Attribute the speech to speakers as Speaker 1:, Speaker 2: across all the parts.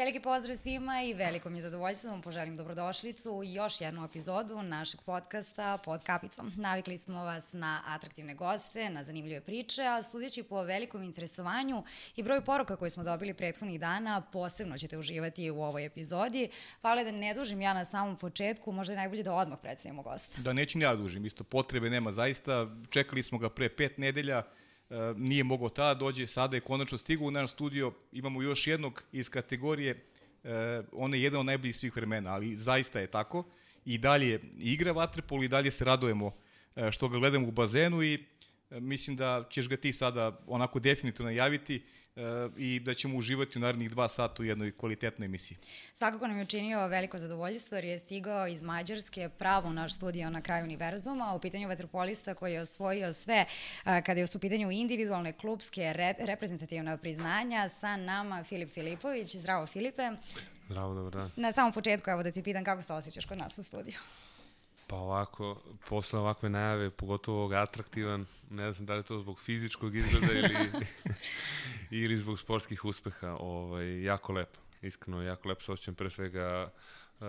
Speaker 1: Veliki pozdrav svima i veliko mi je zadovoljstvo da vam poželim dobrodošlicu u još jednu epizodu našeg podcasta Pod kapicom. Navikli smo vas na atraktivne goste, na zanimljive priče, a sudeći po velikom interesovanju i broju poruka koje smo dobili prethodnih dana, posebno ćete uživati u ovoj epizodi. Hvala da ne dužim ja na samom početku, možda je najbolje da odmah predstavimo gosta.
Speaker 2: Da nećem ja dužim, isto potrebe nema zaista. Čekali smo ga pre pet nedelja, nije mogao tada dođe, sada je konačno stigao u naš studio, imamo još jednog iz kategorije, e, on je jedan od najboljih svih vremena, ali zaista je tako, i dalje igra vaterpolu i dalje se radujemo e, što ga gledamo u bazenu i mislim da ćeš ga ti sada onako definitivno najaviti i da ćemo uživati u narednih dva sata u jednoj kvalitetnoj emisiji.
Speaker 1: Svakako nam je učinio veliko zadovoljstvo jer je stigao iz Mađarske pravo u naš studio na kraju univerzuma, u pitanju vaterpolista koji je osvojio sve kada je u pitanju individualne klubske re, reprezentativne priznanja sa nama Filip Filipović. Zdravo Filipe.
Speaker 3: Zdravo, dobro dan.
Speaker 1: Na samom početku evo da ti pitam kako se osjećaš kod nas u studiju.
Speaker 3: Pa ovako, posle ovakve najave, pogotovo ovog atraktivan, ne znam da li to zbog fizičkog izgleda ili, ili zbog sportskih uspeha, ovaj, jako lepo, iskreno jako lepo se osjećam pre svega uh,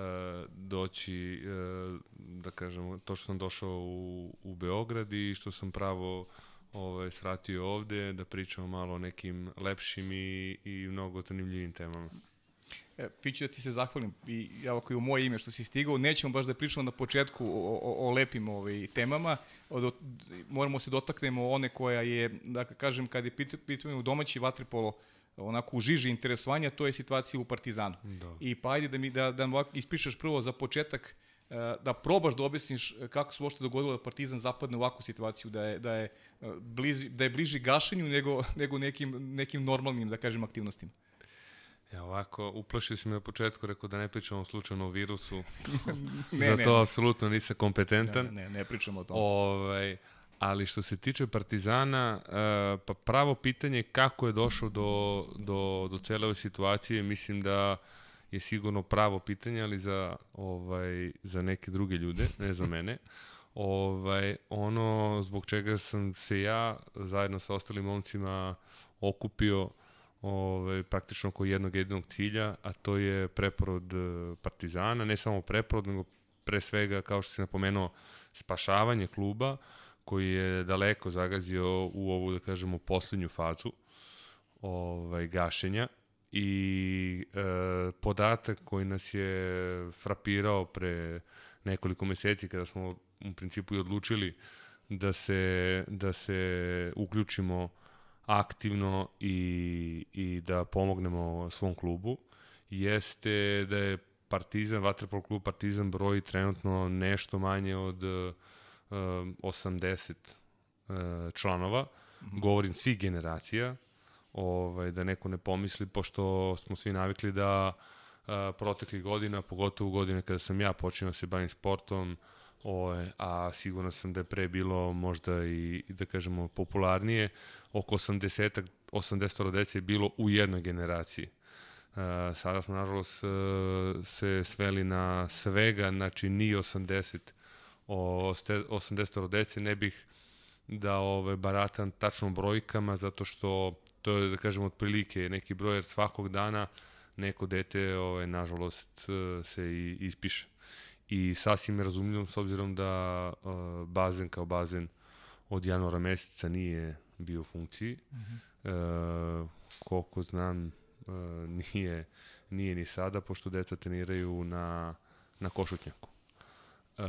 Speaker 3: doći, uh, da kažem, to što sam došao u, u Beograd i što sam pravo ovaj, svratio ovde, da pričamo malo o nekim lepšim i, i mnogo zanimljivim temama.
Speaker 2: E, Piću da ti se zahvalim i ja i u moje ime što si stigao. Nećemo baš da pričamo na početku o, o, o lepim ovaj, temama. Od, moramo se dotaknemo one koja je, da kažem, kad je pitanje u domaći vatripolo, onako u žiži interesovanja, to je situacija u Partizanu. Da. I pa ajde da mi da, da ovako ispričaš prvo za početak e, da probaš da objasniš kako se uopšte dogodilo da Partizan zapadne u ovakvu situaciju, da je, da je, e, bliži, da je bliži gašenju nego, nego nekim, nekim normalnim, da kažem, aktivnostima.
Speaker 3: Ja ovako, uplašio si me na početku, rekao da ne pričamo slučajno o virusu. ne, Za to ne, apsolutno nisam kompetentan.
Speaker 2: Ne, ne, ne pričamo o tome.
Speaker 3: Ovaj, ali što se tiče Partizana, uh, pa pravo pitanje kako je došao do, do, do cele ove situacije, mislim da je sigurno pravo pitanje, ali za, ovaj, za neke druge ljude, ne za mene. Ovaj, ono zbog čega sam se ja zajedno sa ostalim momcima okupio ovaj, praktično oko jednog jedinog cilja, a to je preporod e, Partizana, ne samo preporod, nego pre svega, kao što si napomenuo, spašavanje kluba, koji je daleko zagazio u ovu, da kažemo, poslednju fazu ovaj, gašenja. I e, podatak koji nas je frapirao pre nekoliko meseci kada smo u principu i odlučili da se, da se uključimo aktivno i, i da pomognemo svom klubu jeste da je Partizan, Vatrepol klub Partizan broji trenutno nešto manje od uh, 80 uh, članova, mm -hmm. govorim svih generacija, ovaj, da neko ne pomisli, pošto smo svi navikli da uh, protekli godina, pogotovo godine kada sam ja počinio da se bavim sportom, O, a sigurno sam da je pre bilo možda i, da kažemo, popularnije. Oko 80, 80 dece je bilo u jednoj generaciji. Uh, sada smo, nažalost, uh, se sveli na svega, znači ni 80 o 80 dece, ne bih da ove, baratan tačno brojkama, zato što to je, da kažemo, otprilike neki broj, jer svakog dana neko dete, ove, nažalost, se i ispiše i sasvim je razumljivo s obzirom da uh, bazen kao bazen od januara meseca nije bio u funkciji. Uh -huh. uh, koliko znam, uh, nije, nije ni sada, pošto deca treniraju na, na košutnjaku. Uh,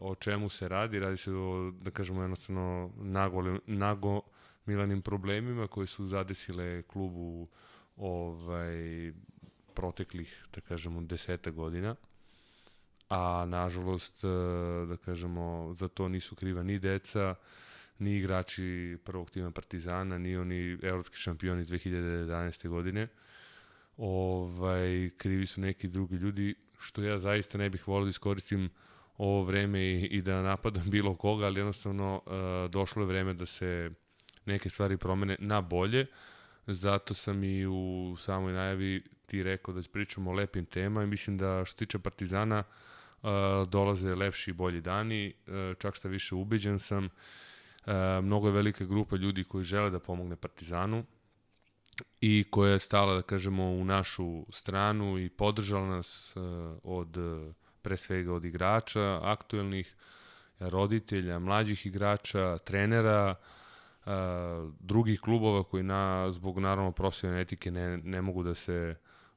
Speaker 3: o čemu se radi? Radi se o, da kažemo, jednostavno nago, nago milanim problemima koji su zadesile klubu ovaj, proteklih, da kažemo, deseta godina a nažalost, e, da kažemo, za to nisu kriva ni deca, ni igrači prvog tima Partizana, ni oni evropski šampioni 2011. godine. Ovaj, krivi su neki drugi ljudi, što ja zaista ne bih volio da iskoristim ovo vreme i, i da napadam bilo koga, ali jednostavno uh, došlo je vreme da se neke stvari promene na bolje. Zato sam i u samoj najavi ti rekao da pričamo o lepim tema i mislim da što tiče Partizana uh, dolaze lepši i bolji dani, čak šta više ubeđen sam. Mnogo je velika grupa ljudi koji žele da pomogne Partizanu i koja je stala, da kažemo, u našu stranu i podržala nas od, pre svega od igrača aktuelnih, roditelja, mlađih igrača, trenera, drugih klubova koji na, zbog naravno profesionalne etike ne, ne mogu da se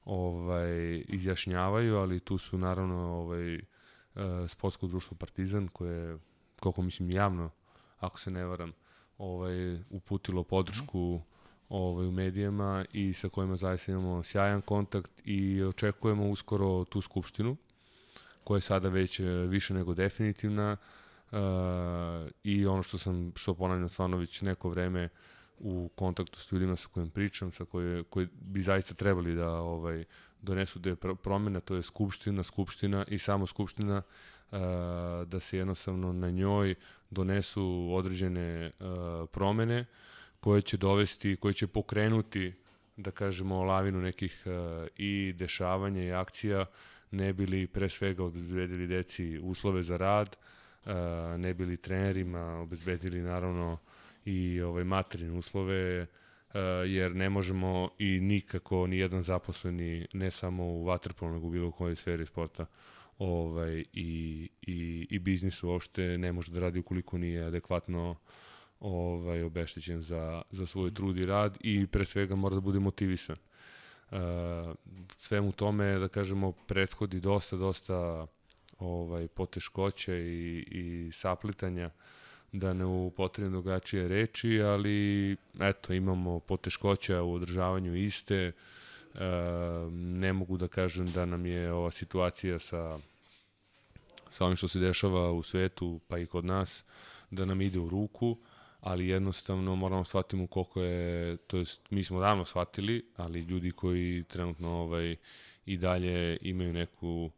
Speaker 3: ovaj izjašnjavaju, ali tu su naravno ovaj uh, sportsko društvo Partizan koje koliko mislim javno ako se ne varam ovaj uputilo podršku ovaj u medijima i sa kojima zaista imamo sjajan kontakt i očekujemo uskoro tu skupštinu koja je sada već više nego definitivna uh, i ono što sam što ponavljam stvarno već neko vreme u kontaktu s ljudima sa kojim pričam, sa koje, koji bi zaista trebali da ovaj donesu da je promena, to je skupština, skupština i samo skupština uh, da se jednostavno na njoj donesu određene uh, promene koje će dovesti, koje će pokrenuti da kažemo lavinu nekih uh, i dešavanja i akcija ne bili pre svega obezbedili deci uslove za rad, uh, ne bili trenerima obezbedili naravno i ovaj materijalne uslove uh, jer ne možemo i nikako ni jedan zaposleni ne samo u waterpolu nego u bilo kojoj sferi sporta ovaj i i i biznis uopšte ne može da radi ukoliko nije adekvatno ovaj obeštećen za za svoj trud i rad i pre svega mora da bude motivisan. Uh, svemu tome da kažemo prethodi dosta dosta ovaj poteškoća i i saplitanja uh, da ne upotrebim drugačije reči, ali eto, imamo poteškoća u održavanju iste, e, ne mogu da kažem da nam je ova situacija sa, sa ovim što se dešava u svetu, pa i kod nas, da nam ide u ruku, ali jednostavno moramo shvatimo koliko je, to jest mi smo davno shvatili, ali ljudi koji trenutno ovaj, i dalje imaju neku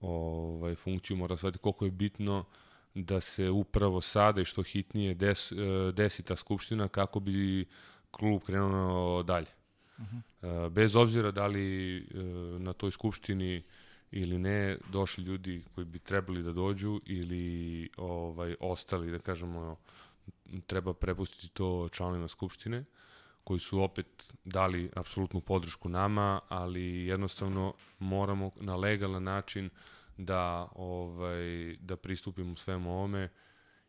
Speaker 3: ovaj, funkciju, mora shvatiti koliko je bitno uh, da se upravo sada i što hitnije des, e, desi ta skupština kako bi klub krenuo dalje. Uh mhm. -huh. Bez obzira da li e, na toj skupštini ili ne došli ljudi koji bi trebali da dođu ili ovaj ostali da kažemo treba prepustiti to članovima skupštine koji su opet dali apsolutnu podršku nama, ali jednostavno moramo na legalan način uh, da ovaj da pristupimo svemu ovome.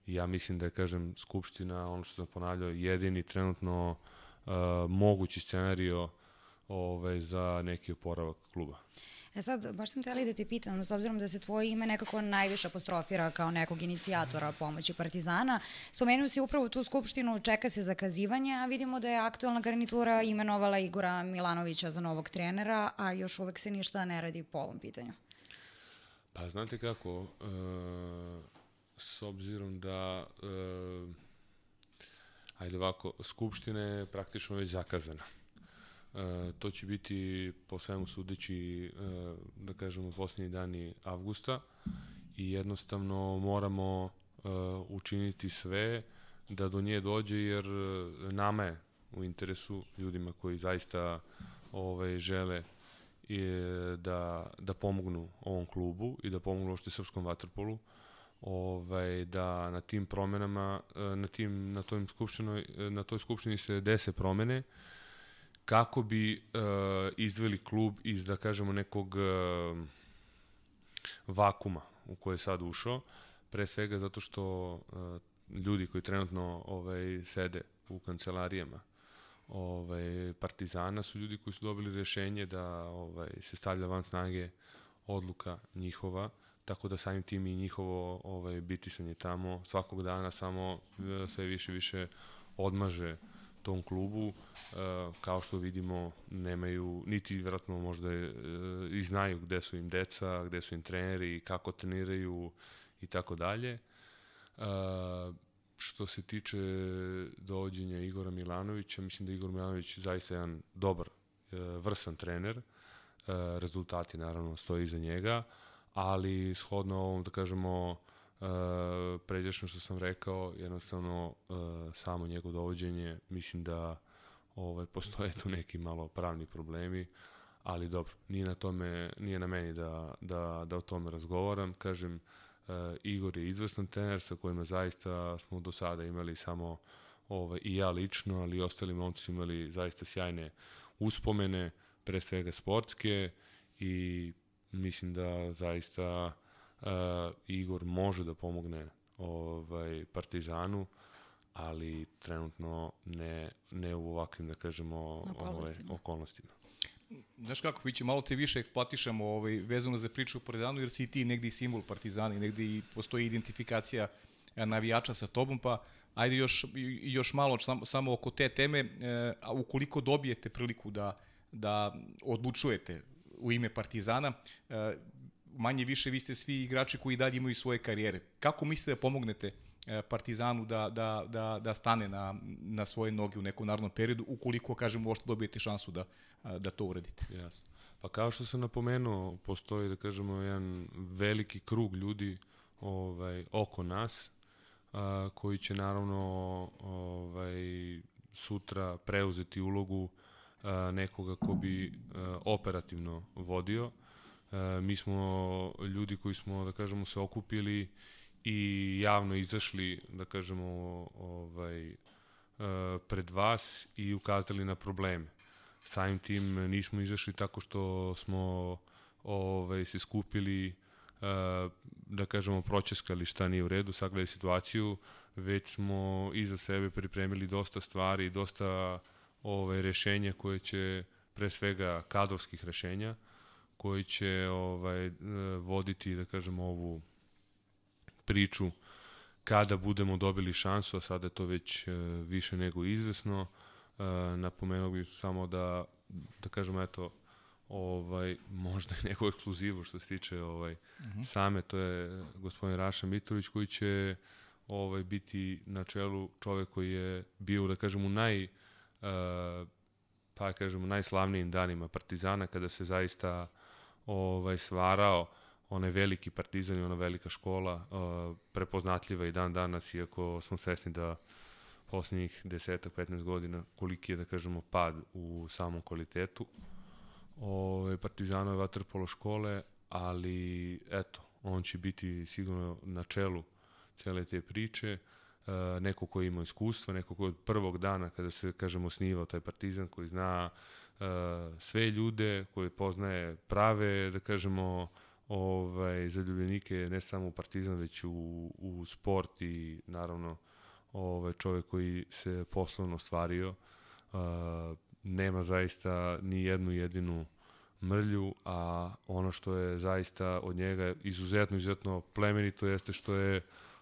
Speaker 3: Ja mislim da je kažem skupština ono što sam ponavljao jedini trenutno uh, mogući scenario ovaj za neki oporavak kluba.
Speaker 1: E sad, baš sam htjela da te pitam, s obzirom da se tvoje ime nekako najviše apostrofira kao nekog inicijatora pomoći Partizana, spomenuo si upravo tu skupštinu, čeka se zakazivanje, a vidimo da je aktualna garnitura imenovala Igora Milanovića za novog trenera, a još uvek se ništa ne radi po ovom pitanju.
Speaker 3: Pa znate kako, uh, s obzirom da, uh, ajde ovako, Skupština je praktično već zakazana. Uh, to će biti po svemu sudeći, uh, da kažemo, posljednji dani avgusta i jednostavno moramo uh, učiniti sve da do nje dođe jer nama je u interesu ljudima koji zaista ovaj, žele je da, da pomognu ovom klubu i da pomognu ošte srpskom vaterpolu ovaj, da na tim promenama, e, na, tim, na, toj e, na toj skupštini se dese promene kako bi uh, izveli klub iz, da kažemo, nekog uh, vakuma u koje je sad ušao, pre svega zato što uh, ljudi koji trenutno ovaj, sede u kancelarijama ovaj, Partizana su ljudi koji su dobili rešenje da ovaj, se stavlja van snage odluka njihova, tako da samim tim i njihovo ovaj, bitisanje tamo svakog dana samo e, sve više više odmaže tom klubu, e, kao što vidimo nemaju, niti vjerojatno možda e, i znaju gde su im deca, gde su im treneri, kako treniraju i tako dalje. Što se tiče dovođenja Igora Milanovića, mislim da Igor Milanović zaista jedan dobar, e, vrsan trener. E, rezultati naravno stoji iza njega, ali shodno ovom, da kažemo, e, pređešno što sam rekao, jednostavno samo njegov dovođenje, mislim da ovaj, postoje tu neki malo pravni problemi, ali dobro, nije na tome, nije na meni da, da, da o tome razgovaram. Kažem, Uh, Igor je izvrstan trener sa kojima zaista smo do sada imali samo ovaj, i ja lično, ali i ostali momci su imali zaista sjajne uspomene, pre svega sportske i mislim da zaista uh, Igor može da pomogne ovaj Partizanu, ali trenutno ne, ne u ovakvim, da kažemo,
Speaker 1: Okolnostima.
Speaker 3: ovaj, okolnostima.
Speaker 2: Znaš kako, vi će malo te više eksploatišemo ovaj, vezano za priču o Partizanu, jer si ti negdje simbol Partizana i negdje i postoji identifikacija e, navijača sa tobom, pa ajde još, još malo samo, samo oko te teme, e, a ukoliko dobijete priliku da, da odlučujete u ime Partizana, e, manje više vi ste svi igrači koji dalje imaju svoje karijere. Kako mislite da pomognete Partizanu da, da, da, da stane na, na svoje noge u nekom narodnom periodu, ukoliko, kažemo, uopšte dobijete šansu da, da to uradite?
Speaker 3: Jasno. Pa kao što sam napomenuo, postoji, da kažemo, jedan veliki krug ljudi ovaj, oko nas, a, koji će naravno ovaj, sutra preuzeti ulogu a, nekoga ko bi a, operativno vodio. A, mi smo ljudi koji smo, da kažemo, se okupili i javno izašli, da kažemo, ovaj, a, pred vas i ukazali na probleme. Samim tim nismo izašli tako što smo ovaj, se skupili uh, da kažemo pročeskali šta nije u redu, sagledali situaciju, već smo iza sebe pripremili dosta stvari, dosta ovaj, rešenja koje će, pre svega kadrovskih rešenja, koji će ovaj, eh, voditi, da kažemo, ovu priču kada budemo dobili šansu, a sada je to već e, više nego izvesno. E, napomenuo bih samo da, da kažemo, eto, ovaj, možda i neku ekskluzivu što se tiče ovaj, uh -huh. same, to je gospodin Raša Mitrović koji će ovaj, biti na čelu čovek koji je bio, da kažem, u naj, e, pa kažemo, najslavnijim danima Partizana, kada se zaista ovaj, svarao onaj veliki partizan i ona velika škola, uh, prepoznatljiva i dan danas, iako smo svesni da poslednjih 10-15 godina koliki je, da kažemo, pad u samom kvalitetu ove, Partizanove vaterpolo škole, ali eto, on će biti sigurno na čelu cele te priče, uh, neko ko ima iskustva, neko ko od prvog dana kada se, kažemo, snivao taj Partizan, koji zna uh, sve ljude, koji poznaje prave, da kažemo, ovaj, zaljubljenike ne samo u Partizan, već u, u sport i naravno ovaj, čovek koji se poslovno ostvario. Uh, nema zaista ni jednu jedinu mrlju, a ono što je zaista od njega izuzetno, izuzetno plemenito jeste što je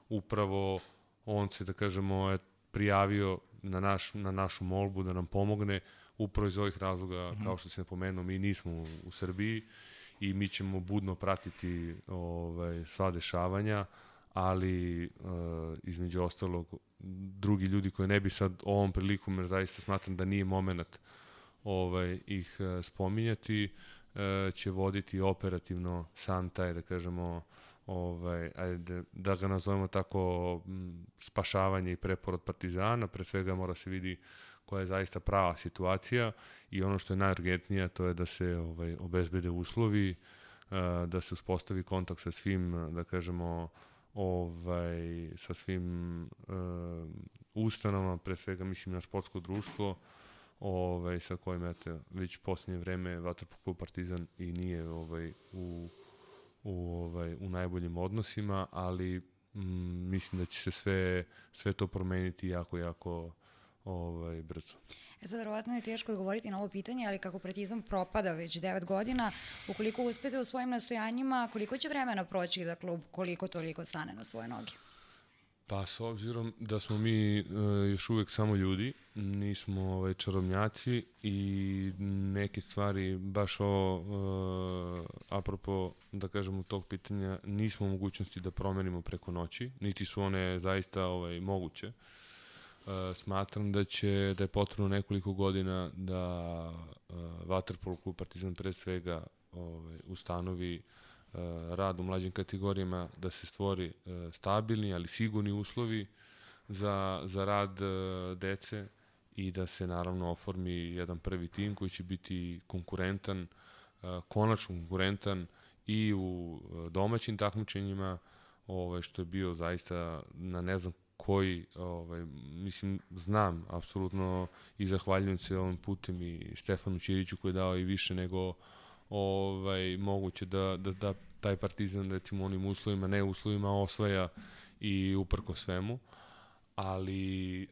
Speaker 3: upravo on se, da kažemo, je prijavio na, naš, na našu molbu da nam pomogne upravo iz ovih razloga, mm -hmm. kao što se napomenuo, mi nismo u, u Srbiji i mi ćemo budno pratiti ovaj, sva dešavanja, ali uh, između ostalog drugi ljudi koji ne bi sad ovom prilikom, jer zaista smatram da nije moment ovaj, ih uh, spominjati, uh, će voditi operativno sam taj, da kažemo, ovaj, ajde, da ga nazovemo tako m, spašavanje i preporod Partizana, pre svega mora se vidi koja je zaista prava situacija i ono što je najurgentnije to je da se ovaj obezbede uslovi da se uspostavi kontakt sa svim da kažemo ovaj sa svim uh, ustanovama pre svega mislim na sportsko društvo ovaj sa kojim eto već poslednje vreme vaterpolo klub Partizan i nije ovaj u u ovaj u najboljim odnosima ali mm, mislim da će se sve sve to promeniti jako jako ovaj, brzo.
Speaker 1: E sad, verovatno je teško odgovoriti na ovo pitanje, ali kako Partizan propada već 9 godina, ukoliko uspete u svojim nastojanjima, koliko će vremena proći da klub koliko toliko stane na svoje noge?
Speaker 3: Pa s obzirom da smo mi uh, još uvek samo ljudi, nismo ovaj, čarobnjaci i neke stvari, baš o, uh, apropo, da kažemo, tog pitanja, nismo u mogućnosti da promenimo preko noći, niti su one zaista ovaj, moguće. Uh, smatram da će da je potrebno nekoliko godina da uh, Waterpolo klub Partizan pre svega ovaj, ustanovi uh, rad u mlađim kategorijama, da se stvori uh, stabilni, ali sigurni uslovi za, za rad uh, dece i da se naravno oformi jedan prvi tim koji će biti konkurentan, uh, konačno konkurentan i u domaćim takmičenjima, ovaj, što je bio zaista na ne znam koji, ovaj, mislim, znam, apsolutno i zahvaljujem se ovim putem i Stefanu Ćiriću koji je dao i više nego ovaj, moguće da, da, da taj partizan recimo onim uslovima, ne uslovima osvaja i uprko svemu ali e,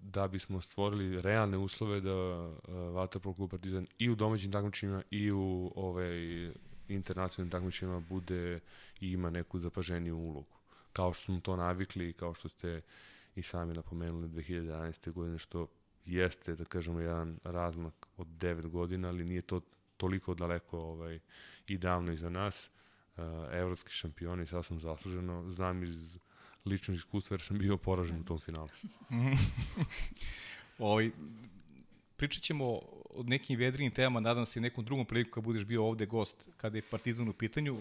Speaker 3: da bismo stvorili realne uslove da e, Vaterpolo klub Partizan i u domaćim takmičenjima i u ovaj internacionalnim takmičenjima bude i ima neku zapaženiju ulogu. Kao što smo to navikli i kao što ste i sami napomenuli 2011. godine, što jeste, da kažemo, jedan razmak od 9 godina, ali nije to toliko daleko ovaj, i davno iza nas. Uh, evropski šampioni, sasvim zasluženo. Znam iz ličnog iskustva jer sam bio poražen u tom finalu.
Speaker 2: ovaj, pričat ćemo o nekim vedrinim temama, nadam se nekom drugom priliku kad budeš bio ovde gost, kada je Partizan u pitanju.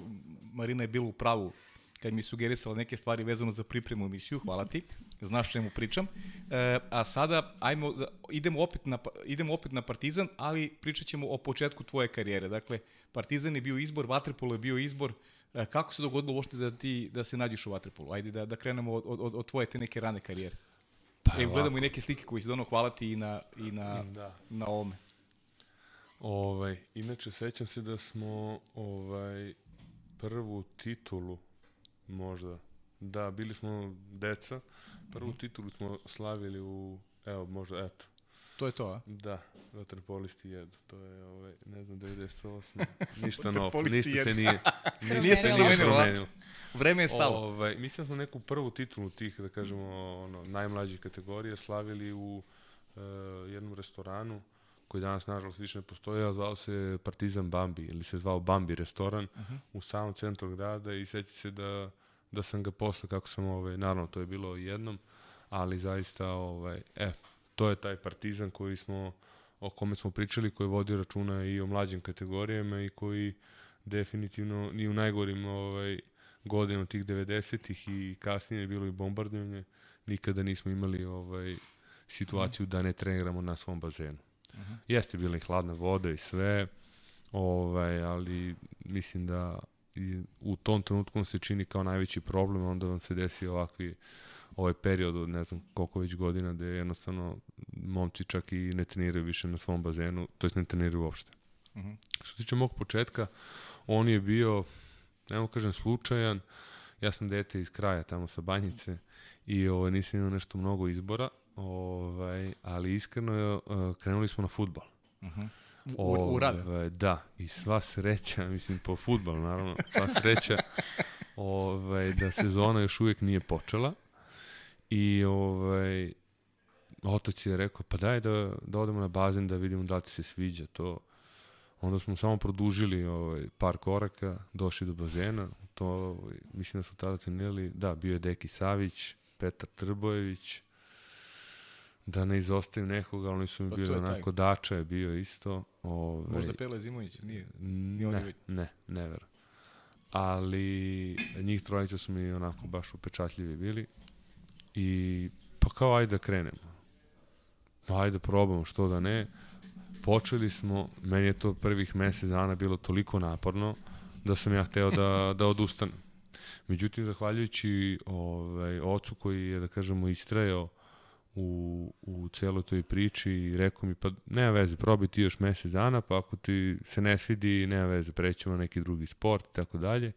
Speaker 2: Marina je bila u pravu kad mi sugerisala neke stvari vezano za pripremu emisiju, hvala ti, znaš čemu pričam. E, a sada ajmo, da, idemo, opet na, idemo opet na Partizan, ali pričat ćemo o početku tvoje karijere. Dakle, Partizan je bio izbor, Vatrepolo je bio izbor, e, kako se dogodilo uopšte da, ti, da se nađeš u Vatrepolu? Ajde da, da krenemo od, od, od tvoje te neke rane karijere. Pa, Evo, gledamo i neke slike koje si dono, hvala ti i na, i na, da. na ovome.
Speaker 3: Ovaj, inače, sećam se da smo ovaj, prvu titulu Možda. Da, bili smo deca. Prvu mm. titulu smo slavili u, evo, možda, eto.
Speaker 2: To je to, a?
Speaker 3: Da, vaterpolisti jedu. To je, ovaj, ne znam, 98. Ništa novo, ništa se nije, ništa se nije promenilo.
Speaker 2: Vreme je stalo.
Speaker 3: Ovaj, mislim da smo neku prvu titulu tih, da kažemo, ono, najmlađih kategorija slavili u uh, jednom restoranu koji danas nažalost više ne postoji, a zvao se Partizan Bambi, ili se zvao Bambi restoran uh -huh. u samom centru grada i seća se da, da sam ga posle, kako sam, ovaj, naravno to je bilo jednom, ali zaista, ovaj, e, to je taj Partizan koji smo, o kome smo pričali, koji vodi računa i o mlađim kategorijama i koji definitivno ni u najgorim ovaj, godinu tih 90-ih i kasnije je bilo i bombardovanje, nikada nismo imali ovaj situaciju da ne treniramo na svom bazenu. -huh. Jeste bila i hladna voda i sve, ovaj, ali mislim da i u tom trenutku se čini kao najveći problem, onda vam se desi ovakvi ovaj period od ne znam koliko već godina gde jednostavno momci čak i ne treniraju više na svom bazenu, to jest ne treniraju uopšte. Uh mhm. -huh. Što se tiče mog početka, on je bio, nemo kažem, slučajan. Ja sam dete iz kraja tamo sa Banjice i ovaj, nisam imao nešto mnogo izbora, Ovaj, ali iskreno je, uh, krenuli smo na futbol. Uh
Speaker 2: -huh. U, u rad?
Speaker 3: Ovaj, da, i sva sreća, mislim po futbolu naravno, sva sreća ovaj, da sezona još uvijek nije počela. I ovaj, otac je rekao, pa daj da, da odemo na bazen da vidimo da ti se sviđa to. Onda smo samo produžili ovaj, par koraka, došli do bazena. To, ovaj, mislim da su tada cenili, da, bio je Deki Savić, Petar Trbojević, Da ne izostavim nekoga, oni su mi pa bili onako, taj. Dača je bio isto.
Speaker 2: Ove, Možda Pele Zimović, nije?
Speaker 3: nije ne, ne, never. Ali njih trojica su mi onako baš upečatljivi bili. I pa kao ajde da krenemo. Pa ajde da probamo, što da ne. Počeli smo, meni je to prvih mesec dana bilo toliko naporno da sam ja hteo da, da odustanem. Međutim, zahvaljujući ovaj, ocu koji je, da kažemo, istrajao u, u celoj toj priči i rekao mi pa nema veze, probaj ti još mesec dana, pa ako ti se ne svidi, nema veze, prećemo na neki drugi sport i tako dalje.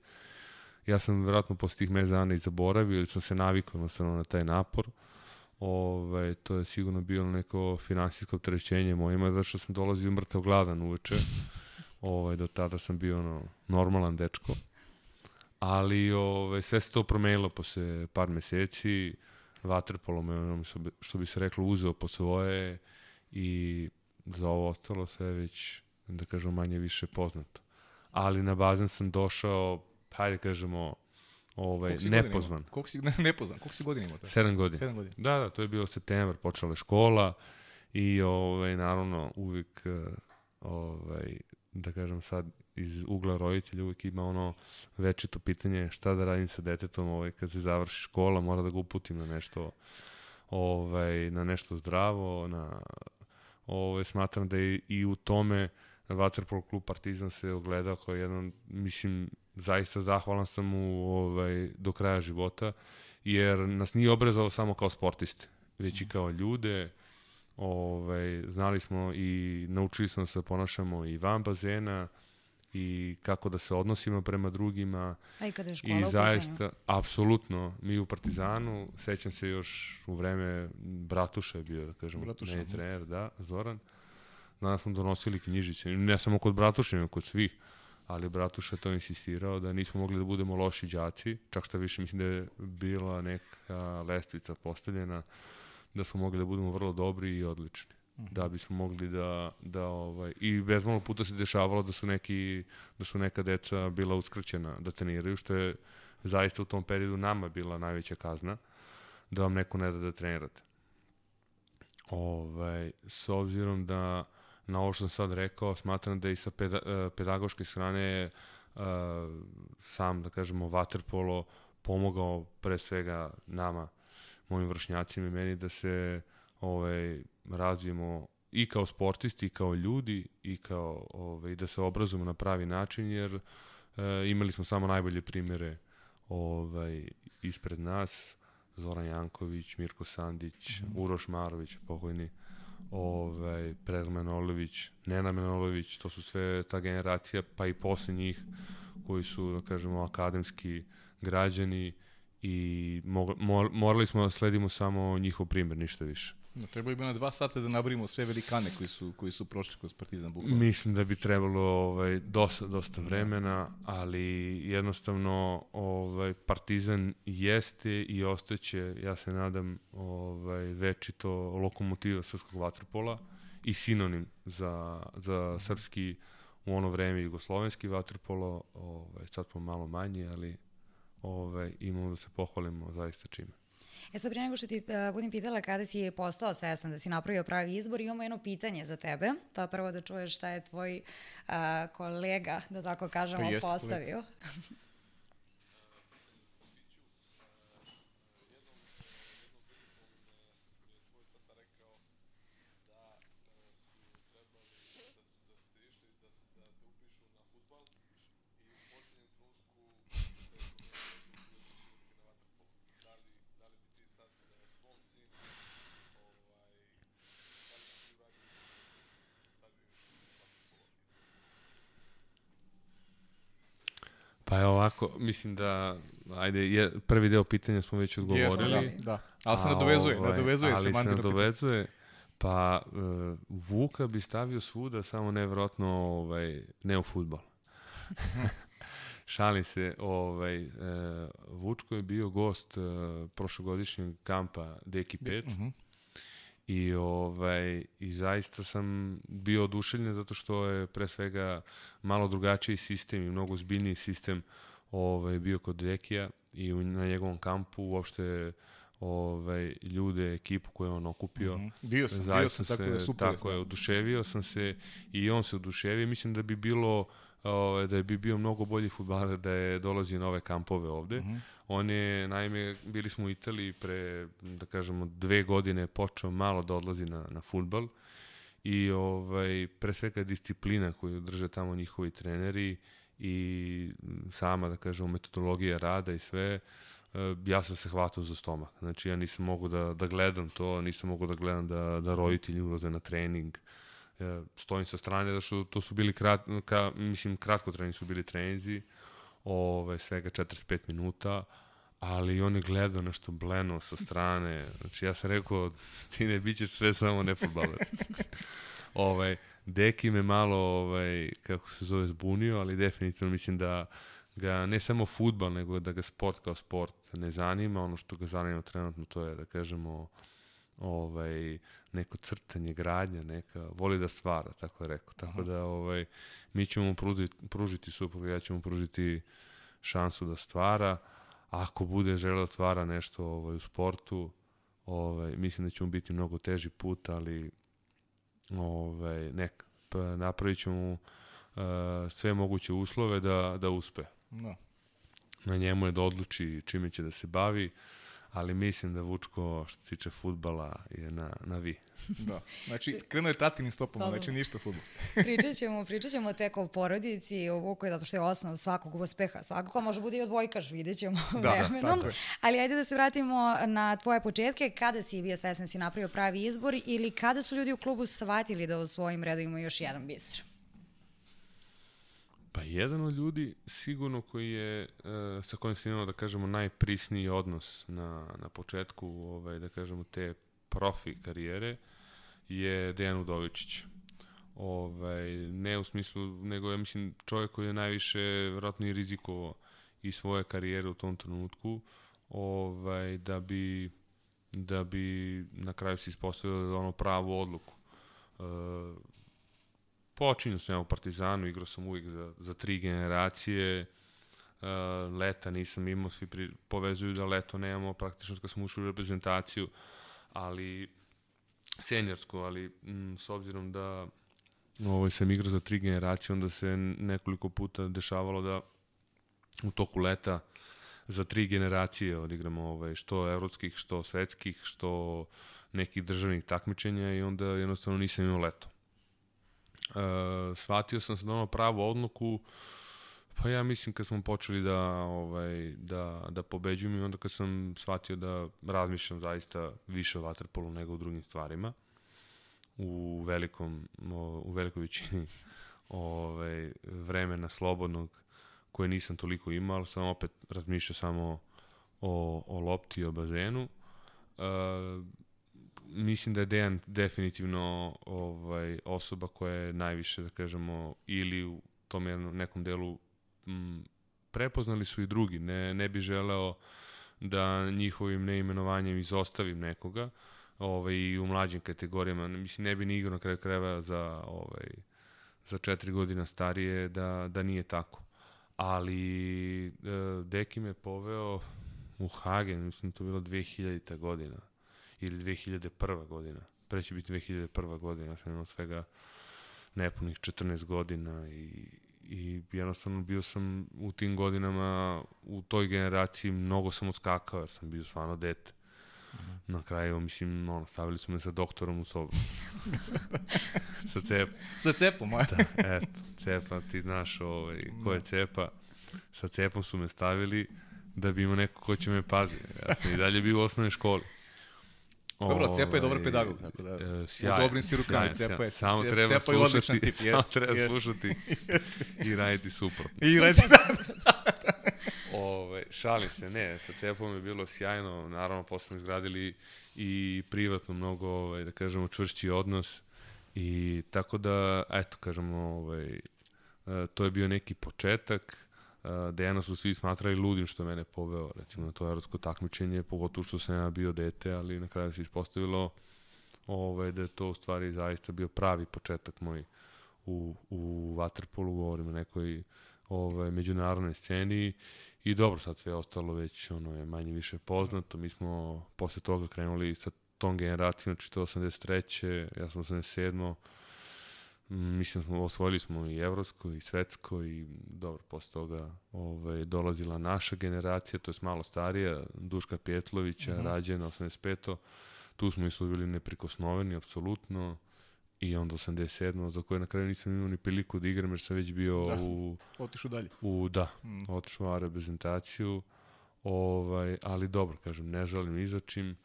Speaker 3: Ja sam vjerojatno posle tih mesec dana i zaboravio ili sam se navikao jednostavno na taj napor. Ove, ovaj, to je sigurno bilo neko finansijsko opterećenje mojima, zato što sam dolazio mrtav gladan uveče. Ovaj, do tada sam bio ono, normalan dečko. Ali ove, ovaj, sve se to promenilo posle par meseci vaterpolo me, što bi se reklo, uzeo po svoje i za ovo ostalo sve već, da kažem, manje više poznato. Ali na bazen sam došao, hajde kažemo, ovaj, nepozvan.
Speaker 2: Koliko si, ne, nepozvan? Koliko si godina imao?
Speaker 3: Sedam godina.
Speaker 2: Sedam godina.
Speaker 3: Da, da, to je bilo septembar, počela je škola i ovaj, naravno uvijek ovaj, da kažem sad iz ugla roditelja uvijek ima ono večito pitanje šta da radim sa detetom ovaj, kad se završi škola, mora da ga uputim na nešto ovaj, na nešto zdravo, na ovaj, smatram da je i u tome Vaterpolo klub Partizan se ogledao kao jedan, mislim, zaista zahvalan sam mu ovaj, do kraja života, jer nas nije obrazovao samo kao sportiste, već i kao ljude, ovaj, znali smo i naučili smo da se ponašamo i van bazena, i kako da se odnosimo prema drugima.
Speaker 1: A i kada je škola
Speaker 3: I
Speaker 1: u
Speaker 3: zaista,
Speaker 1: pitanju.
Speaker 3: apsolutno, mi u Partizanu, sećam se još u vreme Bratuša je bio, da kažemo,
Speaker 2: Bratuša,
Speaker 3: meni
Speaker 2: mhm.
Speaker 3: trener, da, Zoran. Danas smo donosili knjižice, ne samo kod Bratuša, nego kod svih, ali Bratuša to insistirao da nismo mogli da budemo loši đaci, čak što više mislim da je bila neka lestvica postavljena, da smo mogli da budemo vrlo dobri i odlični da bismo mogli da, da ovaj, i bezmalo puta se dešavalo da su neki, da su neka deca bila uskraćena da treniraju, što je zaista u tom periodu nama bila najveća kazna, da vam neko ne da da trenirate. Ovaj, s obzirom da na ovo što sam sad rekao, smatram da i sa peda, eh, pedagoške strane uh, sam, da kažemo, Waterpolo pomogao pre svega nama, mojim vršnjacima i meni da se ovaj, razvijemo i kao sportisti, i kao ljudi, i kao ovaj, da se obrazujemo na pravi način, jer e, imali smo samo najbolje primere ovaj, ispred nas, Zoran Janković, Mirko Sandić, mm -hmm. Uroš Marović, pokojni, ovaj, Predrag Menolović, Nena Menolović, to su sve ta generacija, pa i posle njih, koji su, da kažemo, akademski građani i mo, mor, morali smo da sledimo samo njihov primer, ništa više.
Speaker 2: No, trebali bi na dva sata da nabrimo sve velikane koji su, koji su prošli kroz Partizan bukvalno.
Speaker 3: Mislim da bi trebalo ovaj, dosta, dosta vremena, ali jednostavno ovaj, Partizan jeste i ostaće, ja se nadam, ovaj, večito lokomotiva srpskog vaterpola i sinonim za, za srpski u ono vreme jugoslovenski vaterpolo, ovaj, sad smo malo manji, ali ovaj, imamo da se pohvalimo zaista čime.
Speaker 1: E sad, prije nego što ti uh, budem pitala kada si postao svestan da si napravio pravi izbor, imamo jedno pitanje za tebe, pa prvo da čuješ šta je tvoj uh, kolega, da tako kažemo,
Speaker 2: Pa
Speaker 1: postavio.
Speaker 3: Pa je ovako, mislim da, ajde, je, prvi deo pitanja smo već odgovorili.
Speaker 2: Jeste, da, da. Ali se nadovezuje,
Speaker 3: ovaj,
Speaker 2: nadovezuje
Speaker 3: ali
Speaker 2: se
Speaker 3: se
Speaker 2: Mandira
Speaker 3: nadovezuje. Pa, uh, Vuka bi stavio svuda, samo nevjerojatno ovaj, ne u futbol. Šalim se, ovaj, uh, Vučko je bio gost uh, prošlogodišnjeg kampa Deki 5
Speaker 2: Uh -huh.
Speaker 3: I ovaj i zaista sam bio oduševljen zato što je pre svega malo drugačiji sistem i mnogo zbiljniji sistem ovaj bio kod Dekija i u, na njegovom kampu uopšte ovaj ljude ekipu koju je on okupio
Speaker 2: Mhm. Bio sam, bio
Speaker 3: zaista
Speaker 2: sam, tako
Speaker 3: se,
Speaker 2: da super.
Speaker 3: tako je oduševio sam se i on se oduševio mislim da bi bilo ovaj da bi bio mnogo bolji fudbaler da je dolazio na ove kampove ovde
Speaker 2: Mhm.
Speaker 3: On je, naime, bili smo u Italiji pre, da kažemo, dve godine počeo malo da odlazi na, na futbal i ovaj, pre svega disciplina koju drže tamo njihovi treneri i sama, da kažemo, metodologija rada i sve, eh, ja sam se hvatao za stomak. Znači, ja nisam mogu da, da gledam to, nisam mogu da gledam da, da roditelji ulaze na trening, Ja stojim sa strane, da što to su bili krat, ka, mislim, kratkotrajni su bili treninzi, ove, svega 45 minuta, ali on je gledao nešto bleno sa strane. Znači, ja sam rekao, ti ne bit ćeš sve samo ne futbaler. ovaj, Deki me malo, ovaj, kako se zove, zbunio, ali definitivno mislim da ga ne samo futbal, nego da ga sport kao sport ne zanima. Ono što ga zanima trenutno to je, da kažemo, ovaj, neko crtanje, gradnja, neka, voli da stvara, tako je rekao. Tako da, ovaj, mi ćemo mu pružiti, pružiti suprugu, ja ću mu pružiti šansu da stvara. Ako bude želeo da stvara nešto ovaj, u sportu, ovaj, mislim da će mu biti mnogo teži put, ali ovaj, neka. Pa napravit ćemo uh, sve moguće uslove da, da uspe.
Speaker 2: Da.
Speaker 3: Na njemu je da odluči čime će da se bavi, ali mislim da Vučko što se tiče futbala je na, na vi.
Speaker 2: Da. Znači, krenuo je tatinim stopama,
Speaker 1: Stopama.
Speaker 2: znači ništa futbol.
Speaker 1: pričat ćemo, pričat ćemo tek o porodici i o Vuku, zato što je osnov svakog uspeha. Svakako može bude i odbojkaš, vidjet ćemo
Speaker 2: Da,
Speaker 1: vremenom.
Speaker 2: tako je.
Speaker 1: Ali ajde da se vratimo na tvoje početke. Kada si bio svestan da si napravio pravi izbor ili kada su ljudi u klubu shvatili da u svojim redovima još jedan biser?
Speaker 3: Pa jedan od ljudi sigurno koji je, e, sa kojim sam imao, da kažemo, najprisniji odnos na, na početku, ovaj, da kažemo, te profi karijere, je Dejan Udovičić. Ovaj, ne u smislu, nego je, mislim, čovjek koji je najviše vjerojatno i rizikovao i svoje karijere u tom trenutku, ovaj, da bi da bi na kraju se ispostavilo da ono pravu odluku. E, počinju sam ja u Partizanu, igrao sam uvijek za, za tri generacije, uh, leta nisam imao, svi pri, povezuju da leto nemamo, praktično kad smo ušli u reprezentaciju, ali seniorsku, ali m, s obzirom da ovaj, sam igrao za tri generacije, onda se nekoliko puta dešavalo da u toku leta za tri generacije odigramo ovaj, što evropskih, što svetskih, što nekih državnih takmičenja i onda jednostavno nisam imao leto. Uh, shvatio sam se da ono pravu odluku pa ja mislim kad smo počeli da ovaj da da pobeđujemo i onda kad sam shvatio da razmišljam zaista više o vaterpolu nego o drugim stvarima u velikom u velikoj većini ovaj vremena slobodnog koje nisam toliko imao, ali sam opet razmišljao samo o, o lopti i o bazenu. Uh, mislim da je Dejan definitivno ovaj osoba koja je najviše da kažemo ili u tom jednom nekom delu m, prepoznali su i drugi. Ne ne bi želeo da njihovim neimenovanjem izostavim nekoga ovaj i u mlađim kategorijama. Mislim ne bi ni igrao na kraju krajeva za ovaj za četiri godina starije da da nije tako. Ali e, Deki me poveo u Hagen mislim to bilo 2000. godina ili 2001. godina. Pre će biti 2001. godina, ja sam imao svega nepunih 14 godina i, i jednostavno bio sam u tim godinama, u toj generaciji mnogo sam odskakao jer sam bio stvarno dete. Na kraju, mislim, ono, stavili su me sa doktorom u sobu. sa cepom.
Speaker 2: Sa cepom, a?
Speaker 3: Da, eto, cepa, ti znaš ovaj, ko je cepa. Sa cepom su me stavili da bi imao neko ko će me paziti. Ja sam i dalje bio u osnovnoj školi.
Speaker 2: Dobro, Cepa je dobar
Speaker 3: Ovaj,
Speaker 2: pedagog, tako da.
Speaker 3: e,
Speaker 2: u
Speaker 3: sjajan,
Speaker 2: dobrim si rukama,
Speaker 3: sjajan,
Speaker 2: Cepa je.
Speaker 3: Samo
Speaker 2: Cepa
Speaker 3: treba
Speaker 2: je odličan
Speaker 3: slušati,
Speaker 2: tip,
Speaker 3: samo treba
Speaker 2: jest.
Speaker 3: slušati i raditi suprotno.
Speaker 2: I radi da.
Speaker 3: Ove, šalim se, ne, sa Cepom je bilo sjajno, naravno posle smo izgradili i privatno mnogo, ovaj, da kažemo, čvršći odnos i tako da, eto, kažemo, ovaj, e, to je bio neki početak, e, Dejana su svi smatrali ludim što je mene poveo, recimo, na to evropsko takmičenje, pogotovo što sam ja bio dete, ali na kraju se ispostavilo ovaj, da je to u stvari zaista bio pravi početak moj u, u Waterpolu, govorim o nekoj ovaj, međunarodnoj sceni i dobro, sad sve ostalo već ono je manje više poznato. Mi smo posle toga krenuli sa tom generacijom, znači to 83. Ja sam 87. Mm, Mislim, smo osvojili smo i evropsko i svetsko i dobro, posle toga ovaj, dolazila naša generacija, to je malo starija, Duška Pjetlovića, mm. -hmm. Rađena, 85. Tu smo isto bili neprikosnoveni, apsolutno. I onda 87. za koje na kraju nisam imao ni priliku da igram jer sam već bio
Speaker 2: Da.
Speaker 3: da. u,
Speaker 2: Otišu dalje.
Speaker 3: u da,
Speaker 2: Mm.
Speaker 3: otišao u reprezentaciju, ovaj, ali dobro, kažem, ne žalim ni za čim,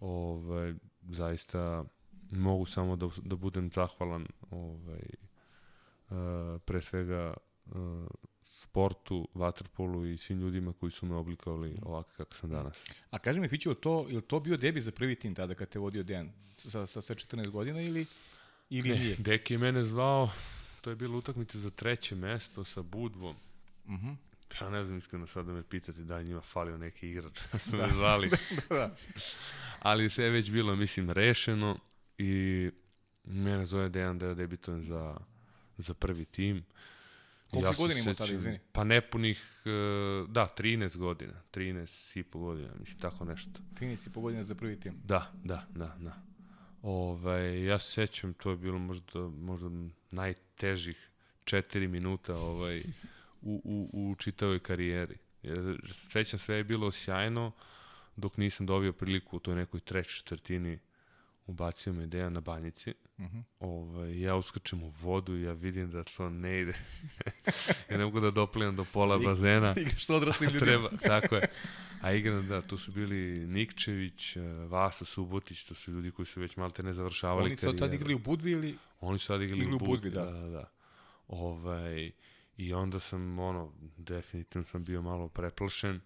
Speaker 3: ovaj, zaista mogu samo da, da budem zahvalan ovaj, uh, pre svega uh, sportu, vaterpolu i svim ljudima koji su me oblikovali ovako kako sam danas.
Speaker 2: A kaži mi, je li to, je to bio debi za prvi tim tada kad te vodio Dejan? Sa, sa, sa 14 godina ili, ili
Speaker 3: Ne,
Speaker 2: nije?
Speaker 3: Deki je mene zvao, to je bila utakmica za treće mesto sa Budvom.
Speaker 2: Mhm.
Speaker 3: Ja ne znam iskreno sad da me pitate da li njima falio neki igrač. da su me zvali.
Speaker 2: da.
Speaker 3: Ali sve je već bilo, mislim, rešeno i mene zove Dejan da je debitujem za, za prvi tim.
Speaker 2: Koliko
Speaker 3: se
Speaker 2: godina imao tada, izvini?
Speaker 3: Pa nepunih, e, da, 13 godina, 13 i po godina, mislim, tako nešto.
Speaker 2: 13 i po godina za prvi tim.
Speaker 3: Da, da, da, da. Ovaj, ja se sećam, to je bilo možda, možda najtežih četiri minuta ovaj, u, u, u čitavoj karijeri. Ja, sećam sve je bilo sjajno, dok nisam dobio priliku u toj nekoj trećoj četvrtini ubacio me Dejan na banjici. Uh -huh. ovaj, ja uskrčem u vodu i ja vidim da to ne ide. ja ne mogu da doplijem do pola bazena.
Speaker 2: Igraš to odraslim ljudima.
Speaker 3: Treba, tako je. A igram, da, tu su bili Nikčević, eh, Vasa Subotić, to su ljudi koji su već malte ne završavali
Speaker 2: Oni su tad igrali u Budvi ili...
Speaker 3: Oni su sad igrali,
Speaker 2: Igrali
Speaker 3: u Budvi,
Speaker 2: da.
Speaker 3: da, da, da. Ovaj, I onda sam, ono, definitivno sam bio malo preplašen.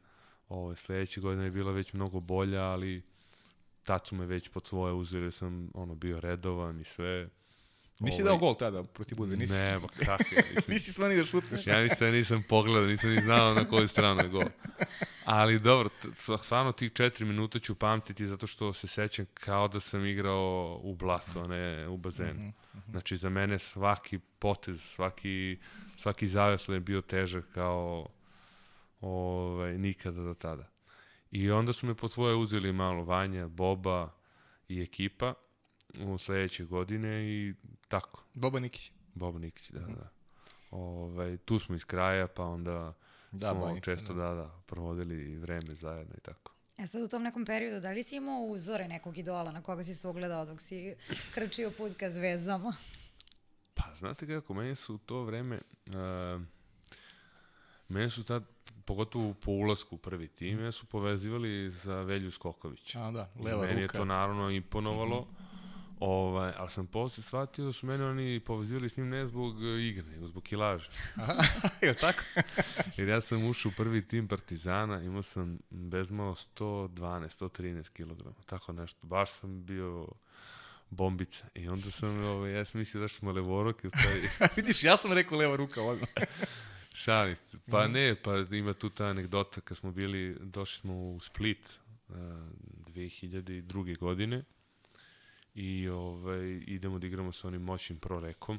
Speaker 3: Ovaj, sledeće godine je bila već mnogo bolja, ali tad su me već pod svoje uzeli, sam ono, bio redovan i sve.
Speaker 2: Nisi
Speaker 3: Ovaj,
Speaker 2: dao gol tada protiv Budve, nisi?
Speaker 3: Ne, ba kako je, mislim,
Speaker 2: nisi smani da šutneš.
Speaker 3: Ja mislim da nisam pogledao, nisam ni znao na koju stranu je gol. Ali dobro, stvarno tih četiri minuta ću pamtiti zato što se sećam kao da sam igrao u blatu, a ne u bazenu. Znači za mene svaki potez, svaki, svaki zavesla je bio težak kao ovaj, nikada do tada. I onda su me po svoje uzeli malo Vanja, Boba i ekipa u sledeće godine i tako.
Speaker 2: Boba Nikić.
Speaker 3: Bob Nikić, da, da. Ovaj, tu smo iz kraja, pa onda
Speaker 2: Da,
Speaker 3: smo
Speaker 2: Banjica,
Speaker 3: često, da. da, provodili vreme zajedno i tako.
Speaker 1: E sad u tom nekom periodu, da li si imao uzore nekog idola na koga si se ugledao dok si krčio put ka zvezdama?
Speaker 3: Pa, znate kako, meni su u to vreme, uh, meni su tad, pogotovo po ulasku u prvi tim, mene su povezivali za Velju Skokovića.
Speaker 2: A, da, leva
Speaker 3: meni
Speaker 2: ruka.
Speaker 3: je to naravno imponovalo, ovaj, ali sam posle shvatio da su mene oni povezivali s njim ne zbog e, igre, nego zbog kilaže.
Speaker 2: je li tako?
Speaker 3: Jer ja sam ušao u prvi tim Partizana, imao sam bezmalo 112, 113 kg, tako nešto. Baš sam bio bombica. I onda sam, ovaj, ja sam mislio da smo levoroke, u stvari,
Speaker 2: Vidiš, ja sam rekao leva ruka odmah.
Speaker 3: Šalim se. Pa ne, pa ima tu ta anegdota, kad smo bili, došli smo u Split uh, 2002. godine i ovaj, idemo da igramo sa onim moćnim prorekom.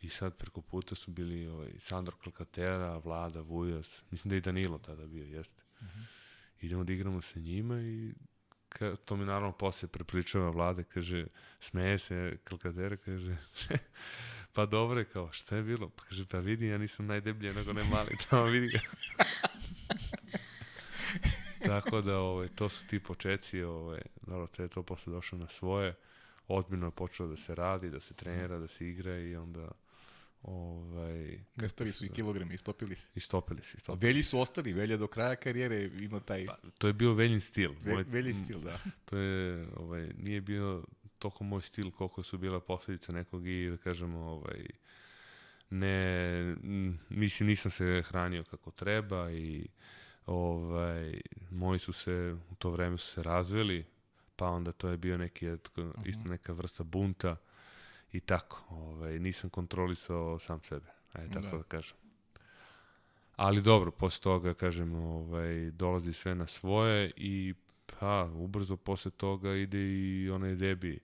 Speaker 3: I sad preko puta su bili ovaj, Sandro Kalkatera, Vlada, Vujas, mislim da je i Danilo tada bio, jeste. Idemo da igramo sa njima i ka, to mi naravno posle prepričava Vlade, kaže, smeje se Kalkatera, kaže, pa dobro je, kao, šta je bilo? Pa kaže, pa vidi, ja nisam najdeblje, nego ne mali, tamo vidi ga. Tako da, ovaj, to su ti počeci, ovaj, dobro, sve je to posle došlo na svoje, ozbiljno je počelo da se radi, da se trenira, da se igra i onda ovaj,
Speaker 2: Nestali su i kilogrami, istopili se.
Speaker 3: istopili se. Istopili.
Speaker 2: Velji su ostali, Velja do kraja karijere ima taj
Speaker 3: Pa, to je bio Veljin stil.
Speaker 2: ve, velji stil, da.
Speaker 3: To je, ovaj, nije bio toliko moj stil koliko su bila posledica nekog i da kažemo, ovaj, ne, mislim nisam se hranio kako treba i ovaj, moji su se, u to vreme su se razveli, pa onda to je bio neki, etko, isto neka vrsta bunta i tako, ovaj, nisam kontrolisao sam sebe, ajde tako
Speaker 2: Da.
Speaker 3: da kažem. Ali dobro, posle toga, kažem, ovaj, dolazi sve na svoje i pa, ubrzo posle toga ide i onaj debi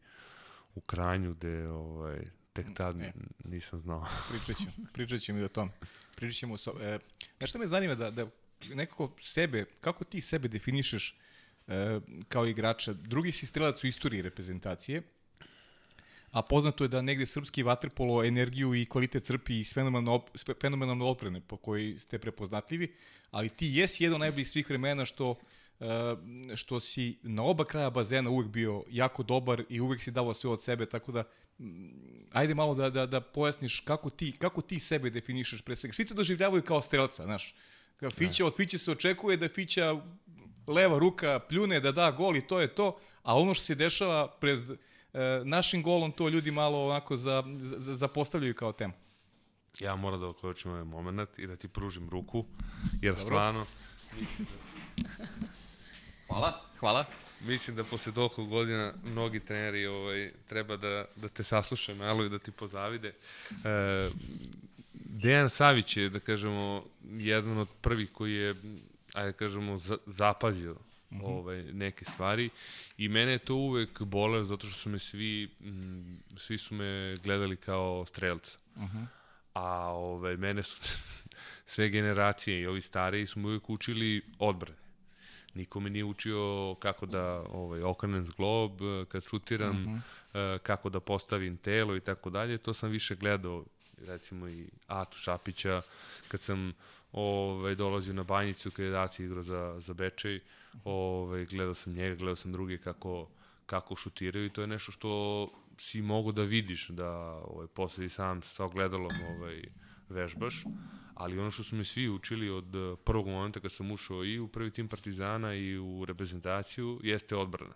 Speaker 3: u Kranju, gde ovaj, tek tad
Speaker 2: E.
Speaker 3: nisam znao.
Speaker 2: Pričat ćemo, pričat ćemo i o tom. Pričat ćemo, so, e, znaš što me zanima da, da nekako sebe, kako ti sebe definišeš e, kao igrača? Drugi si strelac u istoriji reprezentacije, a poznato je da negde srpski vaterpolo energiju i kvalitet crpi iz fenomenalno, op, fenomenalno oprene po kojoj ste prepoznatljivi, ali ti jesi jedan najboljih svih vremena što što si na oba kraja bazena uvek bio jako dobar i uvek si davao sve od sebe, tako da ajde malo da, da, da pojasniš kako ti, kako ti sebe definišeš pre svega. Svi te doživljavaju kao strelca, znaš. Fića, od Fiće se očekuje da Fića leva ruka pljune da da gol i to je to, a ono što se dešava pred e, našim golom, to ljudi malo onako za, za, zapostavljaju kao temu.
Speaker 3: Ja moram da okočim ovaj moment i da ti pružim ruku, jer Dobro. stvarno
Speaker 2: Hvala. Hvala.
Speaker 3: mislim da posle toliko godina mnogi treneri ovaj, treba da, da te saslušaju malo i da ti pozavide. E, Dejan Savić je, da kažemo, jedan od prvih koji je, ajde da kažemo, za, zapazio ovaj, neke stvari i mene je to uvek boleo zato što su me svi, m, svi su me gledali kao strelca. A ovaj, mene su sve generacije i ovi stariji su me uvek učili odbrane. Niko me nije učio kako da ovaj, okrenem zglob, kad šutiram, uh -huh. kako da postavim telo i tako dalje. To sam više gledao recimo i Atu Šapića, kad sam ovaj, dolazio na banjicu kada je Daci igrao za, za Bečej, ovaj, gledao sam njega, gledao sam druge kako, kako šutiraju i to je nešto što si mogu da vidiš, da ovaj, posle i sam sa ogledalom ovaj, vežbaš, ali ono što su me svi učili od eh, prvog momenta kad sam ušao i u prvi tim Partizana i u reprezentaciju, jeste odbrana.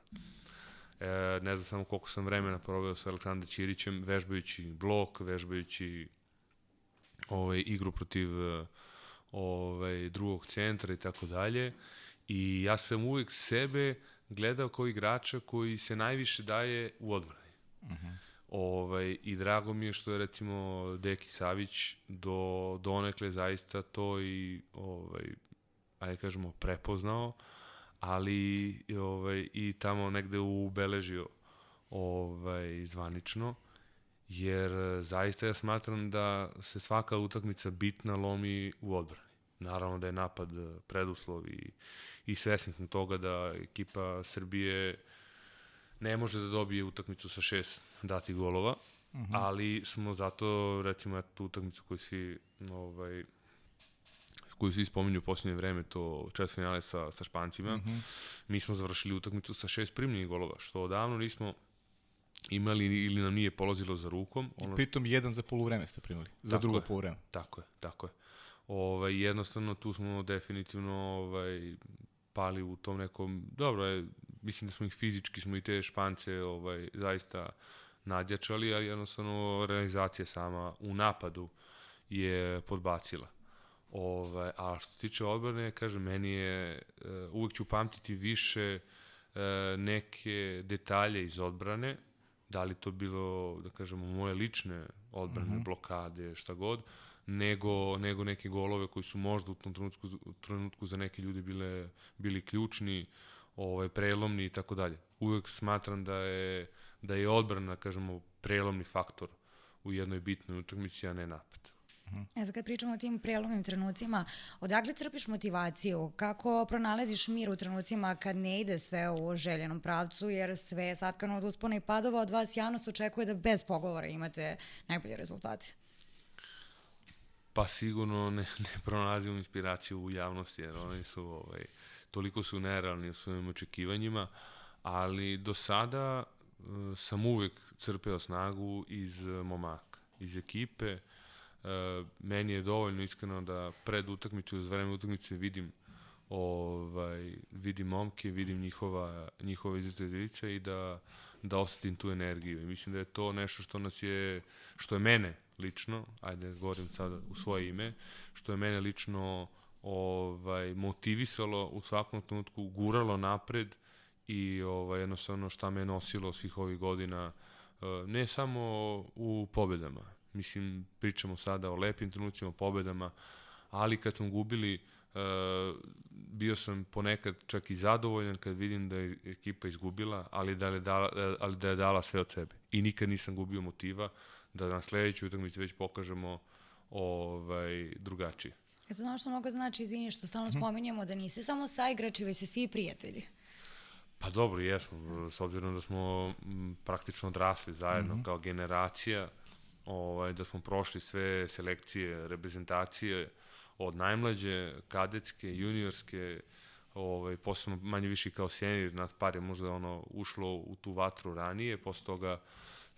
Speaker 3: E, ne znam samo koliko sam vremena proveo sa Aleksandrom Ćirićem, vežbajući blok, vežbajući ovaj, igru protiv eh, ovaj, drugog centra i tako dalje. I ja sam uvek sebe gledao kao igrača koji se najviše daje u odbrani. Uh -huh. Ovaj, I drago mi je što je recimo Deki Savić do donekle zaista to i ovaj, ajde kažemo prepoznao, ali ovaj, i tamo negde ubeležio ovaj, zvanično jer zaista ja smatram da se svaka utakmica bitna lomi u odbrani. Naravno da je napad preduslov i, i svesni smo toga da ekipa Srbije ne može da dobije utakmicu sa šest dati golova, uh mhm. -huh. ali smo zato, recimo, tu utakmicu koju svi, ovaj, koju svi spominju u posljednje vreme, to čet finale sa, sa Špancima, uh mhm. -huh. mi smo završili utakmicu sa šest primljenih golova, što odavno nismo imali ili nam nije polazilo za rukom.
Speaker 2: Ono... I pritom jedan za poluvreme ste primali, za tako drugo poluvreme.
Speaker 3: Tako je, tako je. Ovaj, jednostavno tu smo definitivno ovaj, pali u tom nekom, dobro je, mislim da smo ih fizički, smo i te špance ovaj, zaista nadjačali, ali jednostavno realizacija sama u napadu je podbacila. Ovaj, a što se tiče odbrane, kažem, meni je, uh, uvek ću pamtiti više uh, neke detalje iz odbrane, da li to bilo, da kažemo, moje lične odbrane, mm -hmm. blokade, šta god, nego, nego neke golove koji su možda u tom trenutku, trenutku za neke ljudi bile, bili ključni, ovaj, prelomni i tako dalje. Uvek smatram da je, da je odbrana, kažemo, prelomni faktor u jednoj bitnoj utakmici, a ne napad.
Speaker 1: E, sad kad pričamo o tim prelomnim trenucima, odakle crpiš motivaciju? Kako pronalaziš mir u trenucima kad ne ide sve u željenom pravcu, jer sve je satkano od uspona i padova, od vas javnost očekuje da bez pogovora imate najbolje rezultate?
Speaker 3: Pa sigurno ne, ne pronalazimo inspiraciju u javnosti, jer oni su, ovaj, toliko su nerealni u svojim očekivanjima, ali do sada uh, sam uvek crpeo snagu iz uh, momaka, iz ekipe. Uh, meni je dovoljno iskreno da pred utakmicu, uz vreme utakmice vidim ovaj, vidim momke, vidim njihova, njihova izgledice i da, da osetim tu energiju. I mislim da je to nešto što nas je, što je mene lično, ajde govorim sad u svoje ime, što je mene lično ovaj, motivisalo u svakom trenutku, guralo napred i ovaj, jednostavno šta me je nosilo svih ovih godina, eh, ne samo u pobedama, mislim, pričamo sada o lepim trenucima, pobedama, ali kad smo gubili, uh, bio sam ponekad čak i zadovoljan kad vidim da je ekipa izgubila, ali da je dala, ali da je dala sve od sebe. I nikad nisam gubio motiva da na sledećoj utakmici već pokažemo ovaj, drugačije.
Speaker 1: E sad ono što mnogo znači, izvini što stalno hmm. spominjamo da niste samo saigrači, već se svi prijatelji.
Speaker 3: Pa dobro, jesmo, s obzirom da smo praktično odrasli zajedno mm -hmm. kao generacija, ovaj, da smo prošli sve selekcije, reprezentacije, od najmlađe, kadetske, juniorske, ovaj, posle manje više kao sjenir, nas par je možda ono ušlo u tu vatru ranije, posle toga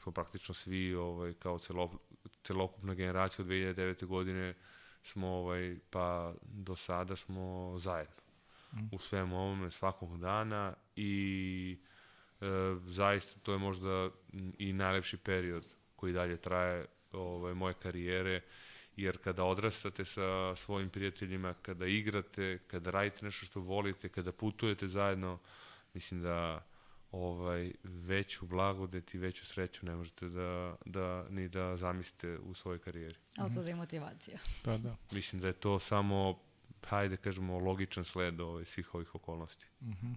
Speaker 3: smo praktično svi ovaj, kao celo, celokupna generacija od 2009. godine smo ovaj, pa do sada smo zajedno mm. u svemu ovome svakog dana i e, zaista to je možda i najlepši period koji dalje traje ovaj, moje karijere jer kada odrastate sa svojim prijateljima, kada igrate, kada radite nešto što volite, kada putujete zajedno, mislim da ovaj, veću blagodet i veću sreću ne možete da, da, ni da zamislite u svojoj karijeri.
Speaker 1: Ali to da je motivacija.
Speaker 2: Pa da.
Speaker 3: Mislim da je to samo, hajde kažemo, logičan sled ovaj, svih ovih okolnosti.
Speaker 2: Mm -hmm.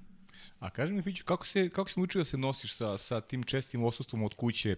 Speaker 2: A kaži mi, Piću, kako se, kako se naučio da se nosiš sa, sa tim čestim osustvom od kuće,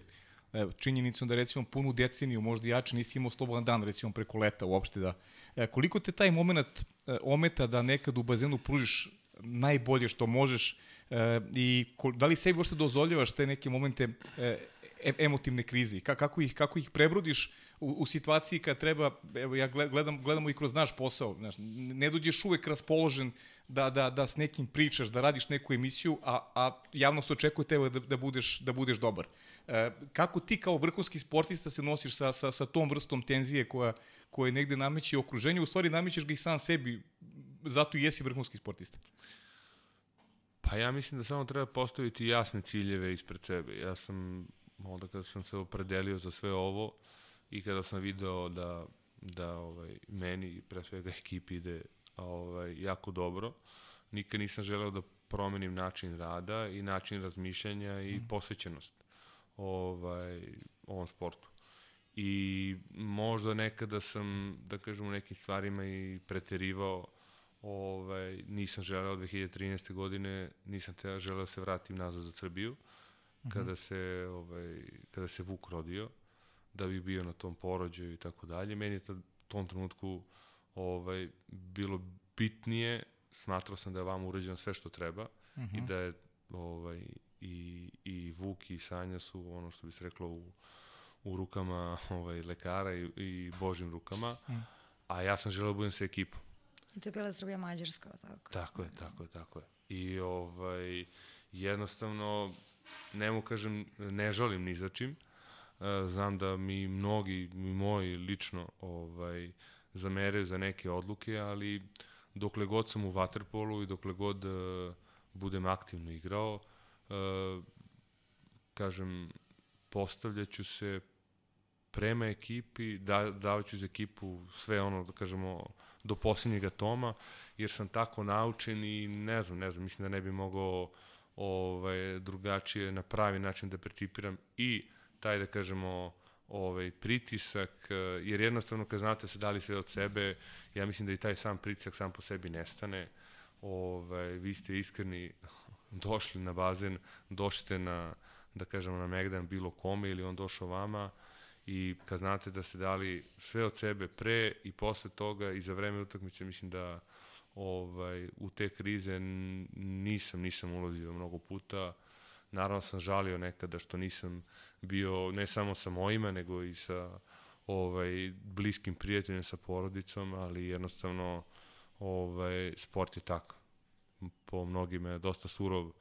Speaker 2: evo, činjenicom da recimo punu deceniju, možda jače nisi imao slobodan dan recimo preko leta uopšte da, e, koliko te taj moment e, ometa da nekad u bazenu pružiš najbolje što možeš e, i ko, da li sebi uopšte dozvoljavaš te neke momente e, e, emotivne krize? Ka, kako, ih, kako ih prebrodiš u, u situaciji kad treba, evo ja gledam, gledamo i kroz naš posao, znaš, ne dođeš uvek raspoložen da, da, da s nekim pričaš, da radiš neku emisiju, a, a javnost očekuje tebe da, da, budeš, da budeš dobar. E, kako ti kao vrhunski sportista se nosiš sa, sa, sa tom vrstom tenzije koja, koja negde nameće okruženju, u stvari namećeš ga i sam sebi, zato i jesi vrhunski sportista.
Speaker 3: Pa ja mislim da samo treba postaviti jasne ciljeve ispred sebe. Ja sam, onda kada sam se opredelio za sve ovo i kada sam video da, da ovaj, meni, pre svega ekipi ide ovaj, jako dobro, nikad nisam želeo da promenim način rada i način razmišljanja i mm. posvećenost ovaj, ovom sportu. I možda nekada sam, da kažem, u nekim stvarima i preterivao ovaj, nisam želeo 2013. godine, nisam te želeo da se vratim nazad za Srbiju, mhm. -huh. kada se, ovaj, kada se Vuk rodio, da bi bio na tom porođaju i tako dalje. Meni je u tom trenutku ovaj, bilo bitnije, smatrao sam da je vam urađeno sve što treba uh -huh. i mhm. da je ovaj, i, i Vuk i Sanja su ono što bi se reklo u, u rukama ovaj, lekara i, i Božim rukama. -huh. a ja sam želeo da budem sa ekipom.
Speaker 1: I to je bila Srbija Mađarska, tako?
Speaker 3: Tako je, tako je, tako je. I ovaj, jednostavno, ne mu kažem, ne žalim ni za čim. E, znam da mi mnogi, mi moji lično, ovaj, zameraju za neke odluke, ali dokle god sam u Waterpolu i dokle god uh, budem aktivno igrao, uh, kažem, postavljaću se prema ekipi, da, davaću za ekipu sve ono, da kažemo, do posljednjega toma, jer sam tako naučen i ne znam, ne znam, mislim da ne bi mogao ovaj, drugačije na pravi način da percipiram i taj, da kažemo, ovaj, pritisak, jer jednostavno kad znate se dali sve od sebe, ja mislim da i taj sam pritisak sam po sebi nestane. Ovaj, vi ste iskreni došli na bazen, došli na, da kažemo, na Megdan bilo kome ili on došao vama, i kad znate da ste dali sve od sebe pre i posle toga i za vreme utakmice mislim da ovaj u te krize nisam nisam ulazio mnogo puta. Naravno sam žalio nekada što nisam bio ne samo sa mojima nego i sa ovaj bliskim prijateljima sa porodicom ali jednostavno ovaj sport je tako po mnogima je dosta surov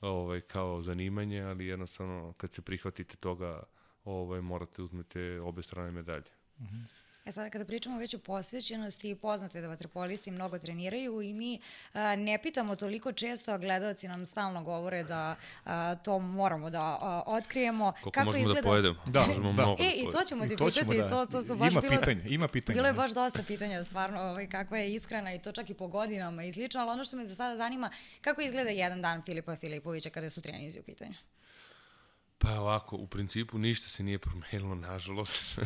Speaker 3: ovaj kao zanimanje ali jednostavno kad se prihvatite toga ovaj, morate uzmete obe strane medalje. Mm
Speaker 1: -hmm. E sada kada pričamo već o posvećenosti, poznato je da vaterpolisti mnogo treniraju i mi a, ne pitamo toliko često, a gledalci nam stalno govore da a, to moramo da a, otkrijemo.
Speaker 3: Koliko Kako možemo da izgleda... da pojedemo?
Speaker 2: Da, možemo da.
Speaker 1: mnogo. E, i to ćemo ti to pitati, da... to, to su baš
Speaker 2: ima bilo... pitanja, ima pitanja.
Speaker 1: Bilo je baš dosta pitanja, stvarno, ovaj, kakva je ishrana i to čak i po godinama i slično, ali ono što me za sada zanima, kako izgleda jedan dan Filipa Filipovića kada su trenizi u pitanju?
Speaker 3: Pa ovako, u principu ništa se nije promenilo, nažalost,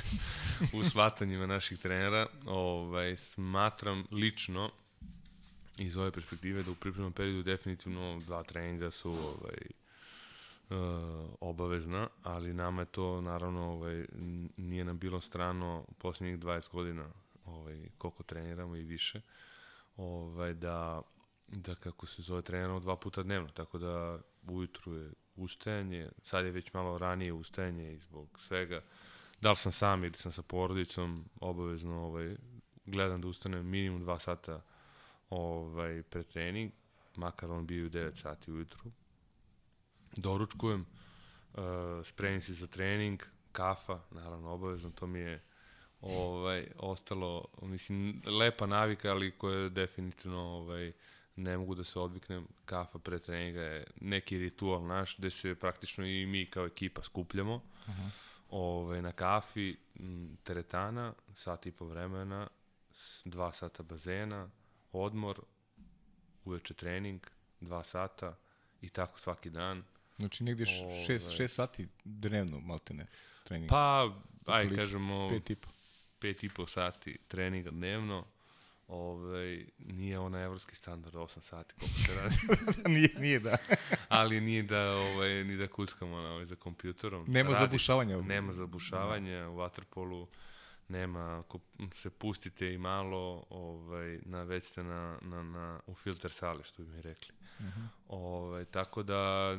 Speaker 3: u shvatanjima naših trenera. Ovaj, smatram lično, iz ove perspektive, da u pripremnom periodu definitivno dva treninga su ovaj, uh, obavezna, ali nama je to, naravno, ovaj, nije nam bilo strano posljednjih 20 godina ovaj, koliko treniramo i više, ovaj, da, da kako se zove treniramo dva puta dnevno, tako da ujutru je ustajanje, sad je već malo ranije ustajanje i zbog svega, da li sam sam ili sam sa porodicom, obavezno ovaj, gledam da ustanem minimum 2 sata ovaj, pre trening, makar on bio u 9 sati ujutru. Doručkujem, uh, spremim se za trening, kafa, naravno obavezno, to mi je ovaj, ostalo, mislim, lepa navika, ali koja je definitivno ovaj, ne mogu da se odviknem, kafa pre treninga je neki ritual naš, gde se praktično i mi kao ekipa skupljamo uh -huh. ove, na kafi, teretana, sat i po vremena, dva sata bazena, odmor, uveče trening, dva sata i tako svaki dan.
Speaker 2: Znači negde šest, šest sati dnevno, maltene, trening.
Speaker 3: Pa, aj, kažemo, pet i po. Pet i po sati treninga dnevno, ovaj, nije ona evropski standard 8 sati koliko se radi.
Speaker 2: nije, nije da.
Speaker 3: Ali nije da, ovaj, ni da kuckamo na, ovaj, za kompjuterom.
Speaker 2: Nema Radi, zabušavanja.
Speaker 3: Nema zabušavanja da. u waterpolu. Nema, ako se pustite i malo, ovaj, na, već ste na, na, na, u filter sale, što bi mi rekli. Uh mhm. -huh. ovaj, tako da,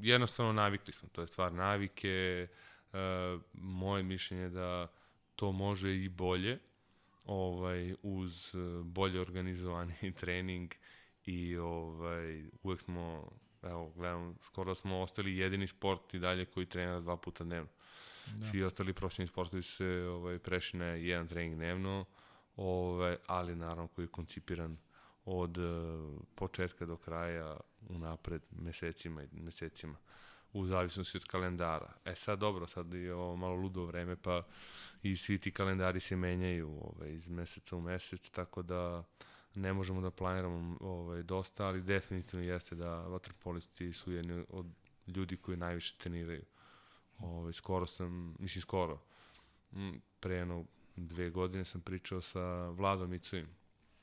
Speaker 3: jednostavno navikli smo, to je stvar navike, moje mišljenje je da to može i bolje, ovaj, uz e, bolje organizovani trening i ovaj, uvek smo, evo, gledam, skoro smo ostali jedini sport i dalje koji trenira dva puta dnevno. Da. Svi ostali profesionalni sportovi su se ovaj, prešli na jedan trening dnevno, ovaj, ali naravno koji je koncipiran od uh, početka do kraja unapred mesecima i mesecima u zavisnosti od kalendara. E sad dobro, sad je ovo malo ludo vreme, pa i svi ti kalendari se menjaju ovaj, iz meseca u mesec, tako da ne možemo da planiramo ovaj, dosta, ali definitivno jeste da vaterpolisti su jedni od ljudi koji najviše treniraju. Ovaj, skoro sam, mislim skoro, pre jedno dve godine sam pričao sa Vladom Icovim.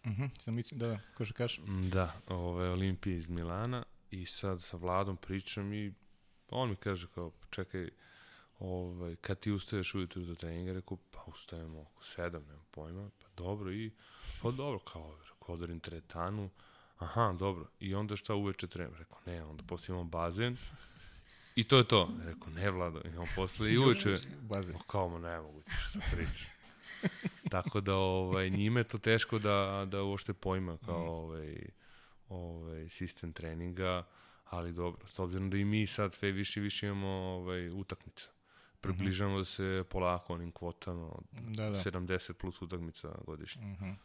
Speaker 2: Mhm, uh -huh, sam Icovim, da, da, kaže kaš.
Speaker 3: Da, ovaj, Olimpije iz Milana i sad sa Vladom pričam i on mi kaže kao, čekaj, ovaj, kad ti ustaješ ujutru za trening, rekao, pa ustajemo oko sedam, nema pojma, pa dobro i, pa dobro, kao, rekao, odarim teretanu, aha, dobro, i onda šta uveče trenem, rekao, ne, onda posle imamo bazen, I to je to. Rekao, ne, Vlado, imamo posle i uveče. Bazen. Kao, ma ne mogu što priča. Tako da, ovaj, njime je to teško da, da uopšte pojma kao mm. ovaj, ovaj, sistem treninga, ali dobro, s obzirom da i mi sad sve više i više imamo ovaj, utakmica. Približamo mm -hmm. se polako onim kvotama od da, da. 70 plus utakmica godišnje. Mm -hmm.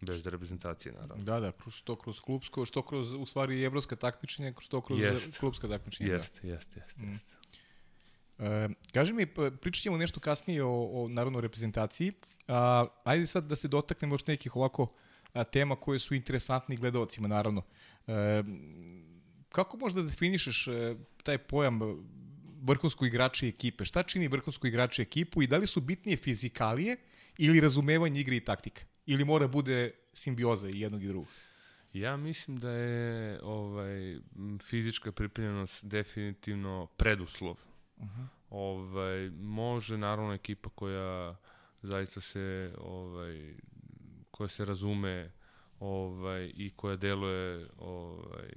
Speaker 3: Bez reprezentacije, naravno.
Speaker 2: Da, da, kroz, što kroz klubsko, što kroz, u stvari, evropska takmičenja, što kroz jest. klubska takmičenja.
Speaker 3: Jeste, da. jeste, jeste. Mm. Jest.
Speaker 2: E, kaži mi, pričat ćemo nešto kasnije o, o narodnoj reprezentaciji. A, ajde sad da se dotaknemo još nekih ovako a, tema koje su interesantni gledalcima, naravno. E, kako možda definišeš e, taj pojam vrhunsko igrače ekipe? Šta čini vrhunsko igrače ekipu i da li su bitnije fizikalije ili razumevanje igre i taktika? Ili mora bude simbioza i jednog i drugog?
Speaker 3: Ja mislim da je ovaj fizička pripremljenost definitivno preduslov. Uh -huh. Ovaj može naravno ekipa koja zaista se ovaj koja se razume ovaj i koja deluje ovaj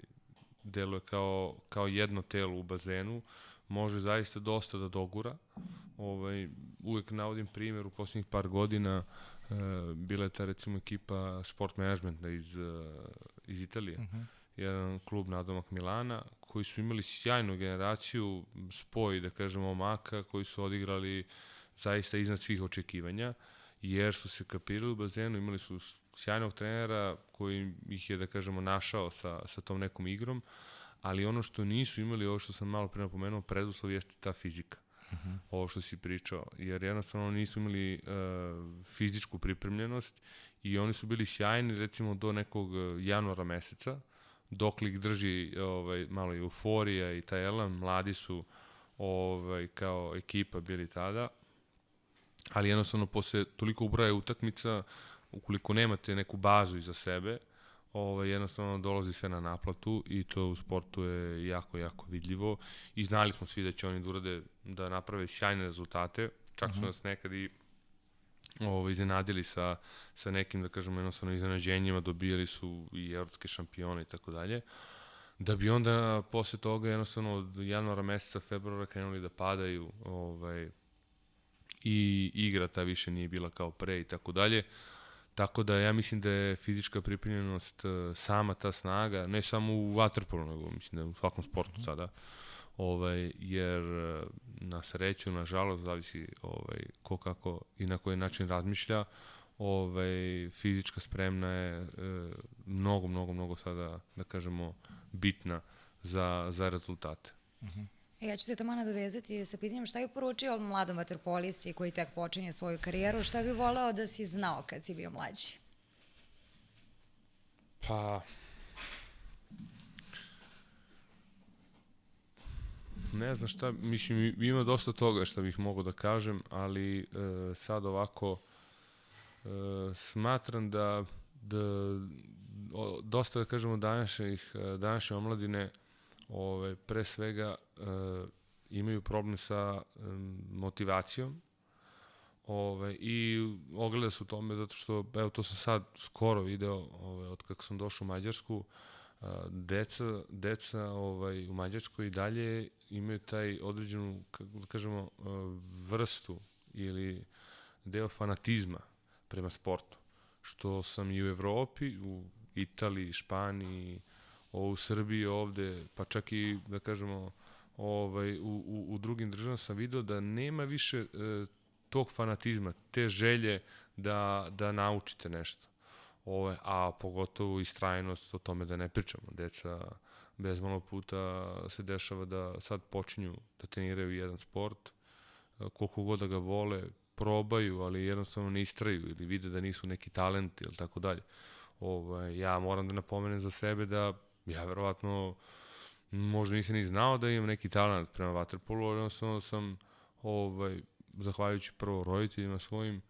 Speaker 3: deluje kao, kao jedno telo u bazenu, može zaista dosta da dogura. Ovaj, uvek navodim primjer u poslednjih par godina e, bila je ta recimo ekipa sport managementa iz, e, iz Italije. Uh mhm. -huh. Jedan klub nadomak Milana koji su imali sjajnu generaciju, spoj da kažemo maka koji su odigrali zaista iznad svih očekivanja jer su se kapirali u bazenu, imali su sjajnog trenera koji ih je, da kažemo, našao sa, sa tom nekom igrom, ali ono što nisu imali, ovo što sam malo pre napomenuo, preduslov jeste ta fizika. Uh mhm. -huh. Ovo što si pričao, jer jednostavno nisu imali uh, fizičku pripremljenost i oni su bili sjajni recimo do nekog e, januara meseca, dok ih drži ovaj, malo euforija i taj elan, mladi su ovaj, kao ekipa bili tada, ali jednostavno posle toliko ubroja utakmica, ukoliko nemate neku bazu iza sebe, ovaj, jednostavno dolazi sve na naplatu i to u sportu je jako, jako vidljivo i znali smo svi da će oni da urade, da naprave sjajne rezultate, čak su uh mhm. -huh. nas nekad i ovaj, iznenadili sa, sa nekim, da kažemo, jednostavno iznenađenjima, dobijali su i evropske šampione i tako dalje, da bi onda posle toga jednostavno od januara meseca, februara krenuli da padaju ovaj, i igra ta više nije bila kao pre i tako dalje. Tako da ja mislim da je fizička pripremljenost e, sama ta snaga, ne samo u waterpolu, nego mislim da u svakom sportu mm -hmm. sada, ovaj, jer e, na sreću, na žalost, zavisi ovaj, ko kako i na koji način razmišlja, ovaj, fizička spremna je e, mnogo, mnogo, mnogo sada, da kažemo, bitna za, za rezultate. Mm -hmm.
Speaker 1: E, ja ću se tamo nadovezati sa pitanjem šta je poručio mladom vaterpolisti koji tek počinje svoju karijeru, šta bi voleo da si znao kad si bio mlađi?
Speaker 3: Pa... Ne znam šta, mislim, ima dosta toga što bih mogao da kažem, ali e, sad ovako e, smatram da, da o, dosta, da kažemo, današnjih, današnje omladine ove, pre svega e, imaju problem sa e, motivacijom. Ove, i ogleda se u tome zato što, evo to sam sad skoro video ove, od kako sam došao u Mađarsku, deca, deca ovaj, u Mađarskoj i dalje imaju taj određenu, kako da kažemo, vrstu ili deo fanatizma prema sportu, što sam i u Evropi, u Italiji, Španiji, u Srbiji ovde, pa čak i, da kažemo, ovaj, u, u, u drugim državama sam video da nema više e, tog fanatizma, te želje da, da naučite nešto. Ove, a pogotovo istrajnost o tome da ne pričamo. Deca bez malo puta se dešava da sad počinju da treniraju jedan sport, e, koliko god da ga vole, probaju, ali jednostavno ne istraju ili vide da nisu neki talenti ili tako dalje. Ovaj, ja moram da napomenem za sebe da ja verovatno možda nisam ni znao da imam neki talent prema vaterpolu, ali jednostavno sam ovaj, zahvaljujući prvo roditeljima svojim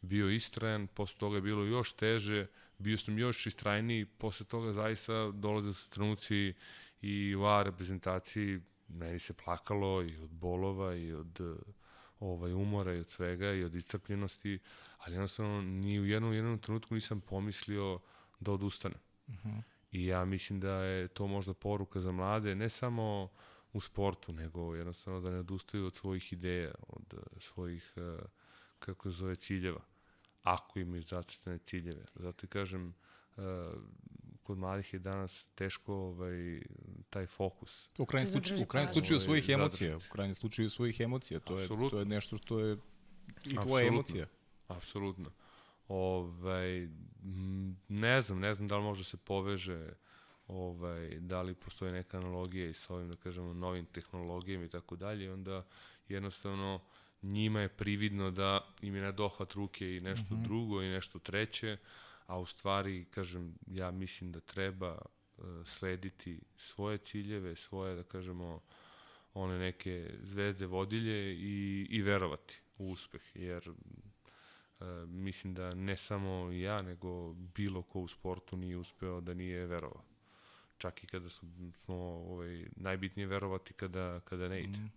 Speaker 3: bio istrajan, posle toga je bilo još teže, bio sam još istrajniji, posle toga zaista dolaze su trenuci i u A reprezentaciji meni se plakalo i od bolova i od ovaj, umora i od svega i od iscrpljenosti, ali jednostavno ni u jednom, jednom trenutku nisam pomislio da odustanem. Uh mhm. -huh. I ja mislim da je to možda poruka za mlade, ne samo u sportu, nego jednostavno da ne odustaju od svojih ideja, od svojih, eh, kako se zove, ciljeva. Ako imaju zacrtane ciljeve. Zato i kažem, eh, kod mladih je danas teško ovaj, taj fokus.
Speaker 2: U krajnjem slučaju, u krajnjem slučaju svojih emocija, u krajnjem slučaju svojih emocija, to je, to je nešto što je i tvoja emocija.
Speaker 3: Apsolutno. Ovaj, ne znam, ne znam da li može se poveže ovaj, da li postoje neka analogija i sa ovim, da kažemo, novim tehnologijama i tako dalje, onda jednostavno njima je prividno da im je na dohvat ruke i nešto mm -hmm. drugo i nešto treće, a u stvari, kažem, ja mislim da treba uh, slediti svoje ciljeve, svoje, da kažemo, one neke zvezde vodilje i, i verovati u uspeh, jer mislim da ne samo ja, nego bilo ko u sportu nije uspeo da nije verovao. Čak i kada su, smo ovaj, najbitnije verovati kada, kada ne ide. Mm.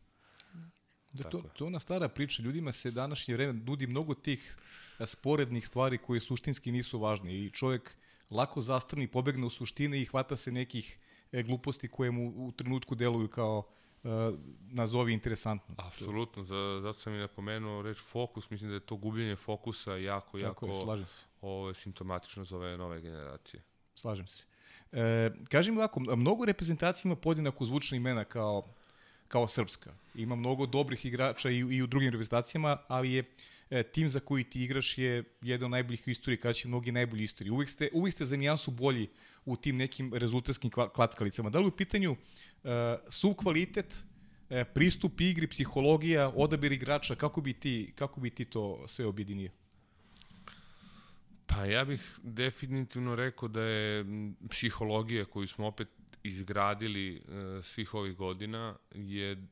Speaker 2: Da, to, to je ona stara priča. Ljudima se današnje vreme nudi mnogo tih sporednih stvari koje suštinski nisu važne i čovjek lako zastrni, pobegne u suštine i hvata se nekih e, gluposti koje mu u trenutku deluju kao uh, nazovi interesantno.
Speaker 3: Apsolutno, za, zato sam i napomenuo reč fokus, mislim da je to gubljenje fokusa jako, jako
Speaker 2: je.
Speaker 3: Ovo je simptomatično za ove nove generacije.
Speaker 2: Slažem se. E, kažem ovako, mnogo reprezentacija ima podjednako zvučna imena kao, kao srpska. Ima mnogo dobrih igrača i, i u drugim reprezentacijama, ali je e, tim za koji ti igraš je jedan od najboljih u istoriji, kada će mnogi najbolji istoriji. Uvijek ste, uvijek ste za nijansu bolji u tim nekim rezultatskim klackalicama. Da li u pitanju uh, su kvalitet, uh, pristup igri, psihologija, odabir igrača, kako bi ti, kako bi ti to sve objedinio?
Speaker 3: Pa ja bih definitivno rekao da je psihologija koju smo opet izgradili uh, svih ovih godina je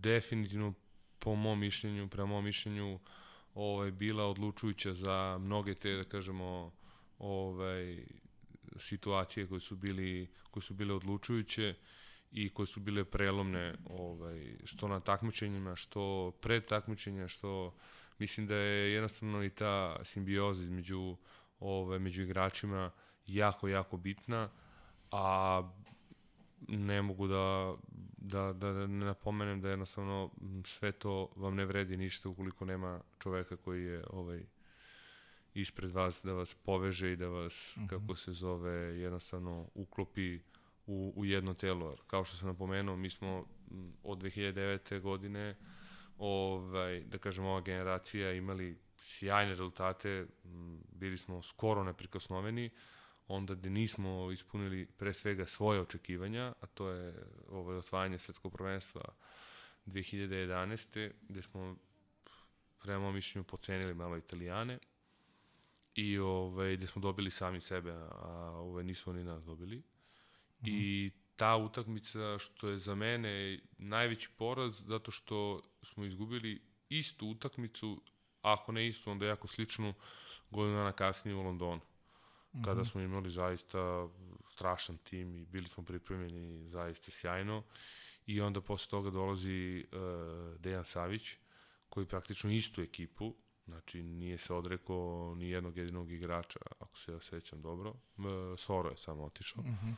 Speaker 3: definitivno po mom mišljenju, prema mom mišljenju ovaj, bila odlučujuća za mnoge te, da kažemo, ovaj, situacije koje su bili koje su bile odlučujuće i koje su bile prelomne ovaj što na takmičenjima, što pred takmičenja, što mislim da je jednostavno i ta simbioza između ovaj među igračima jako jako bitna, a ne mogu da, da, da, da ne napomenem da jednostavno sve to vam ne vredi ništa ukoliko nema čoveka koji je ovaj ispred vas da vas poveže i da vas, uh mhm. -huh. kako se zove, jednostavno uklopi u, u jedno telo. Kao što sam napomenuo, mi smo od 2009. godine ovaj, da kažem, ova generacija imali sjajne rezultate, bili smo skoro neprikosnoveni, onda gde nismo ispunili pre svega svoje očekivanja, a to je ovaj, osvajanje svetskog prvenstva 2011. gde smo prema mišljenju pocenili malo Italijane, i ovaj, gde smo dobili sami sebe, a ovaj, nisu oni nas dobili. Mm -hmm. I ta utakmica što je za mene najveći poraz zato što smo izgubili istu utakmicu, ako ne istu, onda jako sličnu godinu dana kasnije u Londonu. Mm -hmm. Kada smo imali zaista strašan tim i bili smo pripremljeni zaista sjajno. I onda posle toga dolazi uh, Dejan Savić, koji praktično istu ekipu, Znači, nije se odrekao ni jednog jedinog igrača, ako se ja sećam dobro. Soro je samo otišao. Uh mhm. -huh.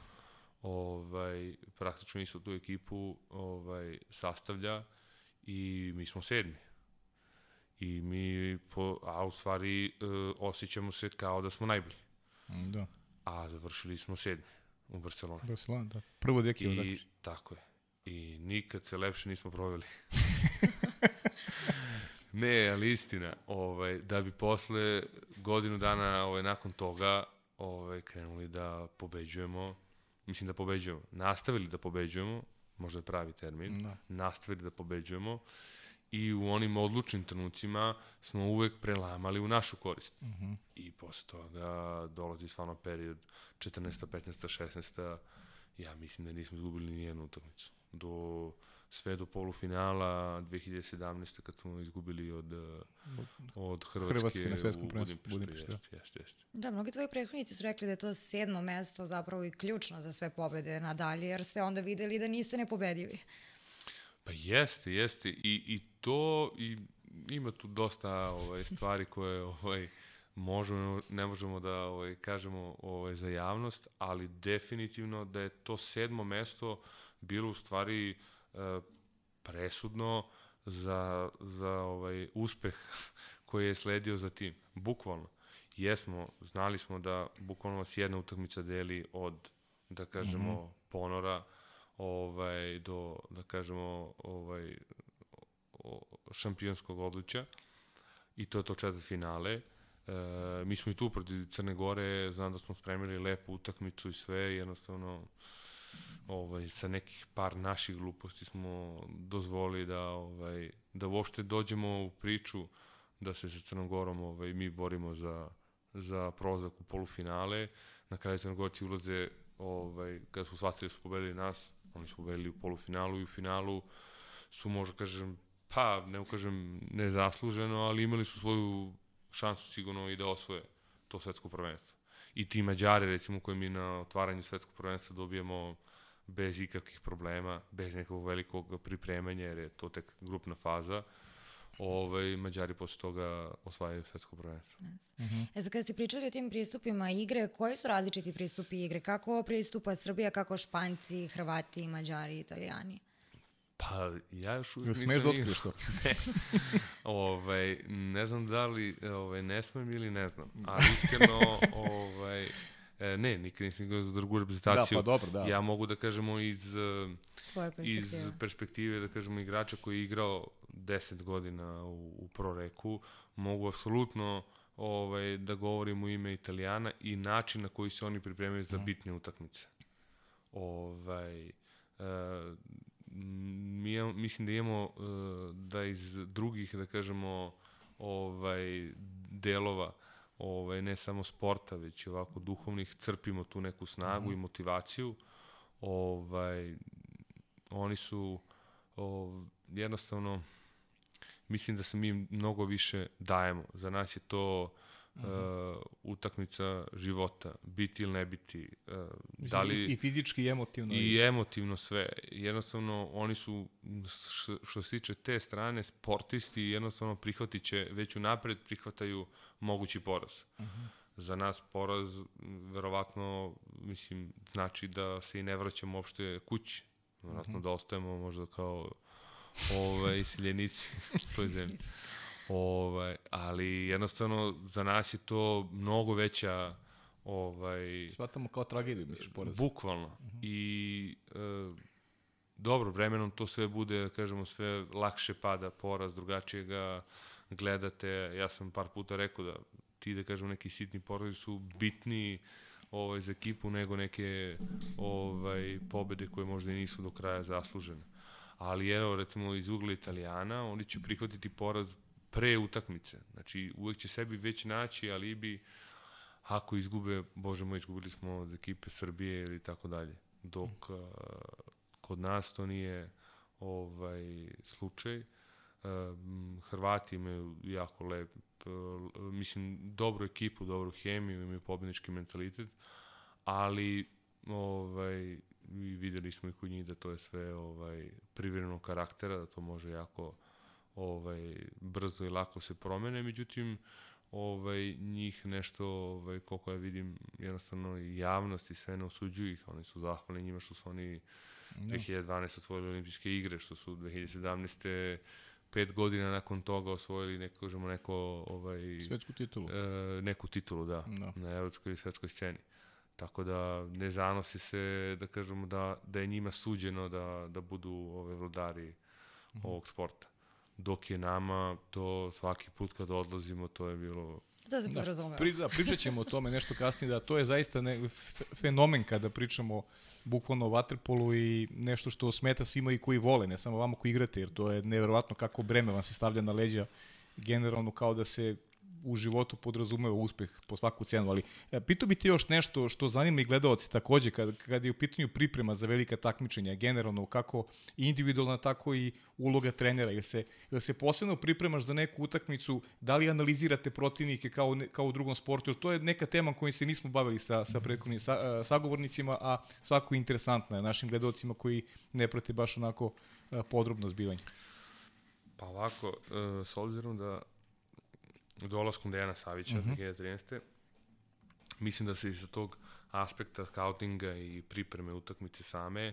Speaker 3: ovaj, praktično isto tu ekipu ovaj, sastavlja i mi smo sedmi. I mi, po, a u stvari, e, osjećamo se kao da smo najbolji.
Speaker 2: Da.
Speaker 3: A završili smo sedmi u Barceloni.
Speaker 2: Barcelona, da. Prvo deki
Speaker 3: I
Speaker 2: I...
Speaker 3: tako je. I nikad se lepše nismo proveli. ne, ali istina, ovaj, da bi posle godinu dana ovaj, nakon toga ovaj, krenuli da pobeđujemo, mislim da pobeđujemo, nastavili da pobeđujemo, možda je pravi termin,
Speaker 2: Da.
Speaker 3: nastavili da pobeđujemo i u onim odlučnim trenucima smo uvek prelamali u našu korist.
Speaker 2: Uh -huh.
Speaker 3: I posle toga dolazi stvarno period 14. 15. 16. Ja mislim da nismo izgubili ni jednu utakmicu. Do, sve do polufinala 2017. kad smo izgubili od, od Hrvatske,
Speaker 2: Hrvatske na svetskom prvenstvu
Speaker 3: Jeste, jeste, jeste.
Speaker 1: Da, mnogi tvoji prethodnici su rekli da je to sedmo mesto zapravo i ključno za sve pobede nadalje, jer ste onda videli da niste nepobedivi.
Speaker 3: Pa jeste, jeste. I, i to, i ima tu dosta ovaj, stvari koje ovaj, možemo, ne možemo da ovaj, kažemo ovaj, za javnost, ali definitivno da je to sedmo mesto bilo u stvari e, presudno za, za ovaj uspeh koji je sledio za tim. Bukvalno. Jesmo, znali smo da bukvalno vas jedna utakmica deli od, da kažemo, mm -hmm. ponora ovaj, do, da kažemo, ovaj, šampionskog odličja i to je to četvrt finale. E, mi smo i tu protiv Crne Gore, znam da smo spremili lepu utakmicu i sve, jednostavno ovaj, sa nekih par naših gluposti smo dozvolili da, ovaj, da uopšte dođemo u priču da se sa Crnogorom ovaj, mi borimo za, za prolazak u polufinale. Na kraju Crnogorci ulaze, ovaj, kada su shvatili da su pobedili nas, oni su pobedili u polufinalu i u finalu su, možda kažem, pa, ne ukažem nezasluženo, ali imali su svoju šansu sigurno i da osvoje to svetsko prvenstvo. I ti Mađari, recimo, koji mi na otvaranju svetskog prvenstva dobijemo bez ikakvih problema, bez nekog velikog pripremanja, jer je to tek grupna faza, ovaj, Mađari posle toga osvajaju svetsko prvenstvo.
Speaker 1: Yes. Uh -huh. E sad kada ste pričali o tim pristupima igre, koji su različiti pristupi igre? Kako pristupa Srbija, kako Španci, Hrvati, Mađari, Italijani?
Speaker 3: Pa, ja još uvijek
Speaker 2: nisam... Smeš da otkriješ to?
Speaker 3: ne, ovaj, ne znam da li ovaj, ne smem ili ne znam, ali iskreno, ovaj, E, ne, nikad nisam igrao za drugu reprezentaciju.
Speaker 2: Da, pa dobro, da.
Speaker 3: Ja mogu da kažemo iz,
Speaker 1: Tvoje perspektive.
Speaker 3: iz perspektive, da kažemo, igrača koji je igrao 10 godina u, u proreku, mogu apsolutno ovaj, da govorim u ime Italijana i način na koji se oni pripremaju za bitne utakmice. Ovaj, e, mi, mislim da imamo e, da iz drugih, da kažemo, ovaj, delova ovaj, ne samo sporta, već i ovako duhovnih, crpimo tu neku snagu mm i motivaciju. Ovaj, oni su ov, jednostavno, mislim da se mi mnogo više dajemo. Za nas je to uh, utakmica života, biti ili ne biti. Uh,
Speaker 2: da li, I fizički i emotivno.
Speaker 3: I emotivno sve. Jednostavno, oni su, što se tiče te strane, sportisti jednostavno prihvatit će, već unapred prihvataju mogući poraz. Uh -huh. Za nas poraz, verovatno, mislim, znači da se i ne vraćamo uopšte kući. Verovatno uh -huh. da ostajemo možda kao ove, isiljenici u toj zemlji. Ovaj, ali jednostavno za nas je to mnogo veća ovaj
Speaker 2: shvatamo kao tragediju misliš poraz.
Speaker 3: Bukvalno. Uh -huh. I e, dobro, vremenom to sve bude, da kažemo, sve lakše pada poraz, drugačije ga gledate. Ja sam par puta rekao da ti, da kažemo, neki sitni porazi su bitni ovaj, za ekipu nego neke ovaj, pobede koje možda i nisu do kraja zaslužene. Ali evo, recimo, iz ugla Italijana, oni će prihvatiti poraz pre utakmice. Znači, uvek će sebi već naći alibi ako izgube, bože moj, izgubili smo od ekipe Srbije ili tako dalje. Dok uh, kod nas to nije ovaj slučaj. Uh, Hrvati imaju jako lep, uh, mislim, dobru ekipu, dobru hemiju, imaju pobednički mentalitet, ali ovaj, videli smo i kod njih da to je sve ovaj, privrednog karaktera, da to može jako ovaj, brzo i lako se promene, međutim, ovaj, njih nešto, ovaj, koliko ja vidim, jednostavno i javnost i sve ne osuđuju ih, oni su zahvalni njima što su oni 2012. osvojili olimpijske igre, što su 2017 pet godina nakon toga osvojili neko, kažemo, neko, ovaj,
Speaker 2: Svetsku titulu.
Speaker 3: e, neku titulu, da,
Speaker 2: Da.
Speaker 3: na evropskoj i svetskoj sceni. Tako da ne zanosi se, da kažemo, da, da je njima suđeno da, da budu ove vladari
Speaker 2: Mhm.
Speaker 3: ovog sporta. Dok je nama to svaki put kad odlazimo, to je bilo
Speaker 1: To se
Speaker 2: Da. Pri, da, pričat ćemo o tome nešto kasnije, da to je zaista ne, fenomen kada pričamo bukvalno o vaterpolu i nešto što smeta svima i koji vole, ne samo vama koji igrate, jer to je neverovatno kako breme vam se stavlja na leđa generalno kao da se u životu podrazumeva uspeh po svaku cenu, ali e, pitao bi ti još nešto što zanima i gledalci takođe, kad, kad je u pitanju priprema za velika takmičenja, generalno kako individualna, tako i uloga trenera, jer se, jer se posebno pripremaš za neku utakmicu, da li analizirate protivnike kao, kao u drugom sportu, jer to je neka tema kojom se nismo bavili sa, sa prethodnim sa, a, sagovornicima, a svako interesantna je našim gledalcima koji ne prate baš onako a, podrobno zbivanje.
Speaker 3: Pa ovako, e, s obzirom da dolaskom Dejana Savića uh -huh. 2013. Mislim da se iz tog aspekta skautinga i pripreme utakmice same,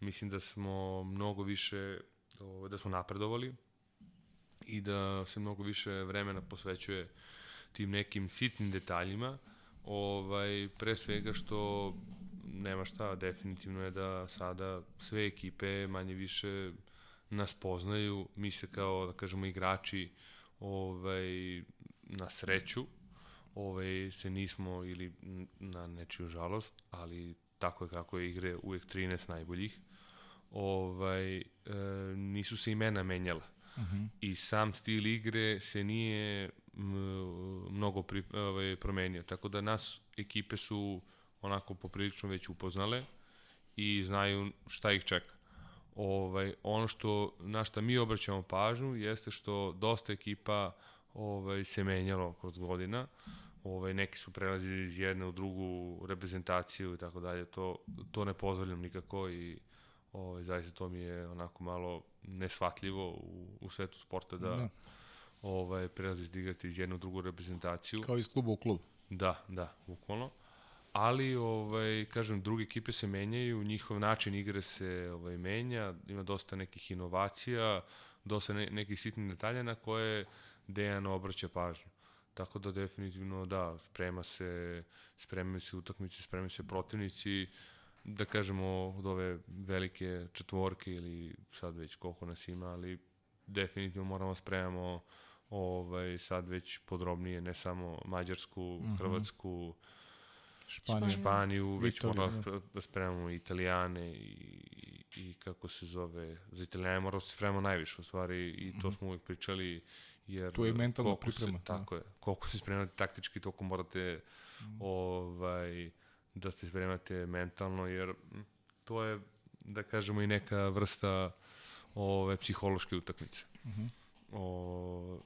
Speaker 3: mislim da smo mnogo više, ovaj, da smo napredovali i da se mnogo više vremena posvećuje tim nekim sitnim detaljima, ovaj, pre svega što nema šta, definitivno je da sada sve ekipe manje više nas poznaju, mi se kao, da kažemo, igrači ovaj, na sreću, ovaj, se nismo ili na nečiju žalost, ali tako je kako je igre uvek 13 najboljih, ovaj, e, nisu se imena menjala. Uh -huh. I sam stil igre se nije mnogo pri, ovaj, promenio. Tako da nas ekipe su onako poprilično već upoznale i znaju šta ih čeka. Ovaj, ono što, na šta mi obraćamo pažnju jeste što dosta ekipa ovaj, se menjalo kroz godina. Ovaj, neki su prelazili iz jedne u drugu reprezentaciju i tako dalje. To, to ne pozdravljam nikako i ovaj, zaista to mi je onako malo nesvatljivo u, u svetu sporta da, da. ovaj, prelazi da igrate iz jedne u drugu reprezentaciju.
Speaker 2: Kao iz kluba u klub.
Speaker 3: Da, da, bukvalno. Ali, ovaj, kažem, druge ekipe se menjaju, njihov način igre se ovaj, menja, ima dosta nekih inovacija, dosta ne, nekih sitnih detalja na koje Dejan obraća pažnju. Tako da definitivno da, sprema se, spremaju se utakmice, spremaju se protivnici, da kažemo od ove velike četvorke ili sad već koliko nas ima, ali definitivno moramo spremamo ovaj, sad već podrobnije, ne samo Mađarsku, mm -hmm.
Speaker 2: Španiju,
Speaker 3: Španiju već
Speaker 2: Italiju, da.
Speaker 3: da. spremamo Italijane i, i kako se zove, za Italijane moramo da se spremamo najviše u stvari i to smo uvek pričali jer
Speaker 2: Tu je mentalna priprema,
Speaker 3: Se,
Speaker 2: da.
Speaker 3: tako je. Koliko se spremate taktički, toliko morate ovaj, da se spremate mentalno, jer to je, da kažemo, i neka vrsta ove, psihološke utakmice. O,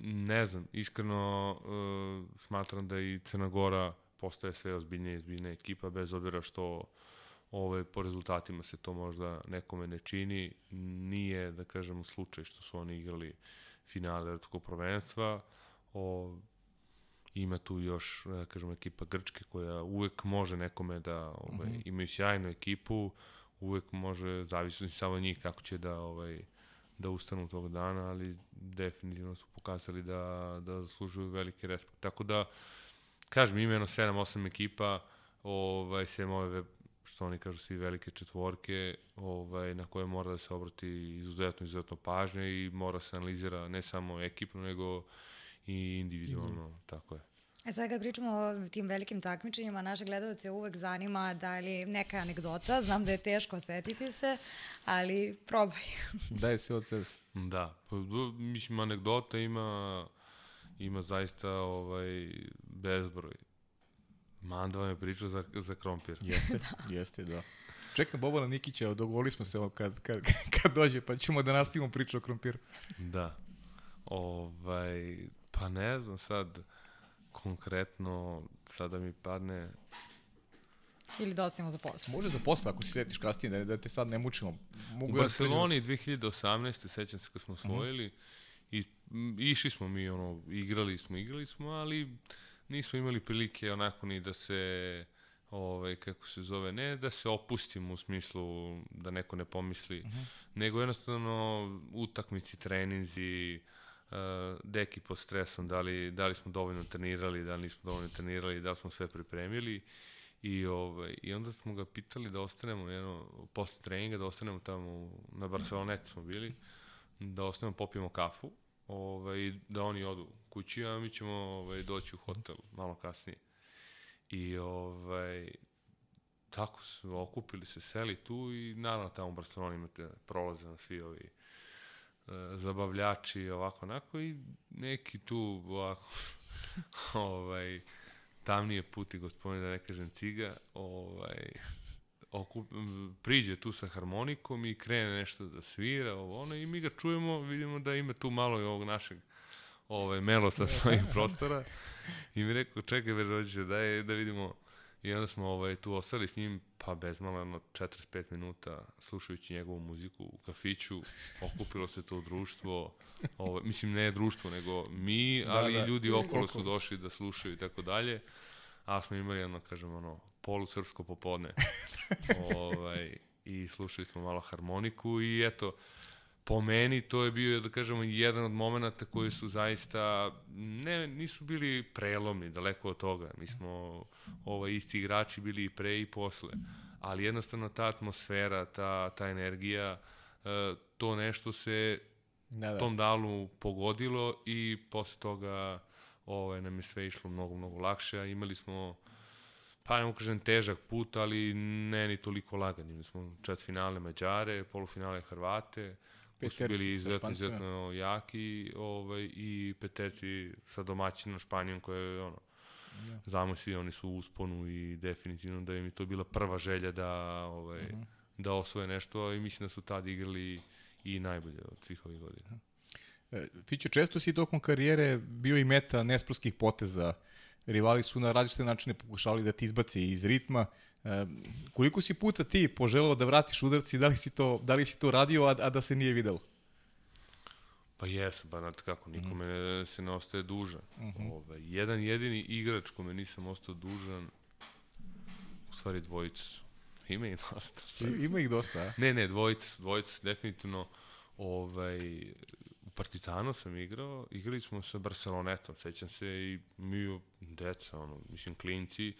Speaker 3: ne znam, iskreno uh, smatram da i Crna Gora postaje sve ozbiljnija i ozbiljnija ekipa, bez obzira što ove, po rezultatima se to možda nekome ne čini. Nije, da kažemo, slučaj što su oni igrali finale evropskog prvenstva. O, ima tu još, da kažemo, ekipa Grčke koja uvek može nekome da ovaj, mm -hmm. imaju sjajnu ekipu, uvek može, zavisno samo njih kako će da ovaj, da ustanu tog dana, ali definitivno su pokazali da, da zaslužuju veliki respekt. Tako da, kažem, imeno 7-8 ekipa, ovaj, sem ove, što oni kažu, svi velike četvorke, ovaj, na koje mora da se obrati izuzetno, izuzetno pažnje i mora se analizira ne samo ekipno, nego i individualno, mm. tako je.
Speaker 1: E sad kad pričamo o tim velikim takmičenjima, naše gledalce uvek zanima da li neka anegdota, znam da je teško setiti se, ali probaj.
Speaker 2: Daj se od sebe.
Speaker 3: Da, pa, mislim, anegdota ima, ima zaista ovaj, bezbroj. Manda vam je pričao za, za krompir.
Speaker 2: Jeste, jeste, da. Čekam Bobana Nikića, dogovorili smo se ovo kad, kad, kad dođe, pa ćemo da nastavimo priču o krompiru.
Speaker 3: Da. Ovaj, pa ne znam sad, konkretno, sada mi padne,
Speaker 1: Ili da ostavimo za posle.
Speaker 2: Može za posle, ako se setiš kasnije, da, da te sad ne mučimo.
Speaker 3: U
Speaker 2: Mogu ja da
Speaker 3: Barceloni 2018. sećam se kad smo osvojili i m, išli smo mi, ono, igrali smo, igrali smo, ali nismo imali prilike onako ni da se, ovaj, kako se zove, ne da se opustimo u smislu da neko ne pomisli, uh -huh. nego jednostavno utakmici, treninzi, uh, deki pod stresom, da li, da li smo dovoljno trenirali, da li nismo dovoljno trenirali, da li smo sve pripremili. I, ovaj, I onda smo ga pitali da ostanemo, jedno, posle treninga, da ostanemo tamo, na Barceloneti smo bili, da ostanemo, popijemo kafu, ovaj, da oni odu kući, a mi ćemo ovaj, doći u hotel malo kasnije. I ovaj, tako su okupili se, seli tu i naravno tamo u Barceloni imate prolaze na svi ovi uh, zabavljači ovako onako i neki tu ovako ovaj tamnije puti gospodine da ne kažem ciga ovaj okup, priđe tu sa harmonikom i krene nešto da svira ovo ono i mi ga čujemo vidimo da ima tu malo i ovog našeg ovaj melo sa svojih prostora. I mi rekao čekaj bre rođe daj da vidimo. I onda smo ovaj, tu ostali s njim, pa bezmalano 45 minuta slušajući njegovu muziku u kafiću, okupilo se to društvo, ovaj, mislim ne društvo, nego mi, da, ali da, i ljudi okolo su došli da slušaju i tako dalje, a smo imali jedno, kažem, ono, polusrpsko popodne. ovaj, I slušali smo malo harmoniku i eto, po meni to je bio, da kažemo, jedan od momenta koji su zaista, ne, nisu bili prelomni, daleko od toga. Mi smo ovaj, isti igrači bili i pre i posle. Ali jednostavno ta atmosfera, ta, ta energija, e, to nešto se da, da. tom dalu pogodilo i posle toga ovaj, nam je sve išlo mnogo, mnogo lakše. Imali smo pa ne kažem težak put, ali ne ni toliko lagan. Imali smo čet finale Mađare, polufinale Hrvate, koji su bili izuzetno, izuzetno jaki ovaj, i peterci sa domaćinom Španijom koja je ono, ja. znamo svi, oni su u usponu i definitivno da im je to bila prva želja da, ovaj, uh mhm. -huh. da osvoje nešto i mislim da su tad igrali i najbolje od svih ovih godina.
Speaker 2: E, Fiće, često si tokom karijere bio i meta nesprskih poteza. Rivali su na različite načine pokušavali da ti izbaci iz ritma. E, koliko si puta ti poželao da vratiš udarci, da li si to, da li si to radio, a, a da se nije videlo?
Speaker 3: Pa jes, ba znate kako, nikome mm -hmm. se ne ostaje dužan. Mm -hmm. Ove, jedan jedini igrač kome nisam ostao dužan, u stvari dvojica su. Ima ih dosta.
Speaker 2: I, ima ih dosta, a?
Speaker 3: Ne, ne, dvojica su, dvojica su definitivno ovaj, Partizanu sam igrao, igrali smo sa Barcelonetom, sećam se i mi, deca, ono, mislim, klinci,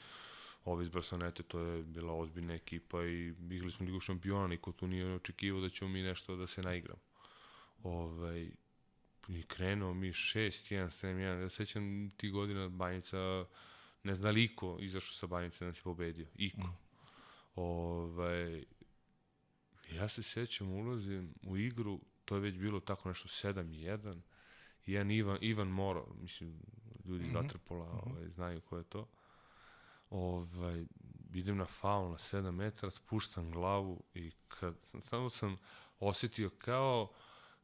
Speaker 3: ovi iz Barcelonete, to je bila ozbiljna ekipa i igrali smo Ligu šampiona, niko tu nije očekivao da ćemo mi nešto da se naigramo. Ovaj, i krenuo mi 6-1, 7-1, ja sećam ti godina Banjica, ne zna li iko izašao sa Banjice da nas je pobedio, iko. Mm. Ovaj, ja se sećam, ulazim u igru, to je već bilo tako nešto 7-1, i jedan Ivan, Ivan Moro, mislim, ljudi iz mm -hmm. Vatrpola -hmm. ovaj, znaju ko je to, ovaj, idem na faul na 7 metara, spuštam glavu i kad sam, samo sam osetio kao,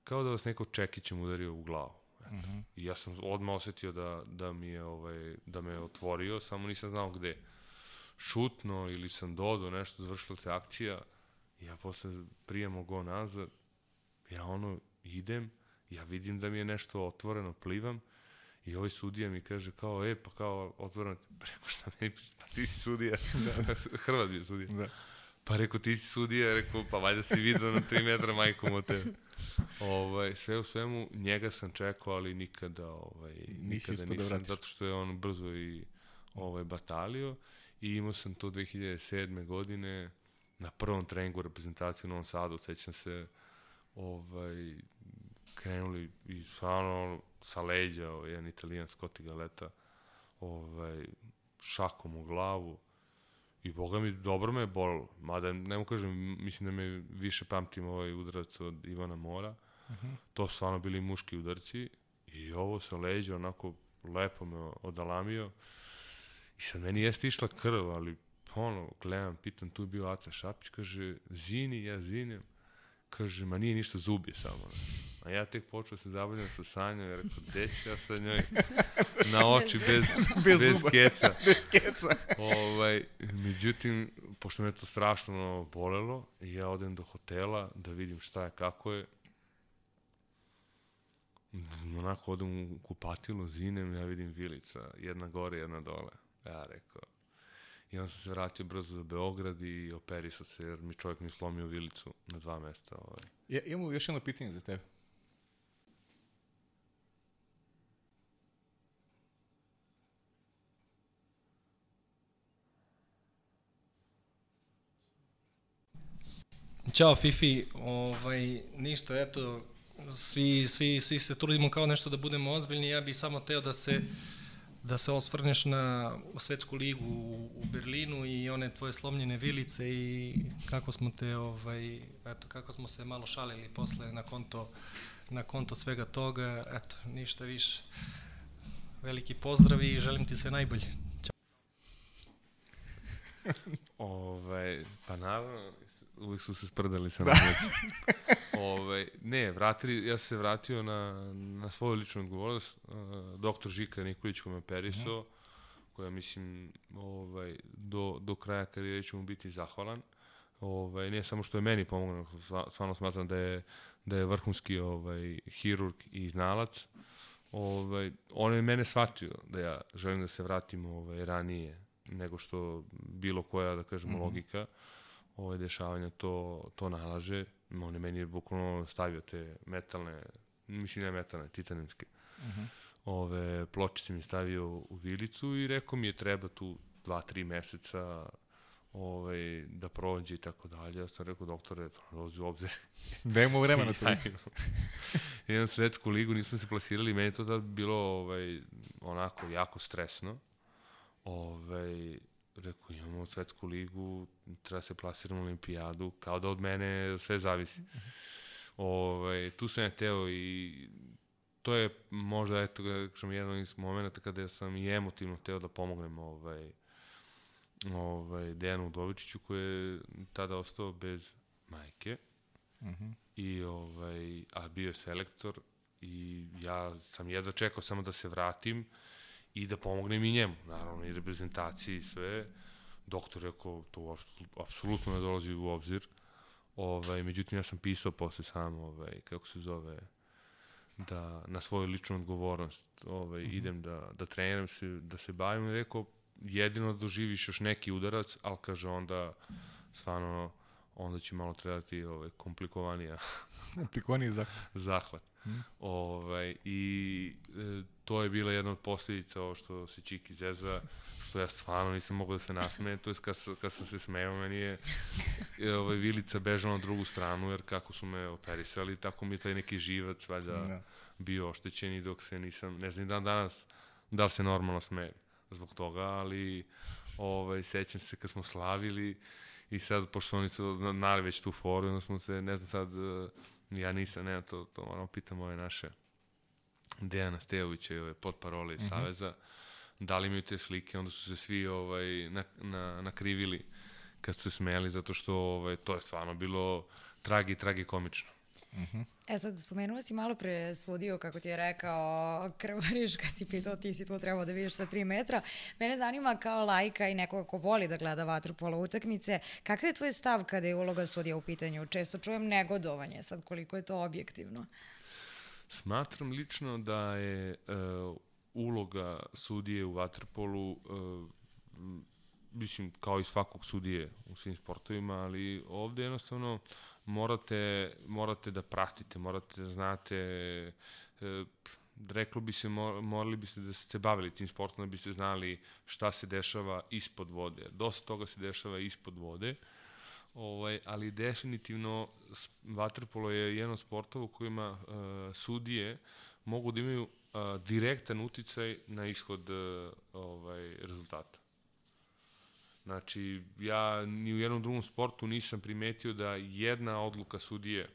Speaker 3: kao da vas neko čekićem udario u glavu. Mm -hmm. I ja sam odmah osetio da, da mi je ovaj, da me je otvorio, samo nisam znao gde. Šutno ili sam dodao nešto, završila se akcija, ja posle prijemo go nazad, ja ono idem, ja vidim da mi je nešto otvoreno, plivam, I ovaj sudija mi kaže kao, e, pa kao, otvoreno, preko šta mi, pa ti si sudija. da. Hrvat je sudija. Da. Pa rekao, ti si sudija, rekao, pa valjda si vidio na 3 metra majkom od tebe. Ovaj, sve u svemu, njega sam čekao, ali nikada, ovaj, Nisi nikada da nisam, da zato što je on brzo i ovaj, batalio. I imao sam to 2007. godine na prvom treningu reprezentacije u Novom Sadu, sećam se, ovaj, krenuli i stvarno sa leđa, ovaj, jedan italijan Scotti Galeta, ovaj, šakom u glavu, I boga mi, dobro me je bolilo. Mada, ne mu kažem, mislim da me više pamtim ovaj udarac od Ivana Mora. Uh mhm. -huh. To su stvarno bili muški udarci. I ovo sa leđa onako lepo me odalamio. I sad meni jeste išla krv, ali ono, gledam, pitam, tu je bio Aca Šapić, kaže, zini, ja zinem. Kaže, ma nije ništa zubje samo. A ja tek počeo se zabavljam sa Sanjom, jer rekao, gde ću ja sa njoj na oči bez, bez, bez keca.
Speaker 2: bez keca.
Speaker 3: ovaj, međutim, pošto me to strašno bolelo, ja odem do hotela da vidim šta je, kako je. Onako odem u kupatilu, zinem, ja vidim vilica, jedna gore, jedna dole. Ja rekao, I onda sam se vratio brzo za Beograd i operisao se, jer mi čovjek mi slomio vilicu na dva mesta. Ovaj.
Speaker 2: Ja, imamo još jedno pitanje za tebe.
Speaker 4: Ćao Fifi, ovaj, ništa, eto, svi, svi, svi se trudimo kao nešto da budemo ozbiljni, ja bih samo teo da se da se osvrneš na svetsku ligu u, u Berlinu i one tvoje slomljene vilice i kako smo te ovaj eto kako smo se malo šalili posle na konto na konto svega toga eto ništa više. Veliki pozdrav i želim ti sve najbolje.
Speaker 3: Ovaj, pa naravno, uvijek su se sprdali sa da. Ove, ne, vratili, ja sam se vratio na, na svoju ličnu odgovornost. Uh, doktor Žika Nikolić ko me operisao, mm koja mislim ovaj, do, do kraja karijere ću mu biti zahvalan. Ovaj, ne samo što je meni pomogno, stvarno smatram da je, da je vrhunski ovaj, hirurg i znalac. Ovaj, on je mene shvatio da ja želim da se vratim ovaj, ranije nego što bilo koja, da kažemo, mm -hmm. logika ovaj, dešavanja to, to nalaže. On je meni bukvalno stavio te metalne, mislim ne metalne, titanimske. Uh mhm. -huh. Ove pločice mi stavio u vilicu i rekao mi je treba tu dva, tri meseca ovaj, da prođe i tako dalje. Ja sam rekao, doktore, to dolazi u obzir.
Speaker 2: Da imamo vremena to.
Speaker 3: Jedan svetsku ligu, nismo se plasirali, meni to da bilo ovaj, onako jako stresno. Ovaj, rekao, imamo svetsku ligu, treba se plasiramo u olimpijadu, kao da od mene sve zavisi. -hmm. ovaj, tu sam ja teo i to je možda, eto, da kažem, jedan iz momenta kada sam i emotivno teo da pomognem ovaj, ovaj, Dejanu Udovičiću koji je tada ostao bez majke. Mm -hmm. I, ovaj, a bio je selektor i ja sam jedva čekao samo da se vratim i da pomognem i njemu, naravno, i reprezentaciji i sve. Doktor rekao, to apsolutno ne dolazi u obzir. Ovaj, međutim, ja sam pisao posle sam, ovaj, kako se zove, da na svoju ličnu odgovornost ovaj, mm -hmm. idem da, da treniram se, da se bavim i rekao, jedino da doživiš još neki udarac, ali kaže onda, stvarno, onda će malo trebati ovaj, komplikovanija
Speaker 2: komplikovaniji zahvat.
Speaker 3: zahvat. Mm. Ovaj, I e, to je bila jedna od posljedica ovo što se Čiki zeza, što ja stvarno nisam mogao da se nasmejem, to je kad, kad sam se smeo, meni je, je ovaj, Vilica bežao na drugu stranu, jer kako su me operisali, tako mi je taj neki živac valjda da. bio oštećen i dok se nisam, ne znam dan danas da li se normalno smejem zbog toga, ali ovaj, sećam se kad smo slavili i sad, pošto oni su znali već tu foru, onda smo se, ne znam sad, ja nisam, ne, to, to moramo pitam ove naše Dejana Stejovića i ove potparole iz mm -hmm. Saveza, da li imaju te slike, onda su se svi ovaj, na, na, nakrivili kad su se smeli, zato što ovaj, to je stvarno bilo tragi, tragi komično.
Speaker 1: Uh mhm. -huh. E sad, spomenuo si malo pre sudio, kako ti je rekao, krvariš kad si pitao ti si to trebao da vidiš sa 3 metra. Mene zanima kao lajka i nekoga ko voli da gleda vaterpolo utakmice, kakav je tvoj stav kada je uloga sudija u pitanju? Često čujem negodovanje, sad koliko je to objektivno.
Speaker 3: Smatram lično da je uh, uloga sudije u vaterpolu uh, mislim kao i svakog sudije u svim sportovima, ali ovde jednostavno morate, morate da pratite, morate da znate uh, reklo bi se, morali biste da ste bavili tim sportom, da biste znali šta se dešava ispod vode. Dosta toga se dešava ispod vode. Uh, Ovaj, ali definitivno vaterpolo je jedan od sportova u kojima uh, sudije mogu da imaju uh, direktan uticaj na ishod uh, ovaj, rezultata. Znači, ja ni u jednom drugom sportu nisam primetio da jedna odluka sudije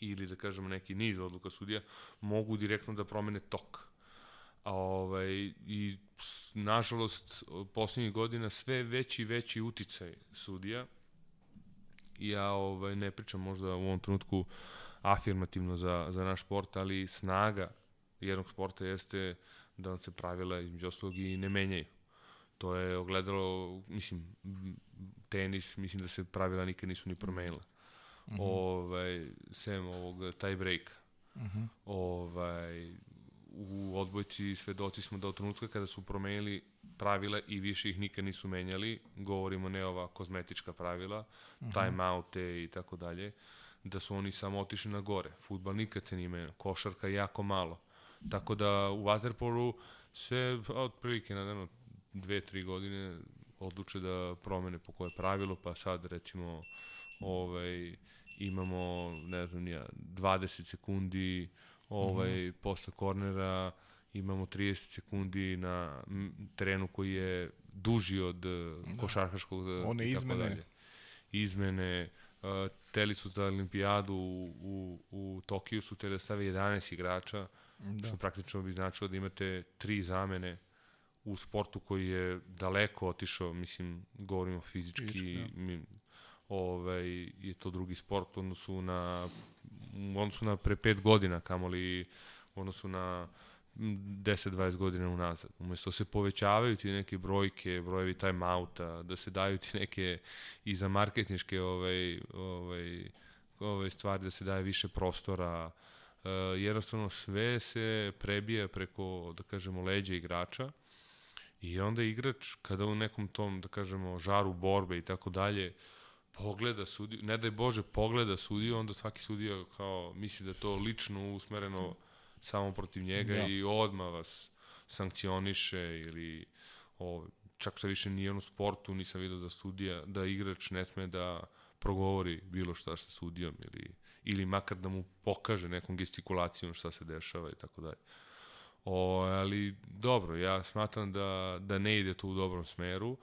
Speaker 3: ili da kažemo neki niz odluka sudija mogu direktno da promene tok. A, ovaj, I nažalost, poslednjih godina sve veći i veći uticaj sudija ja ovaj, ne pričam možda u ovom trenutku afirmativno za, za naš sport, ali snaga jednog sporta jeste da vam se pravila između oslog i ne menjaju. To je ogledalo, mislim, tenis, mislim da se pravila nikad nisu ni promenila. Mm -hmm. ovaj, sem ovog tie breaka. Uh -huh. ovaj, u odbojci svedoci smo da od trenutka kada su promenili pravila i više ih nikad nisu menjali, govorimo ne ova kozmetička pravila, uh -huh. time-oute i tako dalje, da su oni samo otišli na gore. Futbal nikad se nije menjao, košarka jako malo. Tako da u Waterpolu se otprilike na jedno dve, tri godine odluče da promene po koje pravilo, pa sad recimo ovaj, imamo, ne znam, nija, 20 sekundi ovaj, mm -hmm. posle kornera, imamo 30 sekundi na terenu koji je duži od da. košarkaškog
Speaker 2: One izmene. Dalje.
Speaker 3: Izmene, uh, teli su za olimpijadu u, u, u Tokiju su te da stave 11 igrača, da. što praktično bi značilo da imate tri zamene u sportu koji je daleko otišao, mislim, govorimo fizički, Fizički, da. mi, ovaj, je to drugi sport odnosu na, u odnosu na pre pet godina, kamoli u odnosu na 10-20 godina unazad. Umesto da se povećavaju ti neke brojke, brojevi time-outa, da se daju ti neke i za marketničke ovaj, ovaj, ovaj stvari, da se daje više prostora, uh, jednostavno sve se prebija preko, da kažemo, leđa igrača i onda igrač, kada u nekom tom, da kažemo, žaru borbe i tako dalje, pogleda sudiju, ne daj Bože, pogleda sudiju, onda svaki sudija kao misli da to lično usmereno samo protiv njega da. i odma vas sankcioniše ili o, čak što više nije u sportu, nisam vidio da sudija, da igrač ne sme da progovori bilo šta sa sudijom ili, ili makar da mu pokaže nekom gestikulacijom šta se dešava i tako dalje. O, ali dobro, ja smatram da, da ne ide to u dobrom smeru. Uh,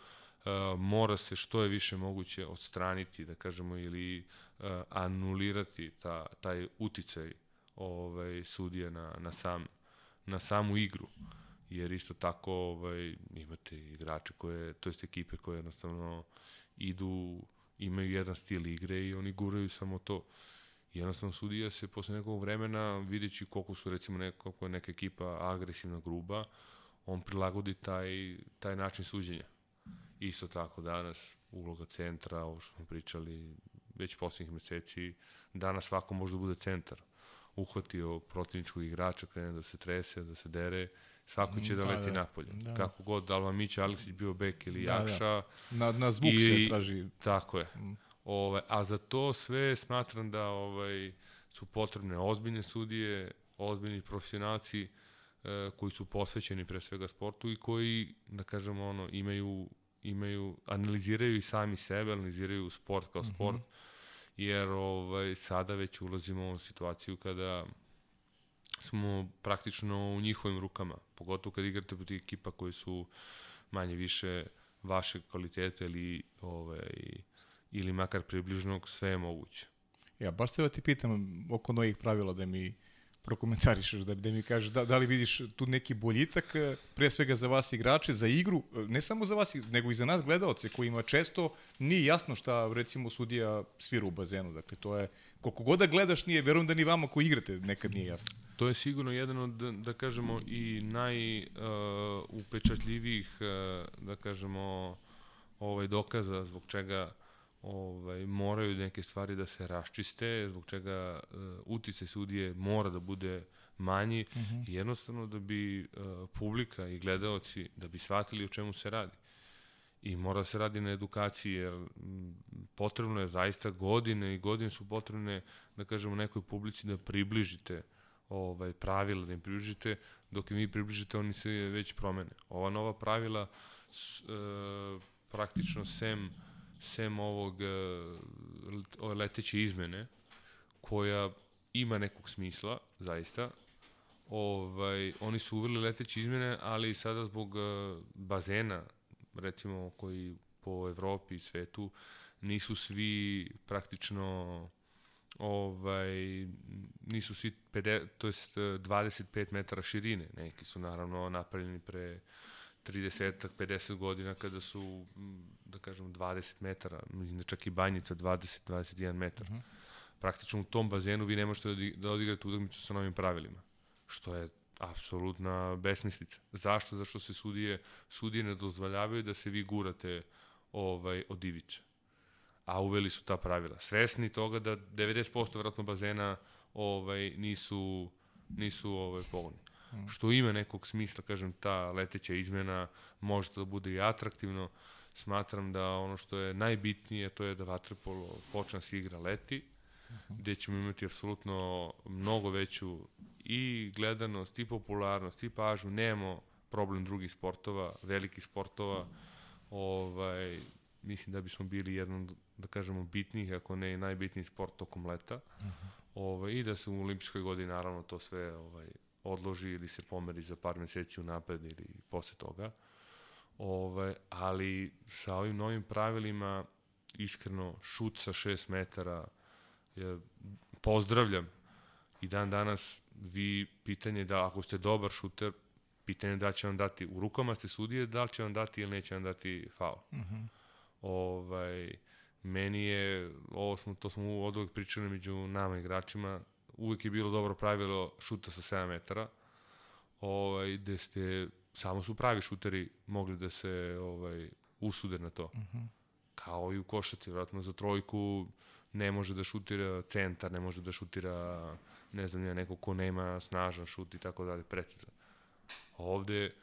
Speaker 3: mora se što je više moguće odstraniti, da kažemo, ili uh, anulirati ta, taj uticaj ovaj, sudije na, na, sam, na samu igru. Jer isto tako ovaj, imate igrače koje, to jest ekipe koje jednostavno idu, imaju jedan stil igre i oni guraju samo to. Jednostavno sudija se posle nekog vremena, videći koliko su recimo neko, neka ekipa agresivna, gruba, on prilagodi taj, taj način suđenja. Isto tako danas uloga centra, ovo što smo pričali već poslednjih meseci, danas svako može da bude centar uhvatio protivničkog igrača, krene da se trese, da se dere, svako će mm, da, da leti da, napolje. Da. Kako god, da li vam Mića Aleksić bio bek ili da, Jakša.
Speaker 2: Da. Na, na zvuk i, se traži.
Speaker 3: Tako je. Mm. Ove, a za to sve smatram da ovaj, su potrebne ozbiljne sudije, ozbiljni profesionalci e, koji su posvećeni pre svega sportu i koji, da kažemo, ono, imaju imaju, analiziraju i sami sebe, analiziraju sport kao sport. Mm -hmm jer ovaj, sada već ulazimo u situaciju kada smo praktično u njihovim rukama, pogotovo kad igrate protiv ekipa koji su manje više vaše kvalitete ili, ovaj, ili makar približnog, sve je moguće.
Speaker 2: Ja, baš se ti pitam oko novih pravila da mi prokomentarišeš, da, da mi kažeš da, da li vidiš tu neki boljitak, e, pre svega za vas igrače, za igru, e, ne samo za vas, nego i za nas gledaoce, kojima često nije jasno šta, recimo, sudija svira u bazenu. Dakle, to je, koliko god da gledaš, nije, verujem da ni vama koji igrate nekad nije jasno.
Speaker 3: To je sigurno jedan od, da kažemo, i najupečatljivijih, uh, uh, da kažemo, ovaj dokaza zbog čega ovaj, moraju neke stvari da se raščiste, zbog čega uh, utice sudije mora da bude manji, mhm. -huh. jednostavno da bi uh, publika i gledaoci, da bi shvatili o čemu se radi. I mora da se radi na edukaciji, jer potrebno je zaista godine i godine su potrebne, da kažemo, nekoj publici da približite ovaj, pravila, da im približite, dok im vi približite, oni se već promene. Ova nova pravila, s, uh, praktično sem sem ovog uh, leteće izmene, koja ima nekog smisla, zaista, ovaj, oni su uveli leteće izmene, ali sada zbog uh, bazena, recimo, koji po Evropi i svetu, nisu svi praktično ovaj nisu svi 50 to jest 25 metara širine. Neki su naravno napravljeni pre 30 50 godina kada su da kažem 20 metara, mislim da čak i banjica 20 21 metar. Uh mhm. -huh. Praktično u tom bazenu vi ne možete da, odigrate utakmicu sa novim pravilima, što je apsolutna besmislica. Zašto? Zašto se sudije sudije ne dozvoljavaju da se vi gurate ovaj od ivice. A uveli su ta pravila. Svesni toga da 90% vratno bazena ovaj, nisu, nisu ovaj, pogodni. Mm. Što ima nekog smisla, kažem, ta leteća izmena može da bude i atraktivno. Smatram da ono što je najbitnije, to je da vaterpolo počne da se igra leti, mm -hmm. gde ćemo imati apsolutno mnogo veću i gledanost, i popularnost, i pažnju. Nemamo problem drugih sportova, velikih sportova. Ovaj, mislim da bismo bili jedan, da kažemo, bitnijih, ako ne i najbitniji sport tokom leta. Uh -huh. ovaj, I da se u olimpijskoj godini naravno to sve ovaj, odloži ili se pomeri za par meseci u napred ili posle toga. Ovaj, ali sa ovim novim pravilima iskreno šut sa 6 metara je, pozdravljam i dan danas vi pitanje da ako ste dobar šuter pitanje da će vam dati u rukama ste sudije da li će vam dati ili neće vam dati faul. Mhm. -huh. ovaj, meni je, ovo smo, to smo od uvek pričali među nama igračima, uvek je bilo dobro pravilo šuta sa 7 metara, ovaj, gde ste, samo su pravi šuteri mogli da se ovaj, usude na to. Uh mhm. -huh. Kao i u košaci, vratno za trojku ne može da šutira centar, ne može da šutira, ne znam, neko ko nema snažan šut i tako dalje, precizan. Ovde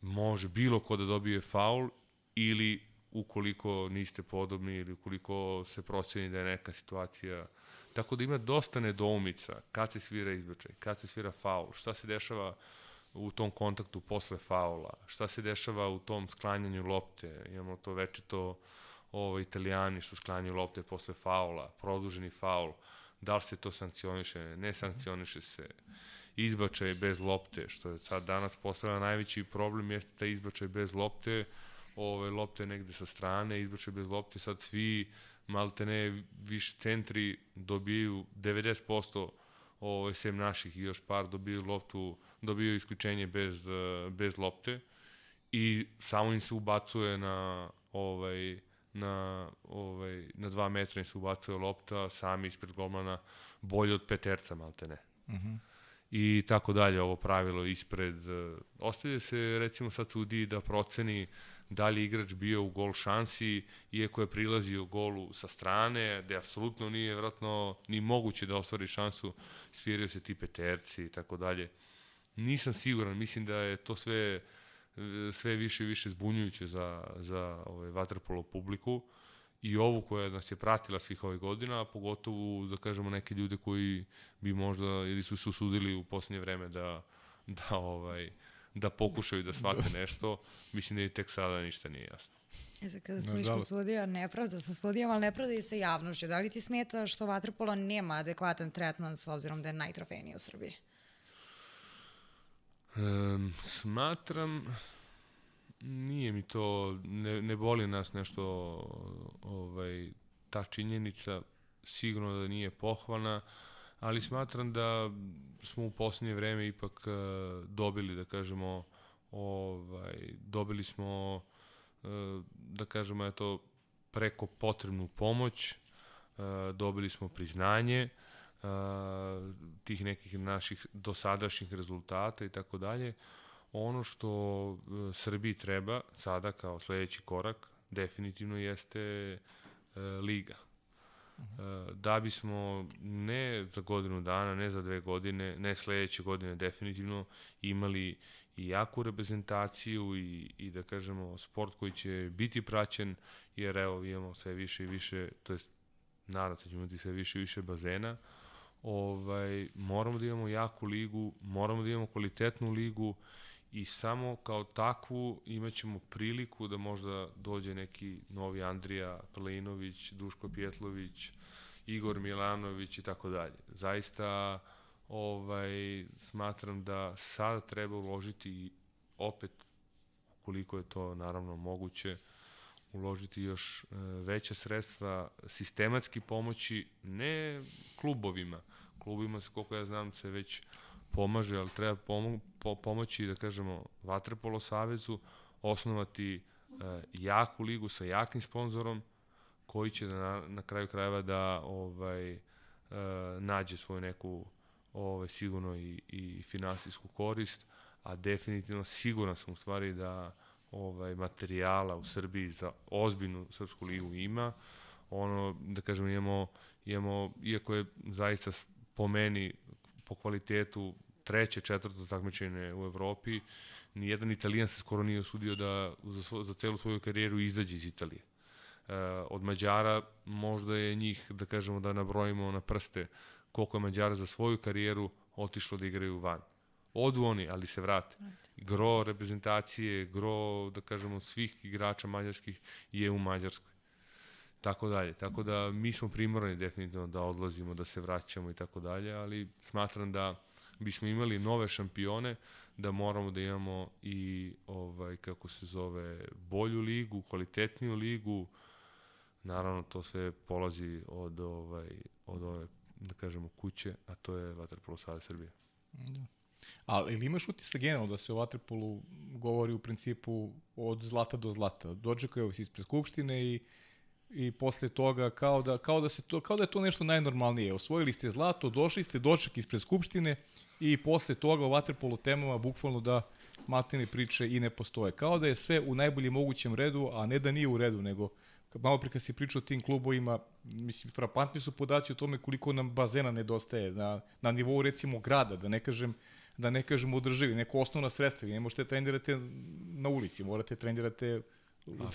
Speaker 3: može bilo ko da dobije faul ili ukoliko niste podobni ili ukoliko se proceni da je neka situacija Tako da ima dosta nedoumica kad se svira izbačaj, kad se svira faul, šta se dešava u tom kontaktu posle faula, šta se dešava u tom sklanjanju lopte, imamo to večito ovo, italijani što sklanjaju lopte posle faula, produženi faul, da li se to sankcioniše, ne sankcioniše se, izbačaj bez lopte, što je sad danas postala najveći problem, jeste taj izbačaj bez lopte, ove lopte negde sa strane, izbačaj bez lopte, sad svi malte ne više centri dobiju 90% ovaj, sem naših i još par dobiju loptu, dobiju isključenje bez, bez lopte i samo im se ubacuje na ovaj, na, ovaj, na dva metra im se ubacuje lopta, sami ispred golmana bolje od peterca malte ne. Uh mhm. -huh i tako dalje, ovo pravilo ispred. Ostavlja se recimo sad sudi da proceni da li igrač bio u gol šansi, iako je prilazio golu sa strane, da apsolutno nije vratno ni moguće da ostvari šansu, svirio se ti peterci i tako dalje. Nisam siguran, mislim da je to sve sve više i više zbunjujuće za, za ovaj, vaterpolo publiku i ovu koja nas je pratila svih ovih godina, a pogotovo, da kažemo, neke ljude koji bi možda ili su se usudili u poslednje vreme da, da ovaj, da pokušaju da shvate nešto, mislim da i tek sada ništa nije jasno.
Speaker 1: E sad kada smo išli kod sudija, nepravda sa sudijama, ali nepravda i sa javnošću. Da li ti smeta što Vatrpolo nema adekvatan tretman s obzirom da je najtrofejniji u Srbiji?
Speaker 3: Um, smatram, nije mi to, ne, ne boli nas nešto ovaj, ta činjenica, sigurno da nije pohvalna, ali smatram da smo u poslednje vreme ipak uh, dobili, da kažemo, ovaj, dobili smo, uh, da kažemo, eto, preko potrebnu pomoć, uh, dobili smo priznanje tih nekih naših dosadašnjih rezultata i tako dalje. Ono što Srbiji treba sada kao sledeći korak definitivno jeste liga. Da bismo ne za godinu dana, ne za dve godine, ne sledeće godine definitivno imali i jaku reprezentaciju i, i da kažemo sport koji će biti praćen jer evo imamo sve više i više, to jest naravno da ćemo imati sve više i više bazena, ovaj, moramo da imamo jaku ligu, moramo da imamo kvalitetnu ligu i samo kao takvu imaćemo priliku da možda dođe neki novi Andrija Plinović, Duško Pjetlović, Igor Milanović i tako dalje. Zaista ovaj, smatram da sada treba uložiti opet, koliko je to naravno moguće, uložiti još e, veća sredstva, sistematski pomoći, ne klubovima. Klubima, koliko ja znam, se već pomaže, ali treba po pomoći, da kažemo, Vatrepolo Savezu, osnovati e, jaku ligu sa jakim sponzorom, koji će da na, na kraju krajeva da ovaj, e, nađe svoju neku ovaj, sigurno i, i finansijsku korist, a definitivno siguran sam u stvari da ovaj materijala u Srbiji za ozbiljnu srpsku ligu ima. Ono, da kažem, imamo, imamo iako je zaista po meni, po kvalitetu, treće, četvrto takmičenje u Evropi. Nijedan Italijan se skoro nije osudio da za, svo, za celu svoju karijeru izađe iz Italije. E, od Mađara možda je njih, da kažemo da nabrojimo na prste koliko je Mađara za svoju karijeru otišlo da igraju van. Odu oni, ali se vrate. Gro reprezentacije, gro, da kažemo, svih igrača mađarskih je u Mađarskoj. Tako dalje. Tako da mi smo primorani definitivno da odlazimo, da se vraćamo i tako dalje, ali smatram da bismo imali nove šampione, da moramo da imamo i ovaj kako se zove bolju ligu, kvalitetniju ligu. Naravno to sve polazi od ovaj od ove da kažemo kuće, a to je Vaterpolo Savez Srbije.
Speaker 2: Da. Ali ili imaš utisak generalno da se o Vaterpolu govori u principu od zlata do zlata? Dočekaju se ispred Skupštine i i posle toga kao da, kao da, se to, kao da je to nešto najnormalnije. Osvojili ste zlato, došli ste doček ispred Skupštine i posle toga o vaterpolu temama bukvalno da maltene priče i ne postoje. Kao da je sve u najboljem mogućem redu, a ne da nije u redu, nego malo pre kad si pričao o tim klubovima, mislim, frapantni su podaci o tome koliko nam bazena nedostaje na, na nivou recimo grada, da ne kažem da ne kažem u državi, neko osnovna sredstva, vi ne možete trenirate na ulici, morate trenirate,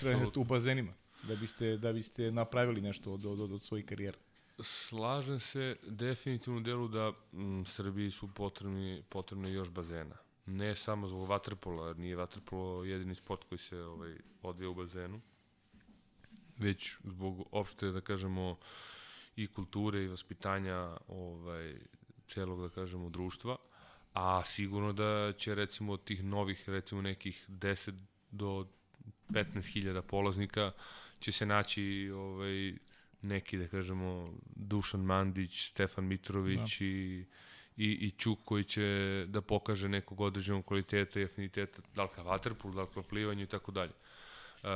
Speaker 2: trenirate u bazenima da biste, da biste napravili nešto od, od, od, od svojih karijera.
Speaker 3: Slažem se definitivno u delu da m, Srbiji su potrebni, potrebni još bazena. Ne samo zbog vaterpola, jer nije vaterpolo jedini sport koji se ovaj, odvija u bazenu, već zbog opšte, da kažemo, i kulture i vaspitanja ovaj, celog, da kažemo, društva, a sigurno da će recimo od tih novih, recimo nekih 10 do 15.000 polaznika će se naći ovaj, neki, da kažemo, Dušan Mandić, Stefan Mitrović da. i, i, i Čuk koji će da pokaže nekog određenog kvaliteta i afiniteta, da li ka vaterpolu, da li ka plivanju i tako dalje. Uh,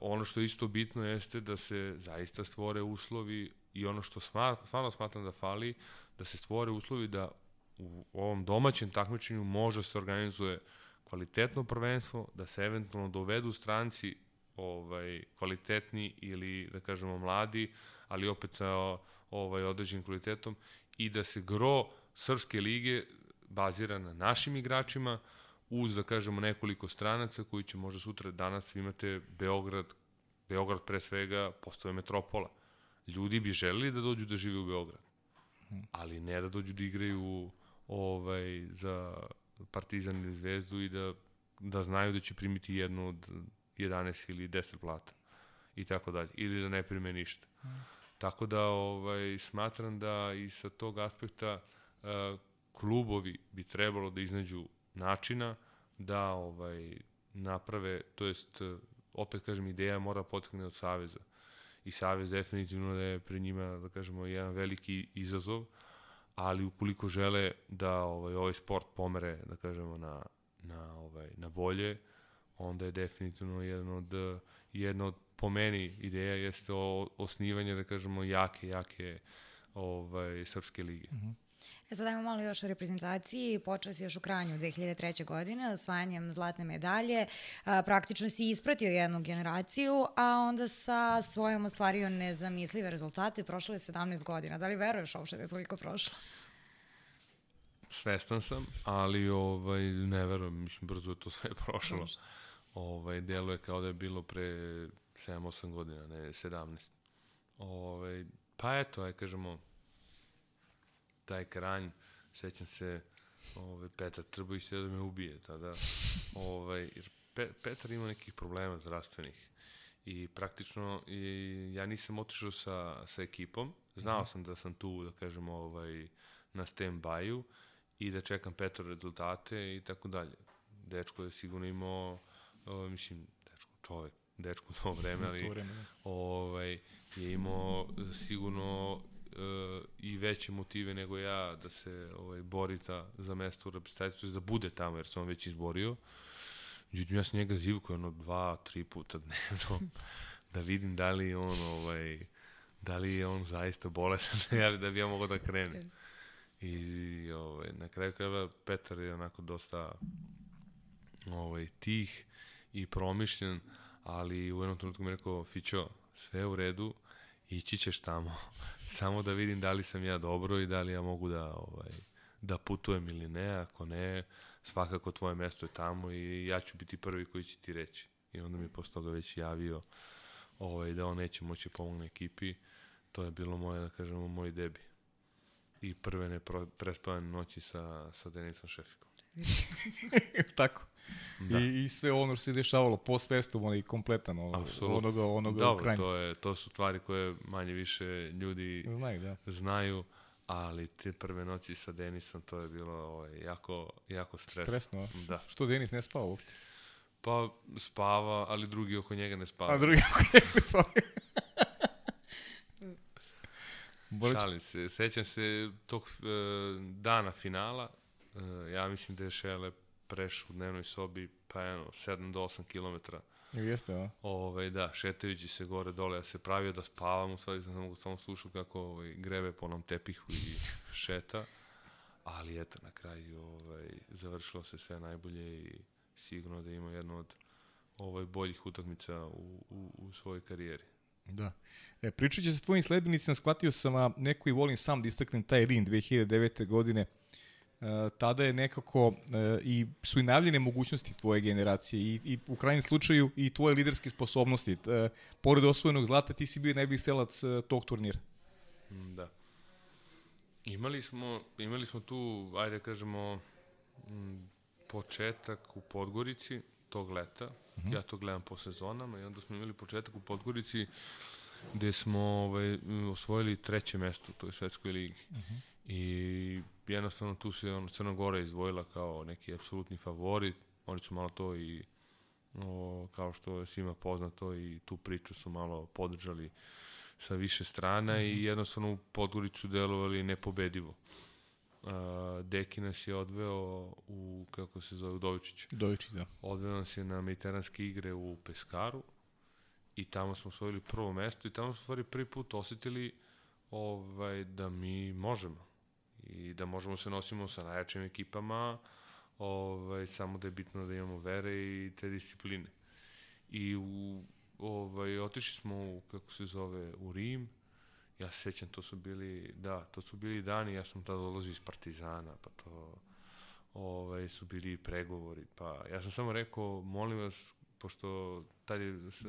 Speaker 3: ono što je isto bitno jeste da se zaista stvore uslovi i ono što smat, stvarno smatram da fali, da se stvore uslovi da u ovom domaćem takmičenju može da se organizuje kvalitetno prvenstvo, da se eventualno dovedu stranci ovaj, kvalitetni ili, da kažemo, mladi, ali opet sa ovaj, određenim kvalitetom i da se gro Srpske lige bazira na našim igračima, uz, da kažemo, nekoliko stranaca koji će možda sutra, danas imate Beograd, Beograd pre svega postoje metropola. Ljudi bi želeli da dođu da žive u Beograd, ali ne da dođu da igraju ovaj, za Partizan ili Zvezdu i da, da znaju da će primiti jednu od 11 ili 10 plata i tako dalje, ili da ne prime ništa. Mm. Tako da ovaj, smatram da i sa tog aspekta uh, klubovi bi trebalo da iznađu načina da ovaj naprave, to jest opet kažem ideja mora potekne od Saveza i Savez definitivno da je pre njima da kažemo jedan veliki izazov ali ukoliko žele da ovaj ovaj sport pomere da kažemo na na ovaj na bolje onda je definitivno jedan od, jedna od po meni ideja jeste o, osnivanje, da kažemo, jake, jake ovaj, srpske lige. Mm -hmm.
Speaker 1: E sad dajmo malo još o reprezentaciji. Počeo si još u Kranju 2003. godine osvajanjem zlatne medalje. A, praktično si ispratio jednu generaciju, a onda sa svojom ostvario nezamislive rezultate. Prošlo je 17 godina. Da li veruješ uopšte da je toliko prošlo?
Speaker 3: Svestan sam, ali ovaj, ne verujem. Mislim, brzo je to sve prošlo. Prošlo ovaj, deluje kao da je bilo pre 7-8 godina, ne 17. Ovaj, pa eto, aj kažemo, taj kranj, sećam se, ovaj, Petar Trbović da me ubije tada, ovaj, jer Pe, Petar ima nekih problema zdravstvenih i praktično i ja nisam otišao sa, sa ekipom, znao sam da sam tu, da kažemo, ovaj, na stand-by-u i da čekam Petar rezultate i tako dalje. Dečko je sigurno imao o, mislim, dečko, čovek, dečko u to vreme, ali vreme, da. ovaj, je imao sigurno uh, i veće motive nego ja da se ovaj, bori za, za mesto u reprezentaciji, da bude tamo, jer se on već izborio. Međutim, ja sam njega zivkao jedno dva, tri puta dnevno, da vidim da li on, ovaj, da li je on zaista bolesan da, da bi ja mogao da krene. I ovaj, na kraju krajeva Petar je onako dosta ovaj, tih i promišljen, ali u jednom trenutku mi je rekao, Fićo, sve u redu, ići ćeš tamo, samo da vidim da li sam ja dobro i da li ja mogu da, ovaj, da putujem ili ne, ako ne, svakako tvoje mesto je tamo i ja ću biti prvi koji će ti reći. I onda mi je posle toga već javio ovaj, da on neće moći da pomogne ekipi. To je bilo moje, da kažemo, moj debi. I prve ne prespavane noći sa, sa Denisom Šefikom.
Speaker 2: Tako. Da. I, I sve ono što se dešavalo po svestom, onaj kompletan ono, onoga, onoga
Speaker 3: Dobro, krajnja. to, je, to su stvari koje manje više ljudi
Speaker 2: znaju. Da.
Speaker 3: znaju ali te prve noći sa Denisom to je bilo ovaj, jako, jako stres.
Speaker 2: Stresno,
Speaker 3: da.
Speaker 2: Što Denis ne spava uopšte?
Speaker 3: Pa spava, ali drugi oko njega ne spava.
Speaker 2: A drugi oko njega ne spava.
Speaker 3: Šalim se. Sećam se tog uh, dana finala. Uh, ja mislim da je Šele prešao u dnevnoj sobi pa eno, 7 do 8 km.
Speaker 2: Jeste, a?
Speaker 3: Ove, da, šetajući se gore dole, ja se pravio da spavam, u stvari sam mogu samo slušao kako ovaj, grebe po onom tepihu i šeta. Ali eto, na kraju ovaj, završilo se sve najbolje i sigurno da ima jednu od ovaj, boljih utakmica u, u, u svojoj karijeri.
Speaker 2: Da. E, pričat će se tvojim sledbenicima, shvatio sam, a neko i volim sam da istaknem taj Rin 2009. godine. Tada je nekako e, i su i najavljene mogućnosti tvoje generacije i, i u krajnjem slučaju i tvoje liderske sposobnosti. E, pored osvojenog zlata ti si bio najbolji stelac e, tog turnira.
Speaker 3: Mm, da. Imali smo, imali smo tu, ajde da kažemo, m, početak u Podgorici tog leta. Uh mhm. -huh. Ja to gledam po sezonama i onda smo imali početak u Podgorici gde smo ovaj, osvojili treće mesto u toj svetskoj ligi. Uh mhm. I jednostavno tu se ono, Crna Gora izdvojila kao neki apsolutni favorit. Oni su malo to i o, kao što je svima poznato i tu priču su malo podržali sa više strana mm -hmm. i mhm. jednostavno u Podgoricu delovali nepobedivo. Uh, Deki nas je odveo u, kako se zove, Udovičić.
Speaker 2: Udovičić, da.
Speaker 3: Odveo nas je na mediteranske igre u Peskaru i tamo smo osvojili prvo mesto i tamo smo stvari prvi put osetili ovaj, da mi možemo i da možemo se nosimo sa najjačim ekipama, ovaj, samo da je bitno da imamo vere i te discipline. I u, ovaj, otišli smo u, kako se zove, u Rim, ja se sećam, to su bili, da, to su bili dani, ja sam tada dolazio iz Partizana, pa to ovaj, su bili pregovori, pa ja sam samo rekao, molim vas, pošto tad je s,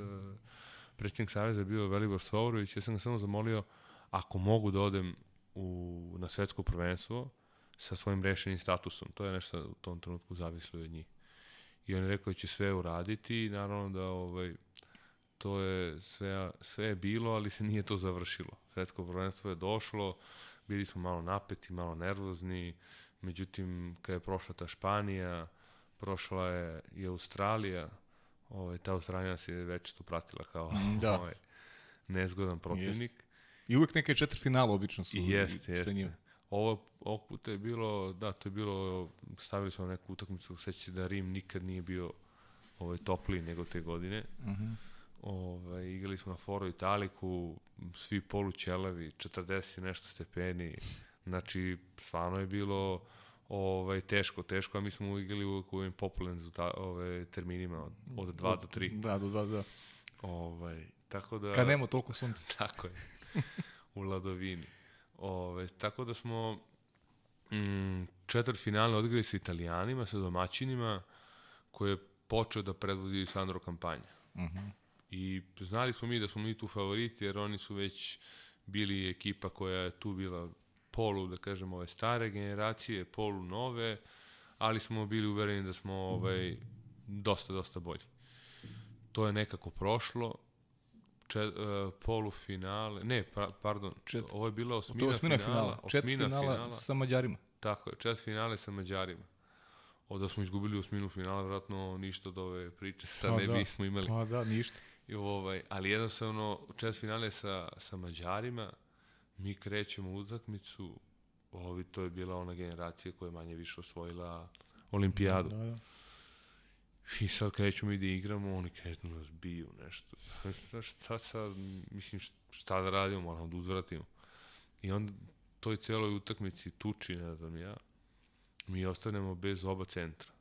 Speaker 3: predsjednik Saveza bio Velibor Sovrović, ja sam ga samo zamolio, ako mogu da odem u, na svetsko prvenstvo sa svojim rešenim statusom. To je nešto u tom trenutku zavislo od njih. I on je rekao da će sve uraditi i naravno da ovaj, to je sve, sve je bilo, ali se nije to završilo. Svetsko prvenstvo je došlo, bili smo malo napeti, malo nervozni, međutim, kada je prošla ta Španija, prošla je i Australija, ovaj, ta Australija se je već tu pratila kao da. ovaj, nezgodan protivnik. Jest.
Speaker 2: I uvek neke četiri finala obično su
Speaker 3: jeste, jeste. sa njima. Ovo, ovog puta je bilo, da, to je bilo, stavili smo neku utakmicu, sećate da Rim nikad nije bio ovaj, topliji nego te godine. Uh mhm. -huh. ovaj, igrali smo na Foro Italiku, svi polućelavi, 40 nešto stepeni, znači stvarno je bilo ovaj, teško, teško, a mi smo igrali uvek u ovim popularnim ove, terminima od, od 2 do 3.
Speaker 2: Da, do 2, da.
Speaker 3: Ovaj, tako da...
Speaker 2: Kad nema toliko sunca.
Speaker 3: Tako je. u Ladovini. Ove, tako da smo mm, četvrt finale odigrali sa italijanima, sa domaćinima, koje je počeo da predvodi Sandro kampanja. Uh mhm. -huh. I znali smo mi da smo mi tu favoriti, jer oni su već bili ekipa koja je tu bila polu, da kažemo, ove stare generacije, polu nove, ali smo bili uvereni da smo ovaj, dosta, dosta bolji. To je nekako prošlo, čet, uh, polufinale, ne, pa, pardon, čet, ovo je bila osmina, to osmina finala, finala.
Speaker 2: Osmina finala, finala sa Mađarima.
Speaker 3: Tako je, čet finale sa Mađarima. Ovdje smo izgubili osminu finala, vratno ništa od ove priče, sad pa ne da, bismo imali.
Speaker 2: Pa da, ništa.
Speaker 3: I ovaj, ali jednostavno, čet finale sa, sa Mađarima, mi krećemo u utakmicu, ovi, to je bila ona generacija koja je manje više osvojila olimpijadu. Da, da. I sad krećemo mi da igramo, oni kreću da nas biju nešto. Šta, šta sad, mislim, šta da radimo, moramo da uzvratimo. I onda toj celoj utakmici tuči, ne znam ja, mi ostanemo bez oba centra.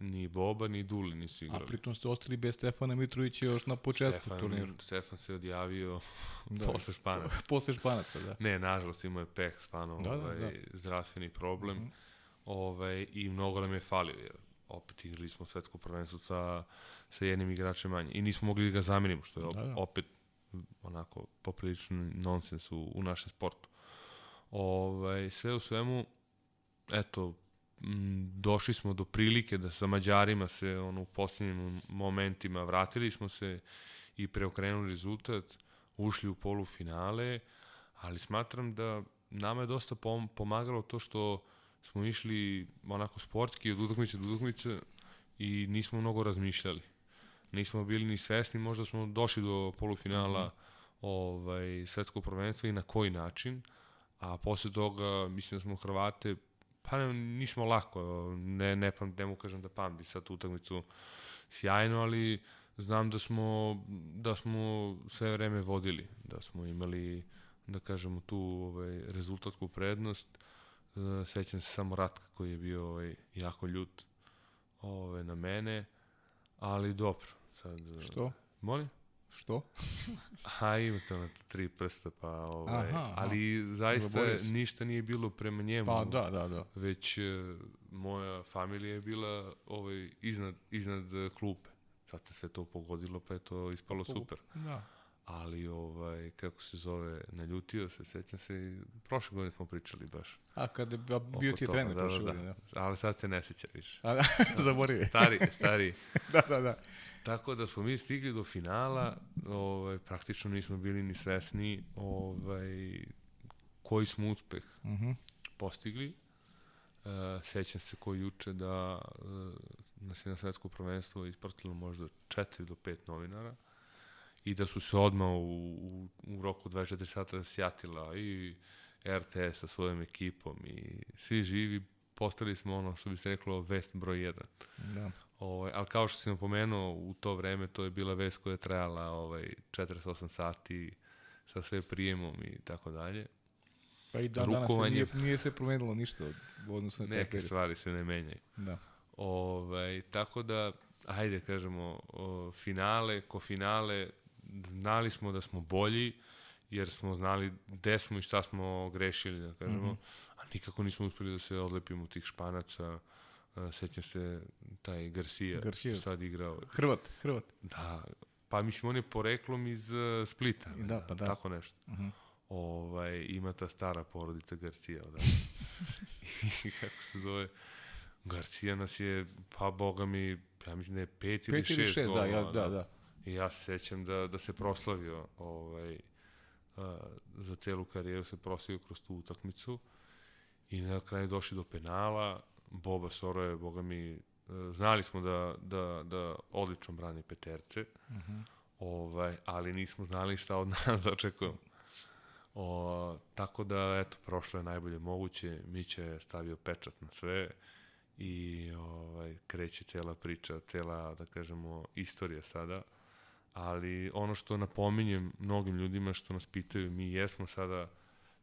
Speaker 3: Ni Boba, ni Duli nisu
Speaker 2: A
Speaker 3: igrali.
Speaker 2: pritom ste ostali bez Stefana Mitrovića još na početku
Speaker 3: Stefan,
Speaker 2: turnira.
Speaker 3: Stefan se odjavio
Speaker 2: Da.
Speaker 3: posle Španaca.
Speaker 2: Posle Španaca, da.
Speaker 3: Ne, nažalost imao je peh stvarno
Speaker 2: Da, da,
Speaker 3: ovaj,
Speaker 2: da.
Speaker 3: zdravstveni problem
Speaker 2: Mhm.
Speaker 3: ovaj, i mnogo nam je falio jer opet igrali smo svetsko prvenstvo sa, sa jednim igračem manje i nismo mogli da ga zamenimo što je op,
Speaker 2: Da, da.
Speaker 3: opet onako poprilično nonsens u, u našem sportu. Ovaj, sve u svemu, eto, m, došli smo do prilike da sa Mađarima se ono, u posljednjim momentima vratili smo se i preokrenuli rezultat, ušli u polufinale, ali smatram da nama je dosta pom pomagalo to što smo išli onako sportski od utakmice do utakmice i nismo mnogo razmišljali. Nismo bili ni svesni, možda smo došli do polufinala ovaj, svetskog prvenstva i na koji način, a posle toga mislim da smo Hrvate pa ne, nismo lako, ne, ne, pam, ne mu kažem da pamti sad tu utakmicu sjajno, ali znam da smo, da smo sve vreme vodili, da smo imali, da kažemo, tu ovaj, rezultatsku prednost. E, sećam se samo Ratka koji je bio ovaj, jako ljut ovaj, na mene, ali dobro. Sad, e,
Speaker 2: Što?
Speaker 3: Molim?
Speaker 2: Što?
Speaker 3: A imate ona tri prsta, pa ovaj,
Speaker 2: Aha, aha.
Speaker 3: ali zaista ništa nije bilo prema njemu.
Speaker 2: Pa da, da, da.
Speaker 3: Već e, moja familija je bila ovaj, iznad, iznad klupe. Sad se sve to pogodilo, pa je to ispalo super.
Speaker 2: Da.
Speaker 3: Ali, ovaj, kako se zove, naljutio se, sećam se, prošle godine smo pričali baš.
Speaker 2: A kada je bio ti je trener
Speaker 3: da,
Speaker 2: prošle
Speaker 3: da,
Speaker 2: godine,
Speaker 3: da. Ali sad se ne seća više.
Speaker 2: A da, zaboravio. je.
Speaker 3: Stari, stari.
Speaker 2: da, da, da.
Speaker 3: Tako da smo mi stigli do finala, ovaj, praktično nismo bili ni svesni ovaj, koji smo uspeh
Speaker 2: Mhm.
Speaker 3: postigli. E, sećam se ko juče da e, nas je na svetsko prvenstvo ispratilo možda 4 do 5 novinara i da su se odmah u, u, u roku 24 sata sjatila i RTS sa svojom ekipom i svi živi postali smo ono što bi se reklo vest broj 1.
Speaker 2: Da.
Speaker 3: Ovaj, ali kao što sam napomenuo, u to vreme to je bila vest koja je trajala ovaj, 48 sati sa sve prijemom i tako dalje.
Speaker 2: Pa i dan danas se nije, nije se promenilo ništa od, u odnosu na
Speaker 3: Neke stvari se ne menjaju.
Speaker 2: Da.
Speaker 3: Ovaj, tako da, ajde kažemo, o, finale, ko finale, znali smo da smo bolji, jer smo znali gde smo i šta smo grešili, da kažemo,
Speaker 2: Mhm.
Speaker 3: a nikako nismo uspeli da se odlepimo od tih španaca. E, Sećam se taj Garcia,
Speaker 2: Garcia.
Speaker 3: što sad igrao.
Speaker 2: Hrvat, Hrvat.
Speaker 3: Da, pa mislim on je poreklom iz uh, Splita.
Speaker 2: Da, pa da.
Speaker 3: Tako nešto.
Speaker 2: Mhm.
Speaker 3: Ovaj, ima ta stara porodica Garcia. Da. Kako se zove? Garcia nas je, pa boga mi, ja mislim da je pet, ili
Speaker 2: Pet ili
Speaker 3: šest,
Speaker 2: šest, da, ja, da, da.
Speaker 3: I ja se sećam da, da se proslavio ovaj, uh, za celu karijeru se proslavio kroz tu utakmicu i na kraju došli do penala, Boba Soro je, boga mi, uh, znali smo da, da, da odlično brani peterce,
Speaker 2: Mhm.
Speaker 3: ovaj, ali nismo znali šta od nas da očekujemo. O, tako da, eto, prošlo je najbolje moguće, Mića je stavio pečat na sve i ovaj, kreće cela priča, cela, da kažemo, istorija sada. Ali ono što napominjem mnogim ljudima što nas pitaju, mi jesmo sada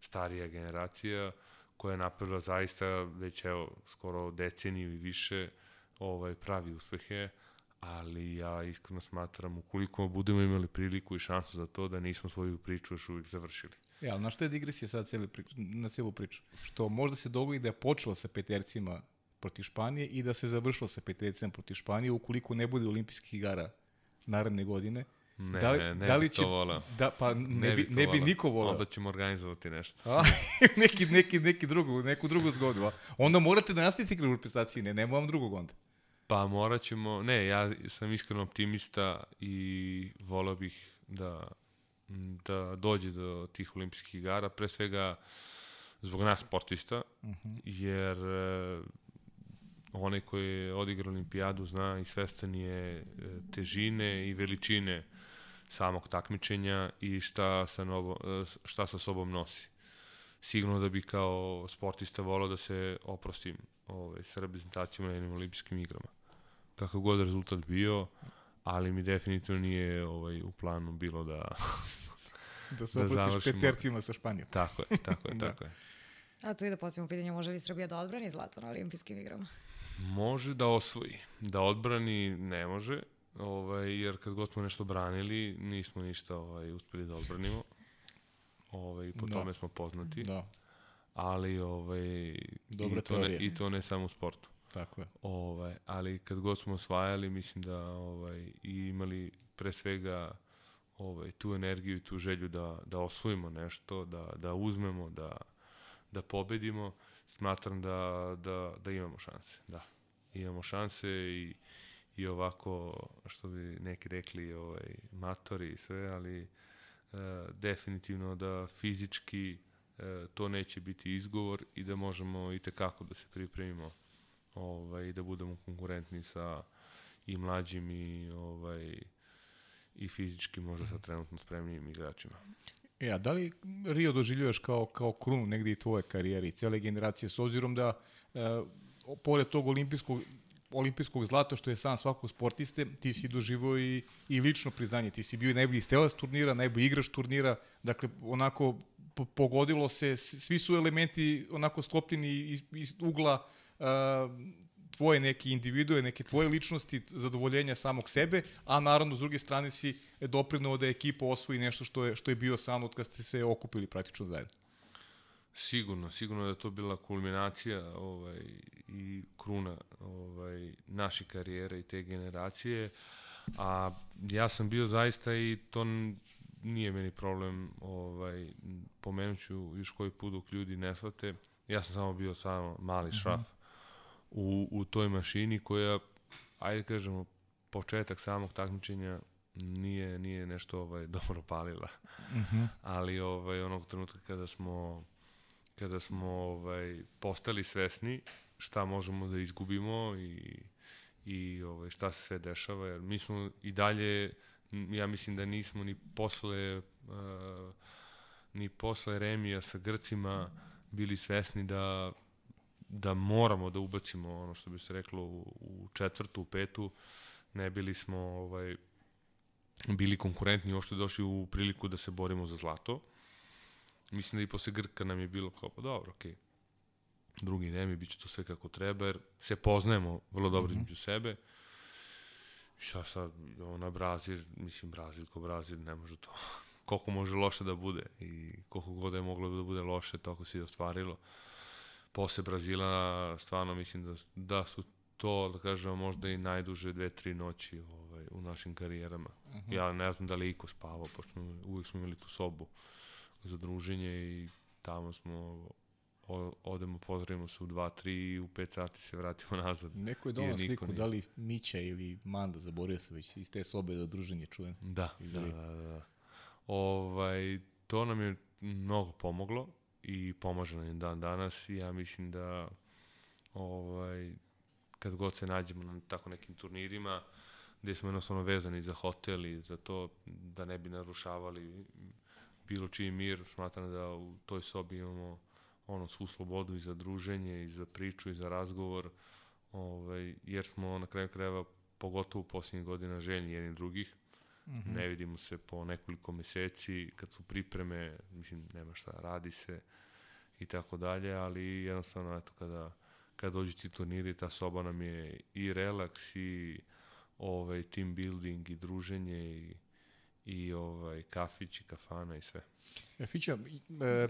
Speaker 3: starija generacija koja je napravila zaista već evo skoro deceniju i više ovaj pravi uspehe, ali ja iskreno smatram ukoliko budemo imali priliku i šansu za to da nismo svoju priču još uvijek završili.
Speaker 2: Ja, ali na što je digresija sad cijeli na cijelu priču? Što možda se dogodi da je počelo sa petercima protiv Španije i da se završilo sa petercima protiv Španije ukoliko ne bude olimpijskih igara naredne godine.
Speaker 3: Ne,
Speaker 2: da li,
Speaker 3: ne, ne
Speaker 2: da li
Speaker 3: bi
Speaker 2: će,
Speaker 3: to volao.
Speaker 2: Da, pa ne, bi,
Speaker 3: to
Speaker 2: ne bi niko volao.
Speaker 3: Onda ćemo organizovati nešto.
Speaker 2: A, neki, neki, neki drugu, neku drugu zgodu. a? Onda morate da nastavite igru u reprezentaciji, ne, nema vam drugog onda.
Speaker 3: Pa morat ćemo, ne, ja sam iskreno optimista i volao bih da, da dođe do tih olimpijskih igara, pre svega zbog nas sportista, jer e, onaj koji je odigrao olimpijadu zna i svestan je e, težine i veličine samog takmičenja i šta sa, novo, e, šta sa sobom nosi. Sigurno da bi kao sportista volao da se oprostim ovaj, sa reprezentacijama na jednim olimpijskim igrama. Kako god rezultat bio, ali mi definitivno nije ovaj, u planu bilo da...
Speaker 2: Da se
Speaker 3: Da
Speaker 2: oprotiš petercima sa Španijom.
Speaker 3: tako je, tako je,
Speaker 2: Da.
Speaker 3: tako je.
Speaker 1: A tu i da postavimo pitanje, može li Srbija da odbrani zlato na olimpijskim igrama?
Speaker 3: Može da osvoji, da odbrani ne može, ovaj, jer kad god smo nešto branili, nismo ništa ovaj, uspeli da odbranimo. Ovaj, po
Speaker 2: Da.
Speaker 3: tome smo poznati.
Speaker 2: Da,
Speaker 3: Ali ovaj,
Speaker 2: Dobra
Speaker 3: i, to ne, i to ne samo u sportu.
Speaker 2: tako je.
Speaker 3: Ovaj, ali kad god smo osvajali, mislim da ovaj, i imali pre svega ovaj, tu energiju i tu želju da, da osvojimo nešto, da, da uzmemo, da, da pobedimo, smatram da, da, da imamo šanse. Da, imamo šanse i, i ovako, što bi neki rekli, ovaj, matori i sve, ali e, definitivno da fizički e, to neće biti izgovor i da možemo i tekako da se pripremimo ovaj, da budemo konkurentni sa i mlađim i ovaj i fizički možda sa trenutno spremnijim igračima.
Speaker 2: E, a da li Rio doživljuješ kao, kao krunu negde i tvoje karijere i cele generacije, s obzirom da e, pored tog olimpijskog olimpijskog zlata što je sam svakog sportiste, ti si doživao i, i lično priznanje. Ti si bio i najbolji stelac turnira, najbolji igrač turnira, dakle onako po- pogodilo se, svi su elementi onako sklopljeni iz, iz ugla a, tvoje neke individue, neke tvoje ličnosti, zadovoljenja samog sebe, a naravno s druge strane si doprinao da ekipa osvoji nešto što je, što je bio san od kad ste se okupili praktično zajedno.
Speaker 3: Sigurno, sigurno da je to bila kulminacija ovaj, i kruna ovaj, naše karijere i te generacije, a ja sam bio zaista i to nije meni problem, ovaj, pomenut ću još koji put dok ljudi ne shvate, ja sam samo bio samo mali šraf u, u toj mašini koja, ajde kažemo, početak samog takmičenja nije nije nešto ovaj dobro palila. Ali ovaj onog trenutka kada smo kada smo ovaj postali svesni šta možemo da izgubimo i i ovaj šta se sve dešava jer mi smo i dalje ja mislim da nismo ni posle uh, ni posle remija sa Grcima bili svesni da da moramo da ubacimo ono što bi se reklo u, u četvrtu, u petu, ne bili smo ovaj, bili konkurentni i uopšte došli u priliku da se borimo za zlato. Mislim da i posle Grka nam je bilo kao, pa dobro, okej, okay. drugi ne mi, bit će to sve kako treba, jer se poznajemo vrlo dobro mm -hmm. između sebe. Šta sad, ona Brazil, mislim Brazil ko Brazil, ne može to. koliko može loše da bude i koliko god je moglo da bude loše, toliko se i ostvarilo. Posle Brazila, stvarno mislim da, da su to, da kažemo, možda i najduže dve, tri noći ovaj, u našim karijerama. Uh -huh. Ja ne znam da li iko spavao, pošto uvijek smo imali tu sobu za druženje i tamo smo o, odemo, pozdravimo se u 2, 3 i u 5 sati se vratimo nazad.
Speaker 2: Neko je donao sliku,
Speaker 3: nije.
Speaker 2: da li Mića ili Manda, zaborio se već iz te sobe za druženje čuven.
Speaker 3: Da, da,
Speaker 2: Ili-
Speaker 3: da, da. Ovaj, to nam je mnogo pomoglo i pomaže nam dan danas i ja mislim da ovaj, kad god se nađemo na tako nekim turnirima gde smo jednostavno vezani za hotel i za to da ne bi narušavali bilo čiji mir, smatram da u toj sobi imamo ono svu slobodu i za druženje i za priču i za razgovor ovaj, jer smo na kraju krajeva pogotovo u posljednjih godina željni jedni drugih Mm -hmm. Ne vidimo se po nekoliko meseci, kad su pripreme, mislim, nema šta, radi se i tako dalje, ali jednostavno, eto, kada, kada dođu ti turniri, ta soba nam je i relaks i ovaj, team building i druženje i, i ovaj, kafić i kafana i sve.
Speaker 2: E, Fića, e,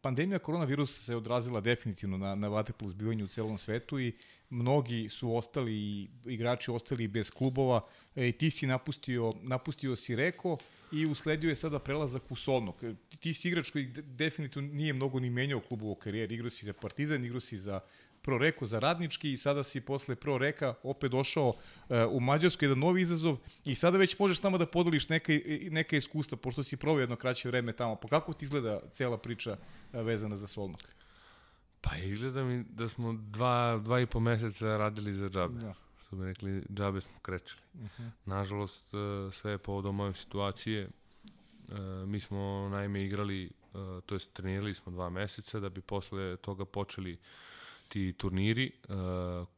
Speaker 2: pandemija koronavirusa se odrazila definitivno na, na vaterpolo zbivanje u celom svetu i mnogi su ostali, igrači ostali bez klubova. E, ti si napustio, napustio si Reko i usledio je sada prelazak u Solnok. E, Ti si igrač koji de- definitivno nije mnogo ni menjao klubu u karijeri. Igrao si za Partizan, igrao si za Pro Reko za radnički i sada si posle Pro Reka opet došao uh, u Mađarsku, jedan novi izazov i sada već možeš tamo da podeliš neka, neka iskustva, pošto si provio jedno kraće vreme tamo. Pa kako ti izgleda cela priča uh, vezana za Solnog?
Speaker 3: Pa izgleda mi da smo dva, dva i po meseca radili za džabe.
Speaker 2: Da.
Speaker 3: Što bi rekli, džabe smo krečili. Uh -huh. Nažalost, e, sve je povodom ove situacije. Mi smo naime igrali, to jest trenirali smo dva meseca da bi posle toga počeli ti turniri e,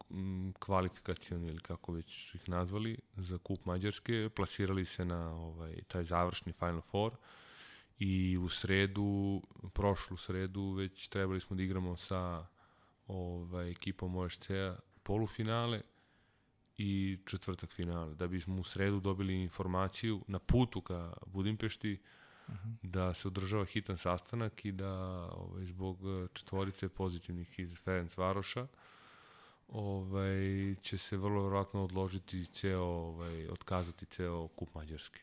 Speaker 3: m, kvalifikacioni ili kako već ih nazvali za kup Mađarske, plasirali se na ovaj taj završni Final Four i u sredu, prošlu sredu već trebali smo da igramo sa ovaj, ekipom OSC-a polufinale i četvrtak finale, da bismo u sredu dobili informaciju na putu ka Budimpešti uh. Da se održava hitan sastanak i da ovaj, zbog četvorice pozitivnih iz Ferenc Varoša ovaj, će se vrlo vjerojatno odložiti ceo, ovaj, otkazati ceo kup Mađarske.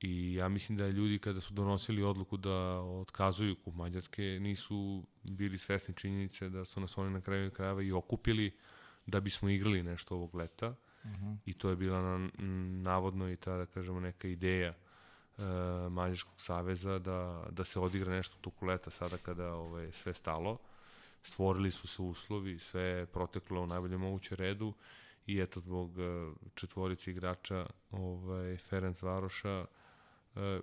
Speaker 3: I ja mislim da ljudi kada su donosili odluku da otkazuju kup Mađarske nisu bili svesni činjenice da su nas oni na kraju krajeva i okupili da bismo igrali nešto ovog leta. Uh -huh. I to je bila na, navodno i ta, da kažemo, neka ideja uh, Mađarskog saveza da, da se odigra nešto toku leta sada kada ovaj, sve stalo. Stvorili su se uslovi, sve je proteklo u najboljem moguće redu i eto zbog uh, četvorice igrača ovaj, Ferenc Varoša E,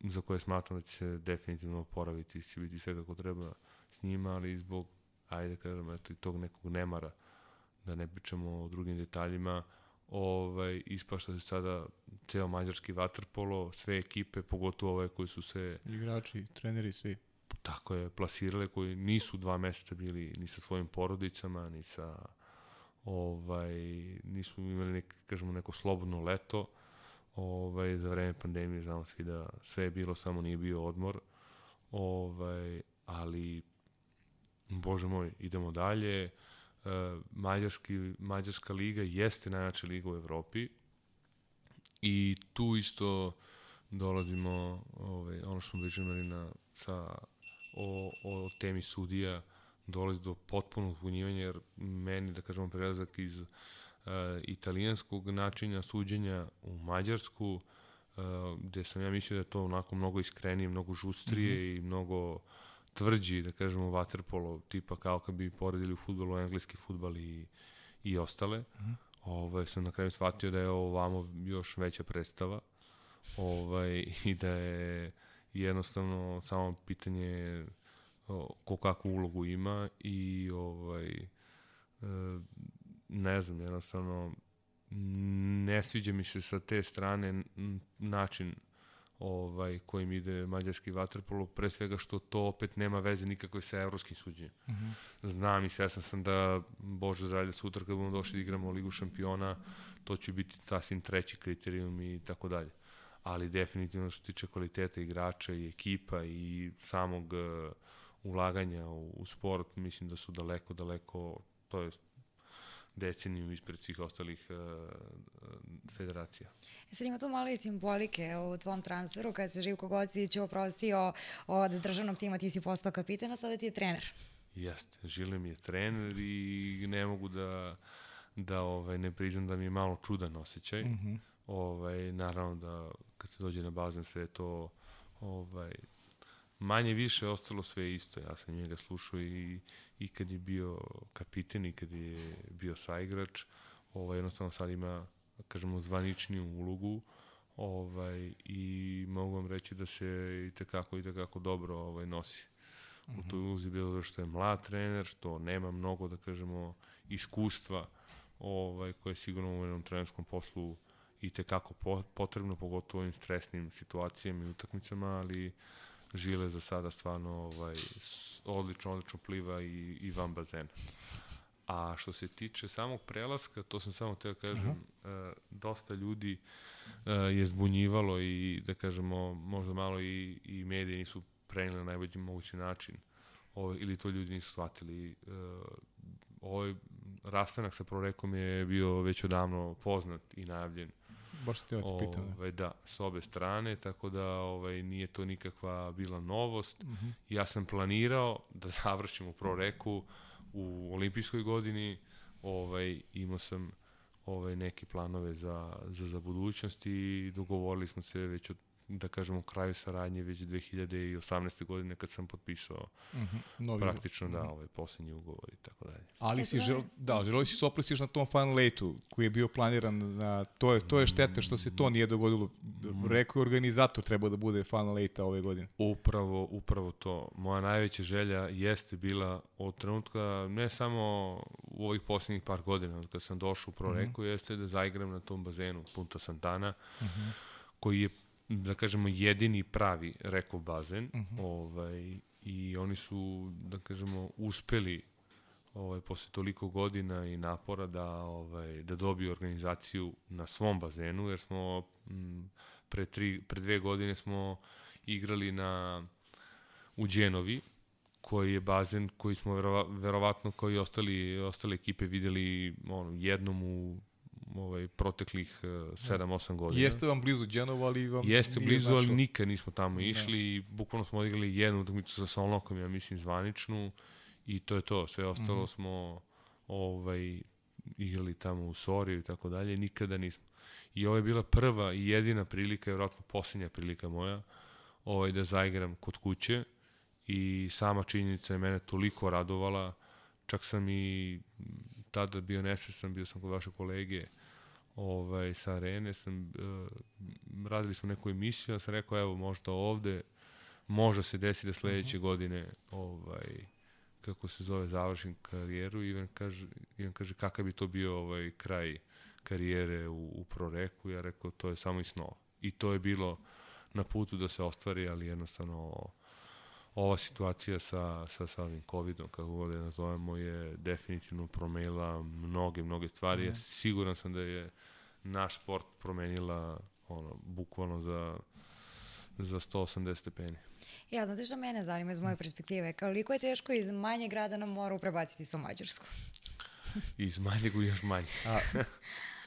Speaker 3: za koje smatram da će se definitivno oporaviti, će biti sve kako treba s njima, ali zbog, ajde kažem, eto i tog nekog nemara, da ne pričamo o drugim detaljima, ovaj, ispašta se sada ceo mađarski vaterpolo, sve ekipe, pogotovo ove koji su se...
Speaker 2: Igrači, treneri, svi.
Speaker 3: Tako je, plasirale, koji nisu dva meseca bili ni sa svojim porodicama, ni sa ovaj, nisu imali nek, kažemo, neko slobodno leto, ovaj, za vreme pandemije znamo svi da sve je bilo, samo nije bio odmor. Ovaj, ali, bože moj, idemo dalje. E, Mađarski, Mađarska liga jeste najjača liga u Evropi i tu isto dolazimo, ovaj, ono što smo već imali na, sa, o, o temi sudija, dolazi do potpunog zbunjivanja, jer meni, da kažemo, prelazak iz uh, uh, italijanskog načina suđenja u Mađarsku, uh, gde sam ja mislio da je to onako mnogo iskrenije, mnogo žustrije mm -hmm. i mnogo tvrđi, da kažemo, vaterpolo, tipa kao kad bi poredili u futbolu engleski futbal i, i ostale. Mm -hmm. ovaj, sam na kraju shvatio da je ovo vamo još veća predstava ovaj, i da je jednostavno samo pitanje o, ko kakvu ulogu ima i ovaj, e, ne znam, jednostavno ne sviđa mi se sa te strane način ovaj kojim ide mađarski vaterpolo, pre svega što to opet nema veze nikakve sa evropskim suđenjem. Mm -hmm. Znam i svesan sam da, Bože zdravlje, sutra kad budemo došli da igramo Ligu šampiona, to će biti sasvim treći kriterijum i tako dalje. Ali definitivno što tiče kvaliteta igrača i ekipa i samog uh, ulaganja u, u sport, mislim da su daleko, daleko, to je deceniju ispred svih ostalih uh, federacija.
Speaker 1: E sad ima tu malo i simbolike u tvom transferu, kada se Živko Gocić oprostio od državnog tima, ti si postao kapitan, a sada ti je trener.
Speaker 3: Jeste, Žile mi je trener i ne mogu da, da ovaj, ne priznam da mi je malo čudan osjećaj. Mm -hmm. ovaj, naravno da kad se dođe na bazen sve to ovaj, manje više ostalo sve isto. Ja sam njega slušao i, i kad je bio kapiten i kad je bio saigrač. Ovaj, jednostavno sad ima, kažemo, zvaničniju ulogu ovaj, i mogu vam reći da se i tekako i tekako dobro ovaj, nosi. Mm -hmm. U toj ulozi bilo da što je mlad trener, što nema mnogo, da kažemo, iskustva ovaj, koje je sigurno u jednom trenerskom poslu i tekako potrebno, pogotovo u ovim stresnim situacijama i utakmicama, ali Žile za sada stvarno ovaj, odlično, odlično pliva i, i van bazena. A što se tiče samog prelaska, to sam samo teo kažem, uh -huh. uh, dosta ljudi uh, je zbunjivalo i da kažemo možda malo i, i mediji nisu prenili na najbolji mogući način ovaj, ili to ljudi nisu shvatili. Uh, ovaj rastanak sa prorekom je bio već odavno poznat i najavljen
Speaker 2: Baš se te ovaj, pitam.
Speaker 3: Ovaj, da, s obe strane, tako da ovaj, nije to nikakva bila novost. Mhm. -huh. Ja sam planirao da završim u proreku u olimpijskoj godini, ovaj, imao sam ovaj, neke planove za, za, za budućnost i dogovorili smo se već od da kažemo, kraju saradnje već 2018. godine kad sam potpisao uh mhm, -huh. Novi praktično, da, mhm. ovaj poslednji ugovor i tako dalje.
Speaker 2: Ali e, si žel, da, želeli si soplistiš na tom Final Eight-u koji je bio planiran na, to je, to je šteta što se to nije dogodilo. Rekao je organizator treba da bude Final Eight ove godine.
Speaker 3: Upravo, upravo to. Moja najveća želja jeste bila od trenutka, ne samo u ovih poslednjih par godina, od kad sam došao u Pro uh mhm. -huh. jeste da zaigram na tom bazenu Punta Santana, uh -huh. koji je da kažemo, jedini pravi rekov bazen. Uh mhm. -huh. ovaj, I oni su, da kažemo, uspeli ovaj, posle toliko godina i napora da, ovaj, da dobiju organizaciju na svom bazenu, jer smo m, pre, tri, pre dve godine smo igrali na, u Đenovi, koji je bazen koji smo verova, verovatno kao i ostali, ostale ekipe videli ono, jednom u ovaj proteklih 7-8 godina.
Speaker 2: Jeste vam blizu Genova, ali vam
Speaker 3: Jeste blizu, ali nikad nismo tamo išli i bukvalno smo odigrali jednu utakmicu sa Solnokom, ja mislim zvaničnu i to je to. Sve ostalo
Speaker 2: Mhm.
Speaker 3: smo ovaj igrali tamo u Soriju i tako dalje, nikada nismo. I ovo je bila prva i jedina prilika, vjerojatno posljednja prilika moja, ovaj, da zaigram kod kuće i sama činjenica je mene toliko radovala, čak sam i tada bio nesrećan, bio sam kod vaše kolege ovaj, sa arene, sam, uh, radili smo neku emisiju, ja sam rekao, evo, možda ovde, može se desi da sledeće godine, ovaj, kako se zove, završim karijeru i Ivan kaže, Ivan kaže kakav bi to bio ovaj kraj karijere u, u Proreku, ja rekao, to je samo i snova. I to je bilo na putu da se ostvari, ali jednostavno ova situacija sa, sa, sa ovim covidom, kako god je nazovemo, je definitivno promenila mnoge, mnoge stvari. Mm. Ja siguran sam da je naš sport promenila ono, bukvalno za, za 180 stepeni.
Speaker 1: Ja, znate što mene zanima iz moje perspektive? Koliko je teško iz manje grada na moru prebaciti se u Mađarsku?
Speaker 3: Iz manjeg u još manje.
Speaker 2: A,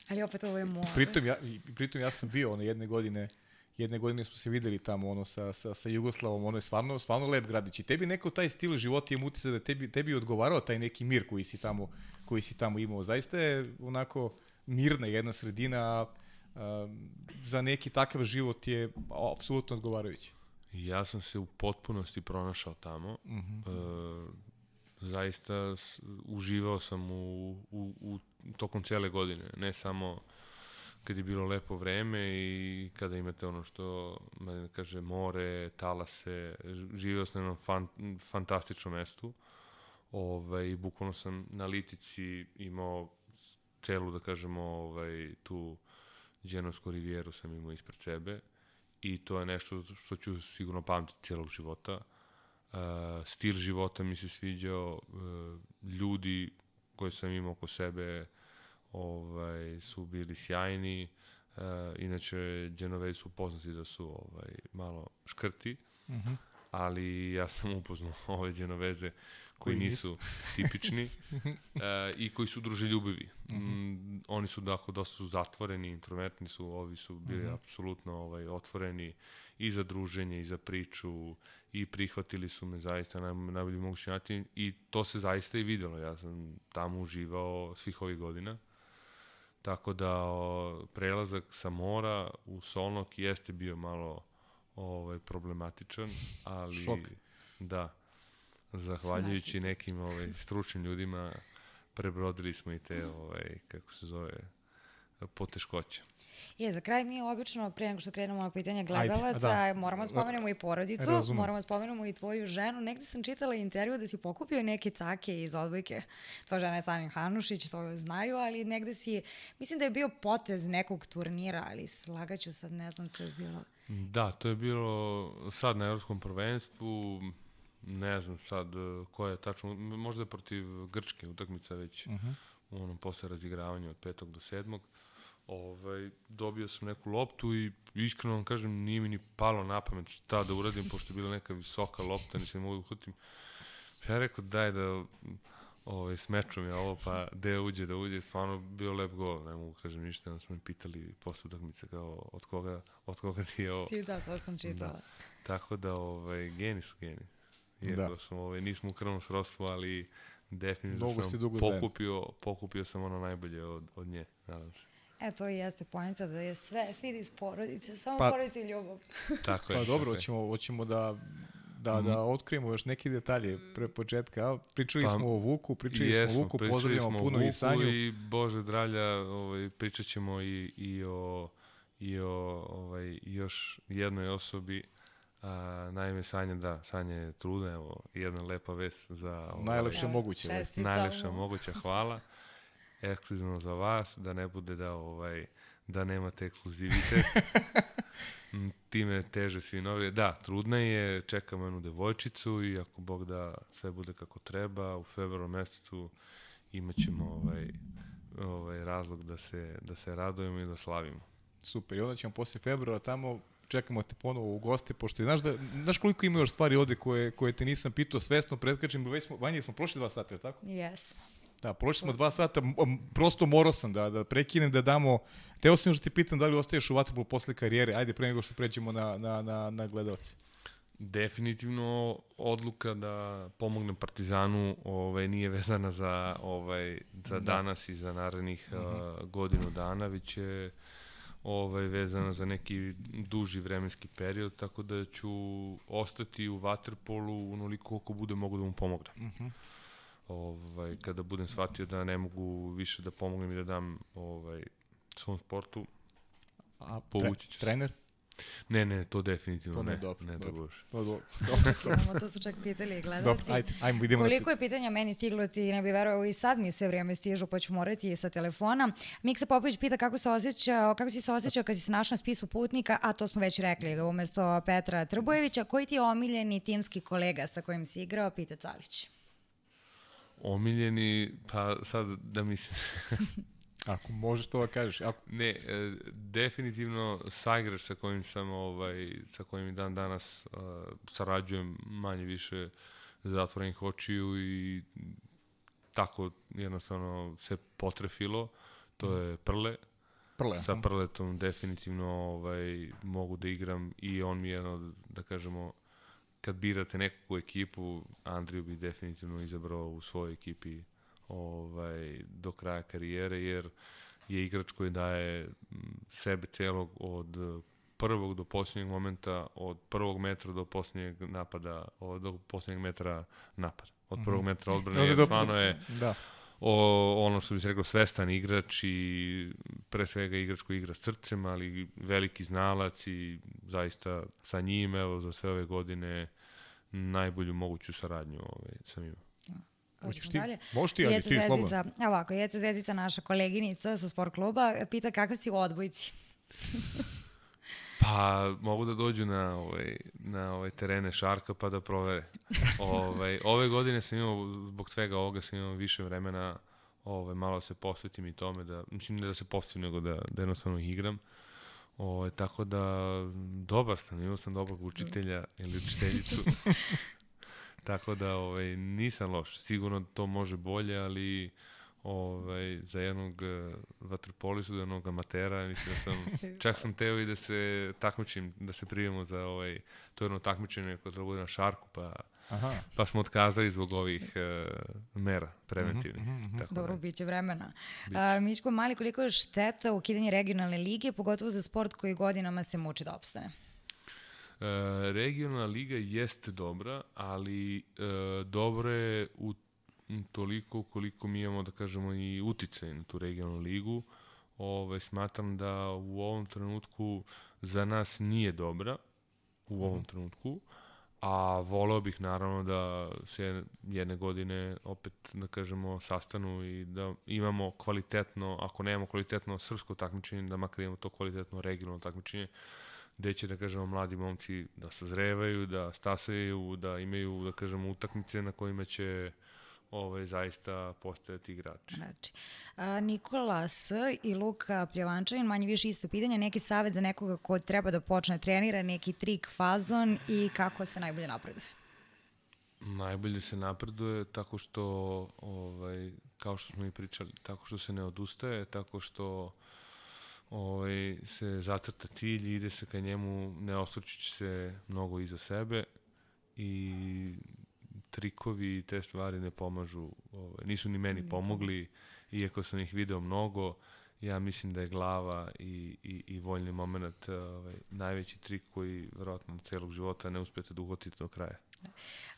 Speaker 1: Ali opet ovo je more.
Speaker 2: pritom, ja, i pritom ja sam bio ono jedne godine jedne godine smo se videli tamo ono sa, sa, sa Jugoslavom, ono je stvarno, stvarno lep gradić. I tebi neko taj stil života je utisak da tebi, tebi odgovarao taj neki mir koji si tamo, koji si tamo imao. Zaista je onako mirna jedna sredina, a, a, za neki takav život je apsolutno odgovarajući.
Speaker 3: Ja sam se u potpunosti pronašao tamo. Mm -hmm. e, zaista s, uživao sam u, u, u tokom cele godine, ne samo kad je bilo lepo vreme i kada imate ono što kaže more, talase, živeo sam na jednom fan, fantastičnom mestu. Ovaj, bukvalno sam na Litici imao celu, da kažemo, ovaj, tu Dženovsku rivijeru sam imao ispred sebe i to je nešto što ću sigurno pamtiti cijelog života. Uh, stil života mi se sviđao, uh, ljudi koje sam imao oko sebe ovaj, su bili sjajni, uh, inače Genovezi su poznati da su ovaj, malo škrti, mm -hmm. ali ja sam upoznao ove Genoveze koji, koji nisu tipični uh, i koji su druželjubivi. Mm -hmm. mm, oni su dakle dosta su zatvoreni, introvertni su, ovi su bili mm -hmm. apsolutno ovaj otvoreni i za druženje i za priču i prihvatili su me zaista na najbolji mogući način i to se zaista i videlo. Ja sam tamo uživao svih ovih godina. Tako da o, prelazak sa mora u Solnok jeste bio malo ovaj problematičan, ali
Speaker 2: Šok.
Speaker 3: da zahvaljujući nekim ovaj stručnim ljudima prebrodili smo i te ovaj kako se zove poteškoće.
Speaker 1: Je, za kraj mi obično, pre nego što krenemo na pitanje gledalaca, Ajde, da. moramo da spomenemo i porodicu, Razumem. moramo spomenemo i tvoju ženu. Negde sam čitala intervju da si pokupio neke cake iz odbojke. Tvoja žena je Sanin Hanušić, to znaju, ali negde si, mislim da je bio potez nekog turnira, ali slagaću sad, ne znam, to je bilo...
Speaker 3: Da, to je bilo sad na Evropskom prvenstvu, ne znam sad ko je tačno, možda protiv Grčke utakmica već uh -huh. u onom posle razigravanja od petog do sedmog ovaj, dobio sam neku loptu i iskreno vam kažem, nije mi ni palo na pamet šta da uradim, pošto je bila neka visoka lopta, nisam mogu uhutim. Ja rekao, daj da ovaj, smeču mi ovo, pa gde uđe, da uđe, stvarno bio lep gol, ne mogu kažem ništa, onda smo mi pitali posle utakmice kao od koga, od koga ti je ovo.
Speaker 1: Si, da, to sam čitala. Da.
Speaker 3: Tako da, ovaj, geni su geni. Iako da. sam, ovaj, nismo u krvnom srodstvu, ali definitivno
Speaker 2: dugo
Speaker 3: sam
Speaker 2: dugo
Speaker 3: pokupio, zajedno. pokupio sam ono najbolje od, od nje, nadam se.
Speaker 1: E, to i jeste pojenta da je sve, svi iz porodice, samo pa, porodice i ljubav.
Speaker 3: Tako je.
Speaker 2: Pa dobro, hoćemo, hoćemo da da, mm. da otkrijemo još neke detalje pre početka. Pričali pa, smo o Vuku, pričali jesmo, smo o Vuku, pozdravljamo puno Vuku i Sanju.
Speaker 3: I Bože zdravlja, ovaj, pričat ćemo i, i o, i o ovaj, još jednoj osobi, A, naime, Sanja, da, Sanja je trudna, evo, jedna lepa vest za... Ovaj,
Speaker 2: najlepša moguća
Speaker 1: vest.
Speaker 3: Najlepša moguća, hvala. Ekskluzivno za vas, da ne bude da ovaj da nemate ekskluzivitet. Mm, Time teže svi novi. Da, trudna je, čekamo jednu devojčicu i ako Bog da sve bude kako treba, u februaru mesecu imaćemo ovaj, ovaj razlog da se, da se radujemo i da slavimo.
Speaker 2: Super, i onda ćemo posle februara tamo čekamo te ponovo u goste, pošto znaš, da, znaš koliko ima još stvari ovde koje, koje te nisam pitao, svesno pretkačim, već smo, Vanja, smo prošli dva sata, je tako?
Speaker 1: Jesmo.
Speaker 2: Da, prošli smo dva sata, prosto morao sam da, da prekinem, da damo, teo sam još da ti pitam da li ostaješ u Vatrpolu posle karijere, ajde pre nego što pređemo na, na, na, na gledalce.
Speaker 3: Definitivno odluka da pomognem Partizanu ovaj nije vezana za ovaj za danas i za narednih uh, godinu dana, već je ovaj vezana za neki duži vremenski period, tako da ću ostati u waterpolu onoliko koliko bude mogu da mu pomognem. Ovaj kada budem shvatio da ne mogu više da pomognem i da dam ovaj svom sportu,
Speaker 2: A,
Speaker 3: Povući ću se.
Speaker 2: Trener?
Speaker 3: ne, ne, to definitivno
Speaker 2: To ne,
Speaker 3: ne,
Speaker 2: dobro,
Speaker 3: ne,
Speaker 2: dobro.
Speaker 3: da.
Speaker 2: No, dobro, dobro, dobro.
Speaker 1: To su čak pitali i
Speaker 2: dobro,
Speaker 1: gledalci.
Speaker 2: ajde, ajmo, idemo
Speaker 1: Koliko je pitanja meni stiglo, ti ne bi verovao i sad mi sve vrijeme stižu, pa ću morati sa telefona. Miksa Popović pita kako se osjećao, kako si se osjećao kad si se našao na spisu putnika, a to smo već rekli, da umesto Petra Trbojevića, koji ti je omiljeni timski kolega sa kojim si igrao, pita Calić.
Speaker 3: Omiljeni, pa sad da mi se...
Speaker 2: Ako možeš to da kažeš. Ako,
Speaker 3: Ne, e, definitivno saigrač sa kojim sam, ovaj, sa kojim dan danas uh, sarađujem manje više zatvorenih očiju i tako jednostavno se potrefilo. To je Prle.
Speaker 2: prle.
Speaker 3: Sa Prletom definitivno ovaj, mogu da igram i on mi je jedno, od, da kažemo, kad birate nekakvu ekipu, Andriju bi definitivno izabrao u svojoj ekipi ovaj, do kraja karijere, jer je igrač koji daje m, sebe celog od prvog do posljednjeg momenta, od prvog metra do posljednjeg napada, od do posljednjeg metra napad. Od prvog metra odbrane, jer stvarno je
Speaker 2: Da.
Speaker 3: O, ono što bi se rekao svestan igrač i pre svega igrač koji igra s srcem, ali veliki znalac i zaista sa njim, evo, za sve ove godine najbolju moguću saradnju ovaj, sam imao.
Speaker 2: Hoćeš
Speaker 1: Hoćemo
Speaker 2: ti?
Speaker 1: dalje?
Speaker 2: Možeš ti,
Speaker 1: Jeca
Speaker 2: ti slobodno.
Speaker 1: Zvezdica, evo ovako, Jeca Zvezdica, naša koleginica sa sport kluba, pita kakav si u odbojci.
Speaker 3: Pa mogu da dođu na ovaj na ovaj terene Šarka pa da provere. ovaj ove godine sam imao zbog svega ovoga sam imao više vremena ovaj malo se posvetim i tome da mislim ne da se posvetim nego da da jednostavno igram. Ovaj tako da dobar sam, imao sam dobrog učitelja ili učiteljicu. tako da ovaj nisam loš. Sigurno to može bolje, ali ovaj, za jednog uh, vaterpolistu, za jednog amatera, mislim da sam, čak sam teo i da se takmičim, da se prijemo za ovaj, to jedno takmičenje koje treba bude na šarku, pa,
Speaker 2: Aha.
Speaker 3: pa smo otkazali zbog ovih uh, mera preventivnih. Tako
Speaker 1: Dobro,
Speaker 3: da,
Speaker 1: bit će vremena. A, Mičko Mali, koliko je šteta ukidanje regionalne lige, pogotovo za sport koji godinama se muči da opstane?
Speaker 3: E, regionalna liga jeste dobra, ali e, dobro je u toliko koliko mi imamo, da kažemo, i uticaj na tu regionalnu ligu. Ove, smatram da u ovom trenutku za nas nije dobra, u ovom trenutku, a voleo bih naravno da se jedne godine opet, da kažemo, sastanu i da imamo kvalitetno, ako nemamo kvalitetno srpsko takmičenje, da makar imamo to kvalitetno regionalno takmičenje, gde će, da kažemo, mladi momci da sazrevaju, da stasaju, da imaju, da kažemo, utakmice na kojima će ovaj, zaista postajati igrači.
Speaker 1: Znači, a, Nikola S. i Luka Pljevančanin, manje više isto pitanje, neki savjet za nekoga ko treba da počne trenira, neki trik, fazon i kako se najbolje napreduje?
Speaker 3: Najbolje se napreduje tako što, ovaj, kao što smo i pričali, tako što se ne odustaje, tako što ovaj, se zacrta cilj i ide se ka njemu, ne osvrćući se mnogo iza sebe i trikovi i te stvari ne pomažu, ovaj, nisu ni meni pomogli, iako sam ih video mnogo, ja mislim da je glava i, i, i voljni moment ovaj, najveći trik koji verovatno celog života ne uspete da uhvatite do kraja.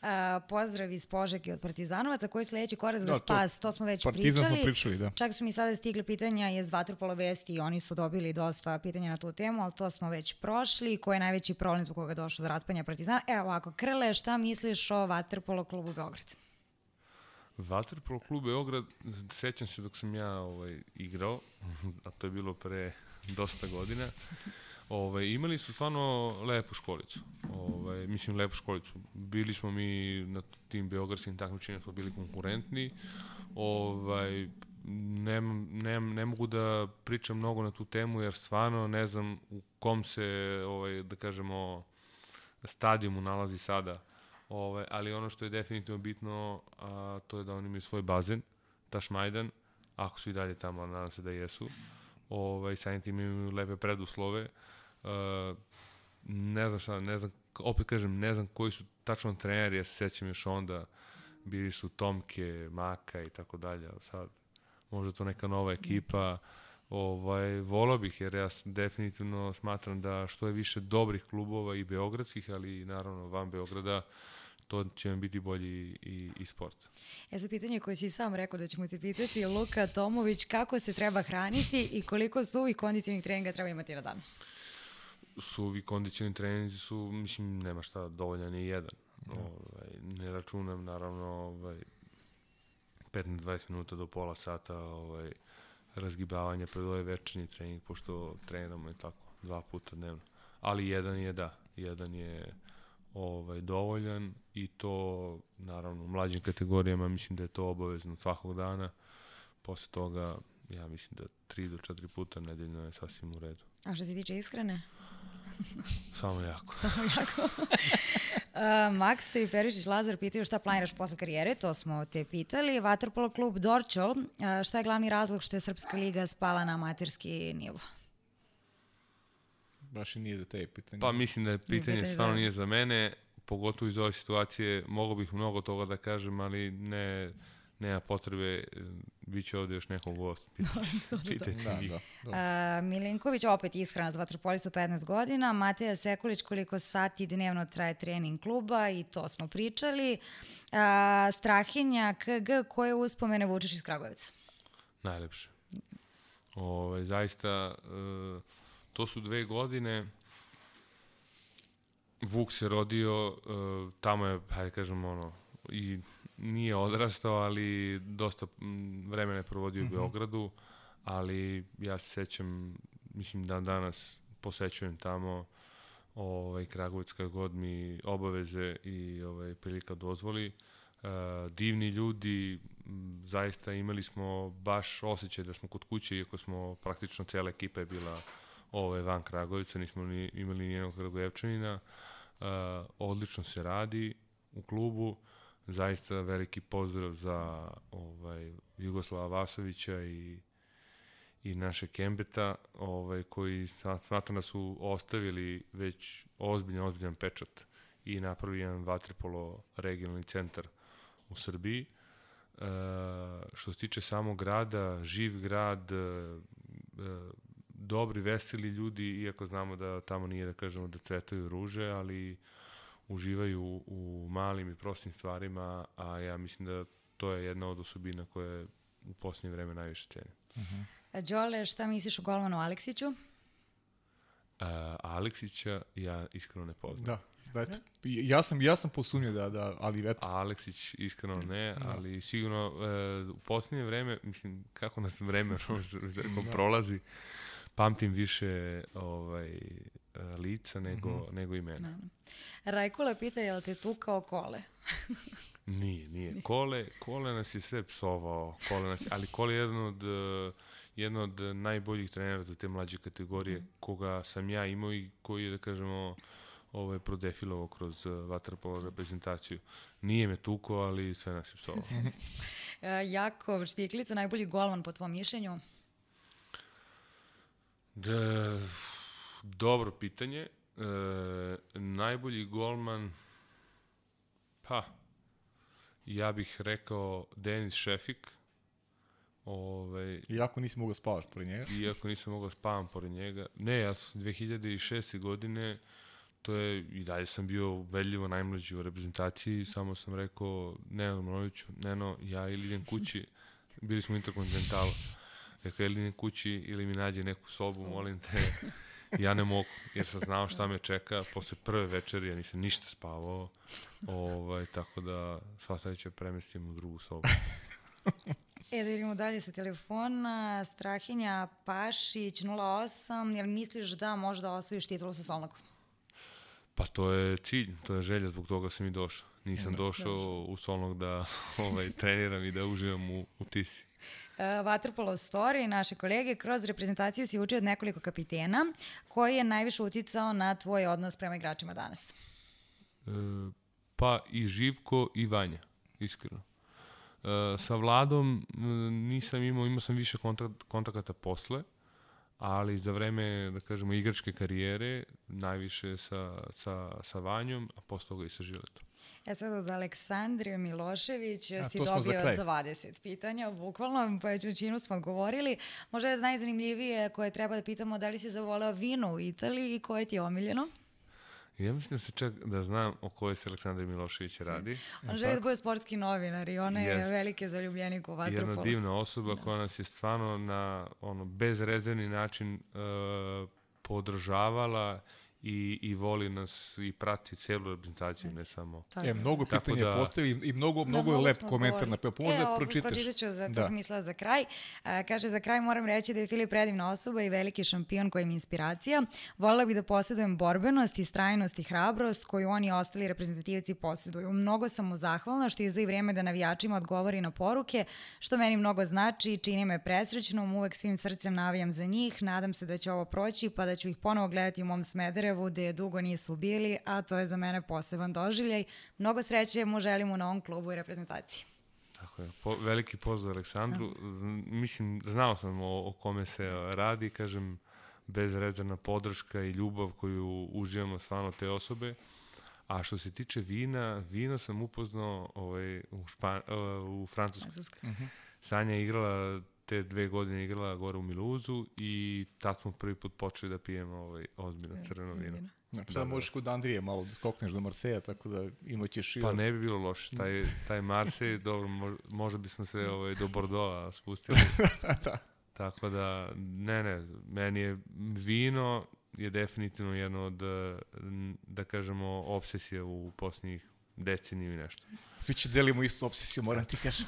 Speaker 1: A, pozdrav iz Požeke od Partizanovaca, koji je sledeći korak za
Speaker 2: Da, to-
Speaker 1: spas, to smo već
Speaker 2: Partizan smo
Speaker 1: pričali.
Speaker 2: pričali, da.
Speaker 1: Čak su mi sada stigli pitanja iz Vatrpolo vesti i oni su dobili dosta pitanja na tu temu, ali to smo već prošli. Ko je najveći problem zbog koga je došlo do raspanja Partizana? Evo ovako, Krle, šta misliš o Vatrpolo klubu Beograd?
Speaker 3: Vaterpolo klub Beograd, sećam se dok sam ja ovaj, igrao, a to je bilo pre dosta godina, ovaj, imali su stvarno lepu školicu. Ovaj, mislim, lepu školicu. Bili smo mi na tim beogradskim takmičenjima, smo bili konkurentni. Ovaj, ne, ne, ne mogu da pričam mnogo na tu temu, jer stvarno ne znam u kom se, ovaj, da kažemo, stadijumu nalazi sada Ovaj, ali ono što je definitivno bitno, a, to je da oni imaju svoj bazen, Tašmajdan, ako su i dalje tamo, nadam se da jesu. Ovaj, samim tim imaju lepe preduslove. Uh, ne znam šta, ne znam, opet kažem, ne znam koji su tačno treneri, ja se sećam još onda, bili su Tomke, Maka i tako dalje, sad možda to neka nova ekipa, ovaj, volao bih, jer ja definitivno smatram da što je više dobrih klubova i beogradskih, ali i naravno van Beograda, uh, to će vam biti bolji i, i sport.
Speaker 1: E za pitanje koje si sam rekao da ćemo te pitati, Luka Tomović, kako se treba hraniti i koliko suvih kondicijnih treninga treba imati na dan?
Speaker 3: Suvi kondicijni treninzi su, mislim, nema šta, dovoljan je jedan. Da. Ovaj, ne računam, naravno, ovaj, 15-20 minuta do pola sata ovaj, razgibavanja pred ovaj večernji trening, pošto treniramo i tako, dva puta dnevno. Ali jedan je da, jedan je ovaj, dovoljan i to naravno u mlađim kategorijama mislim da je to obavezno svakog dana. Posle toga ja mislim da 3 do 4 puta nedeljno je sasvim u redu.
Speaker 1: A što se tiče ishrane?
Speaker 3: Samo jako.
Speaker 1: Samo jako. uh, Max i Perišić Lazar pitaju šta planiraš posle karijere, to smo te pitali. Waterpolo klub Dorčol, šta je glavni razlog što je Srpska liga spala na amaterski nivo?
Speaker 2: baš i nije za te pitanje.
Speaker 3: Pa mislim da je pitanje, pitanje stvarno nije za mene, pogotovo iz ove situacije, mogo bih mnogo toga da kažem, ali ne, nema potrebe, bit će ovde još nekog gost. Pitajte, da, da,
Speaker 1: da, da. Milinković opet ishrana za vaterpolistu 15 godina, Mateja Sekulić koliko sati dnevno traje trening kluba i to smo pričali. A, Strahinja KG, koje uspomene vučeš iz Kragujevca?
Speaker 3: Najlepše. Ove, ovaj, zaista, uh, to su dve godine Vuk se rodio, uh, tamo je, hajde kažem, ono, i nije odrastao, ali dosta vremena je provodio mm -hmm. u mhm. Beogradu, ali ja se sećam, mislim da danas posećujem tamo ovaj, Kragovic kad god mi obaveze i ovaj, prilika dozvoli. Uh, divni ljudi, zaista imali smo baš osjećaj da smo kod kuće, iako smo praktično cela ekipa je bila ovaj, van Kragovica, nismo ni, imali nijednog Kragujevčanina. Uh, odlično se radi u klubu, zaista veliki pozdrav za ovaj, Jugoslava Vasovića i i naše Kembeta, ovaj, koji smatram da su ostavili već ozbiljan, ozbiljan pečat i napravili jedan vaterpolo regionalni centar u Srbiji. E, što se tiče samog grada, živ grad, e, dobri, veseli ljudi, iako znamo da tamo nije da kažemo da cvetaju ruže, ali uživaju u malim i prostim stvarima, a ja mislim da to je jedna od osobina koja je u posljednje vreme najviše cene. Uh
Speaker 1: -huh. Đole, šta misliš o golmanu Aleksiću? Uh,
Speaker 3: Aleksića ja iskreno ne poznam.
Speaker 2: Da, eto. Ja sam, ja sam posumnio da, da, ali eto.
Speaker 3: Aleksić iskreno ne, da. ali sigurno uh, u posljednje vreme, mislim, kako nas vreme da. prolazi, pamtim više ovaj, lica nego, mm -hmm. nego imena. Da.
Speaker 1: Rajkula pita je li te tu kao kole?
Speaker 3: nije, nije. Kole, kole nas je sve psovao, kole nas, ali Kole je jedan od, jedan od najboljih trenera za te mlađe kategorije, mm. koga sam ja imao i koji je, da kažemo, ovaj, prodefilovao kroz vaterpolo reprezentaciju. Nije me tuko, ali sve nas je psovao.
Speaker 1: Jakov Štiklica, najbolji golman po tvom mišljenju?
Speaker 3: Da, dobro pitanje. E, najbolji golman, pa, ja bih rekao Denis Šefik.
Speaker 2: Ove, iako nisi mogao spavaš pored njega?
Speaker 3: Iako nisam mogao spavam pored njega. Ne, ja sam 2006. godine, to je, i dalje sam bio vedljivo najmlađi u reprezentaciji, samo sam rekao, Neno Manoviću, Neno, ja ili idem kući, bili smo interkontinentalu. Rekao, ili idem kući ili mi nađe neku sobu, molim te. Ja ne mogu, jer sam znao šta me čeka. Posle prve večeri ja nisam ništa spavao. Ovaj, tako da sva sledeća premestim u drugu sobu.
Speaker 1: E, da idemo dalje sa telefona. Strahinja Pašić 08. Jel misliš da možda osvojiš titulu sa Solnakom?
Speaker 3: Pa to je cilj, to je želja, zbog toga sam i došao. Nisam došao u Solnog da ovaj, treniram i da uživam u, u Tisi.
Speaker 1: Waterpolo Story, naše kolege, kroz reprezentaciju si učio od nekoliko kapitena. Koji je najviše uticao na tvoj odnos prema igračima danas?
Speaker 3: E, pa i Živko i Vanja, iskreno. E, sa Vladom m, nisam imao, imao sam više kontakt, kontakata posle, ali za vreme, da kažemo, igračke karijere, najviše sa, sa, sa Vanjom, a posle toga i sa Žiletom.
Speaker 1: E sad od Aleksandrije Milošević
Speaker 2: A,
Speaker 1: si dobio
Speaker 2: kraj.
Speaker 1: 20 pitanja, bukvalno, pa većinu smo odgovorili. Možda je najzanimljivije koje treba da pitamo da li si zavoleo vino u Italiji i koje ti je omiljeno?
Speaker 3: Ja mislim da se čak da znam o kojoj se Aleksandar Milošević radi.
Speaker 1: On želi da bude sportski novinar i ona je veliki zaljubljenik u
Speaker 3: Jedna
Speaker 1: vaterpolu.
Speaker 3: divna osoba koja nas je stvarno na ono bezrezervni način uh, podržavala i, i voli nas i prati celu reprezentaciju, ne samo...
Speaker 1: Tako
Speaker 2: E, mnogo pitanja
Speaker 3: da-
Speaker 2: postavili i mnogo,
Speaker 1: Da,
Speaker 2: mnogo je lep komentar na pa možda
Speaker 1: e, ovo
Speaker 2: pročitaš.
Speaker 1: Pročitat ću, zato
Speaker 2: Da.
Speaker 1: sam mislila za kraj. A, kaže, za kraj moram reći da je Filip predivna osoba i veliki šampion koji mi je inspiracija. Volela bih da posjedujem borbenost, istrajnost i hrabrost koju oni i ostali reprezentativci posjeduju. Mnogo sam mu zahvalna što izdvoji vrijeme da navijačima odgovori na poruke, što meni mnogo znači i čini me presrećnom. Uvek svim srcem navijam za njih. Nadam se da će ovo proći pa da ću ih ponovo gledati u mom Smederevu gde dugo nisu bili, a to je za mene poseban doživljaj. Mnogo sreće mu želim u novom klubu i reprezentaciji.
Speaker 3: Tako je. Po, veliki pozdrav Aleksandru. Z, mislim, znao sam o, o kome se radi, kažem, bezrezervna podrška i ljubav koju uživamo stvarno te osobe. A što se tiče vina, vino sam upoznao ovaj, u, Špan, uh, u Francuskoj.
Speaker 1: Francuska.
Speaker 3: Sanja je igrala te dve godine igrala gore u Miluzu i tad smo prvi put počeli da pijemo ovaj, ozbiljno crveno vino.
Speaker 2: Ja, sad možeš kod Andrije malo da skokneš do Marseja, tako da imaćeš i...
Speaker 3: Pa ne bi bilo loše. Taj, taj Marsej, dobro, mo- možda bismo se ovaj, do Bordeaux spustili.
Speaker 2: da.
Speaker 3: Tako da, ne, ne, meni je vino je definitivno jedno od, eh, da kažemo, obsesija u posljednjih deceniju i nešto.
Speaker 2: Fiće delimo istu obsesiju, moram ti kažem.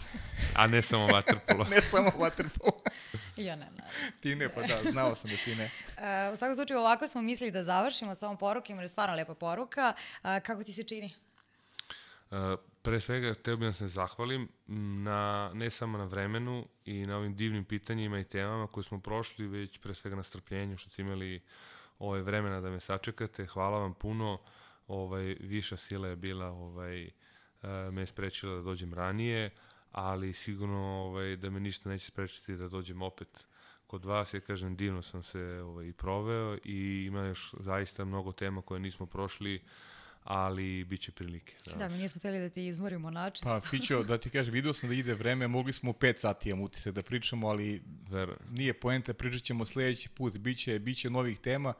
Speaker 3: A ne samo vaterpolo.
Speaker 2: ne samo waterpolo.
Speaker 1: Ja ne, ne.
Speaker 2: ti ne, pa da, znao sam da ti ne.
Speaker 1: Uh, u svakom slučaju ovako smo mislili da završimo sa ovom porukom, jer je stvarno lepa poruka. Uh, kako ti se čini?
Speaker 3: Uh, pre svega, hteo bih da se zahvalim na, ne samo na vremenu i na ovim divnim pitanjima i temama koje smo prošli, već pre svega na strpljenju što ste imali ovaj vremena da me sačekate. Hvala vam puno. Ovaj viša sila je bila ovaj uh, me je sprečila da dođem ranije, ali sigurno ovaj da me ništa neće sprečiti da dođem opet kod vas. Ja kažem divno sam se ovaj i proveo i ima još zaista mnogo tema koje nismo prošli ali bit će prilike.
Speaker 1: Da, mi nismo htjeli da ti izmorimo način.
Speaker 2: Pa, Fićo, da ti kažem, vidio sam da ide vreme, mogli smo 5 sati imam utisak da pričamo, ali
Speaker 3: Verujem.
Speaker 2: nije poenta, pričat ćemo sledeći put, biće, biće novih tema.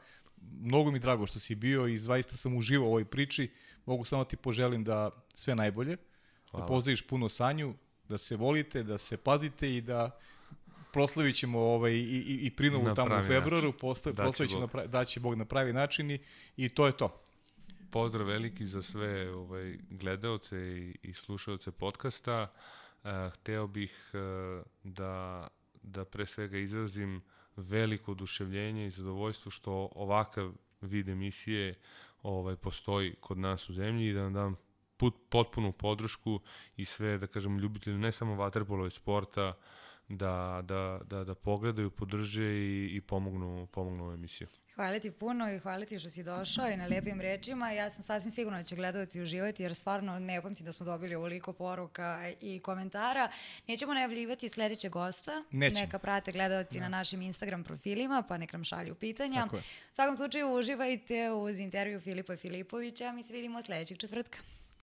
Speaker 2: Mnogo mi drago što si bio i zaista sam uživao u ovoj priči. Mogu samo ti poželim da sve najbolje, da
Speaker 3: Hvala.
Speaker 2: pozdraviš puno Sanju, da se volite, da se pazite i da proslavit ćemo ovaj, i, i, i prinovu
Speaker 3: Na
Speaker 2: tamo u februaru,
Speaker 3: Daće
Speaker 2: proslavit će
Speaker 3: Bog.
Speaker 2: na pravi, daće Bog na pravi način i, i to je to.
Speaker 3: Pozdrav veliki za sve ovaj, gledaoce i, i slušaoce podcasta. Uh, hteo bih uh, da, da pre svega izrazim veliko oduševljenje i zadovoljstvo što ovakav vid emisije ovaj, postoji kod nas u zemlji i da vam dam put, potpunu podršku i sve, da kažem, ljubitelji ne samo vaterpolove sporta, da, da, da, da pogledaju, podrže i, i pomognu, pomognu ovu emisiju.
Speaker 1: Hvala ti puno i hvala ti što si došao i na lijepim rečima. Ja sam sasvim sigurna da će gledalci uživati jer stvarno ne pamtim da smo dobili ovoliko poruka i komentara. Nećemo najavljivati sledećeg gosta.
Speaker 2: Nećemo.
Speaker 1: Neka prate gledalci na našim Instagram profilima pa nek nam šalju pitanja.
Speaker 2: Tako je.
Speaker 1: U svakom slučaju uživajte uz intervju Filipa Filipovića. Mi se vidimo sledećeg četvrtka.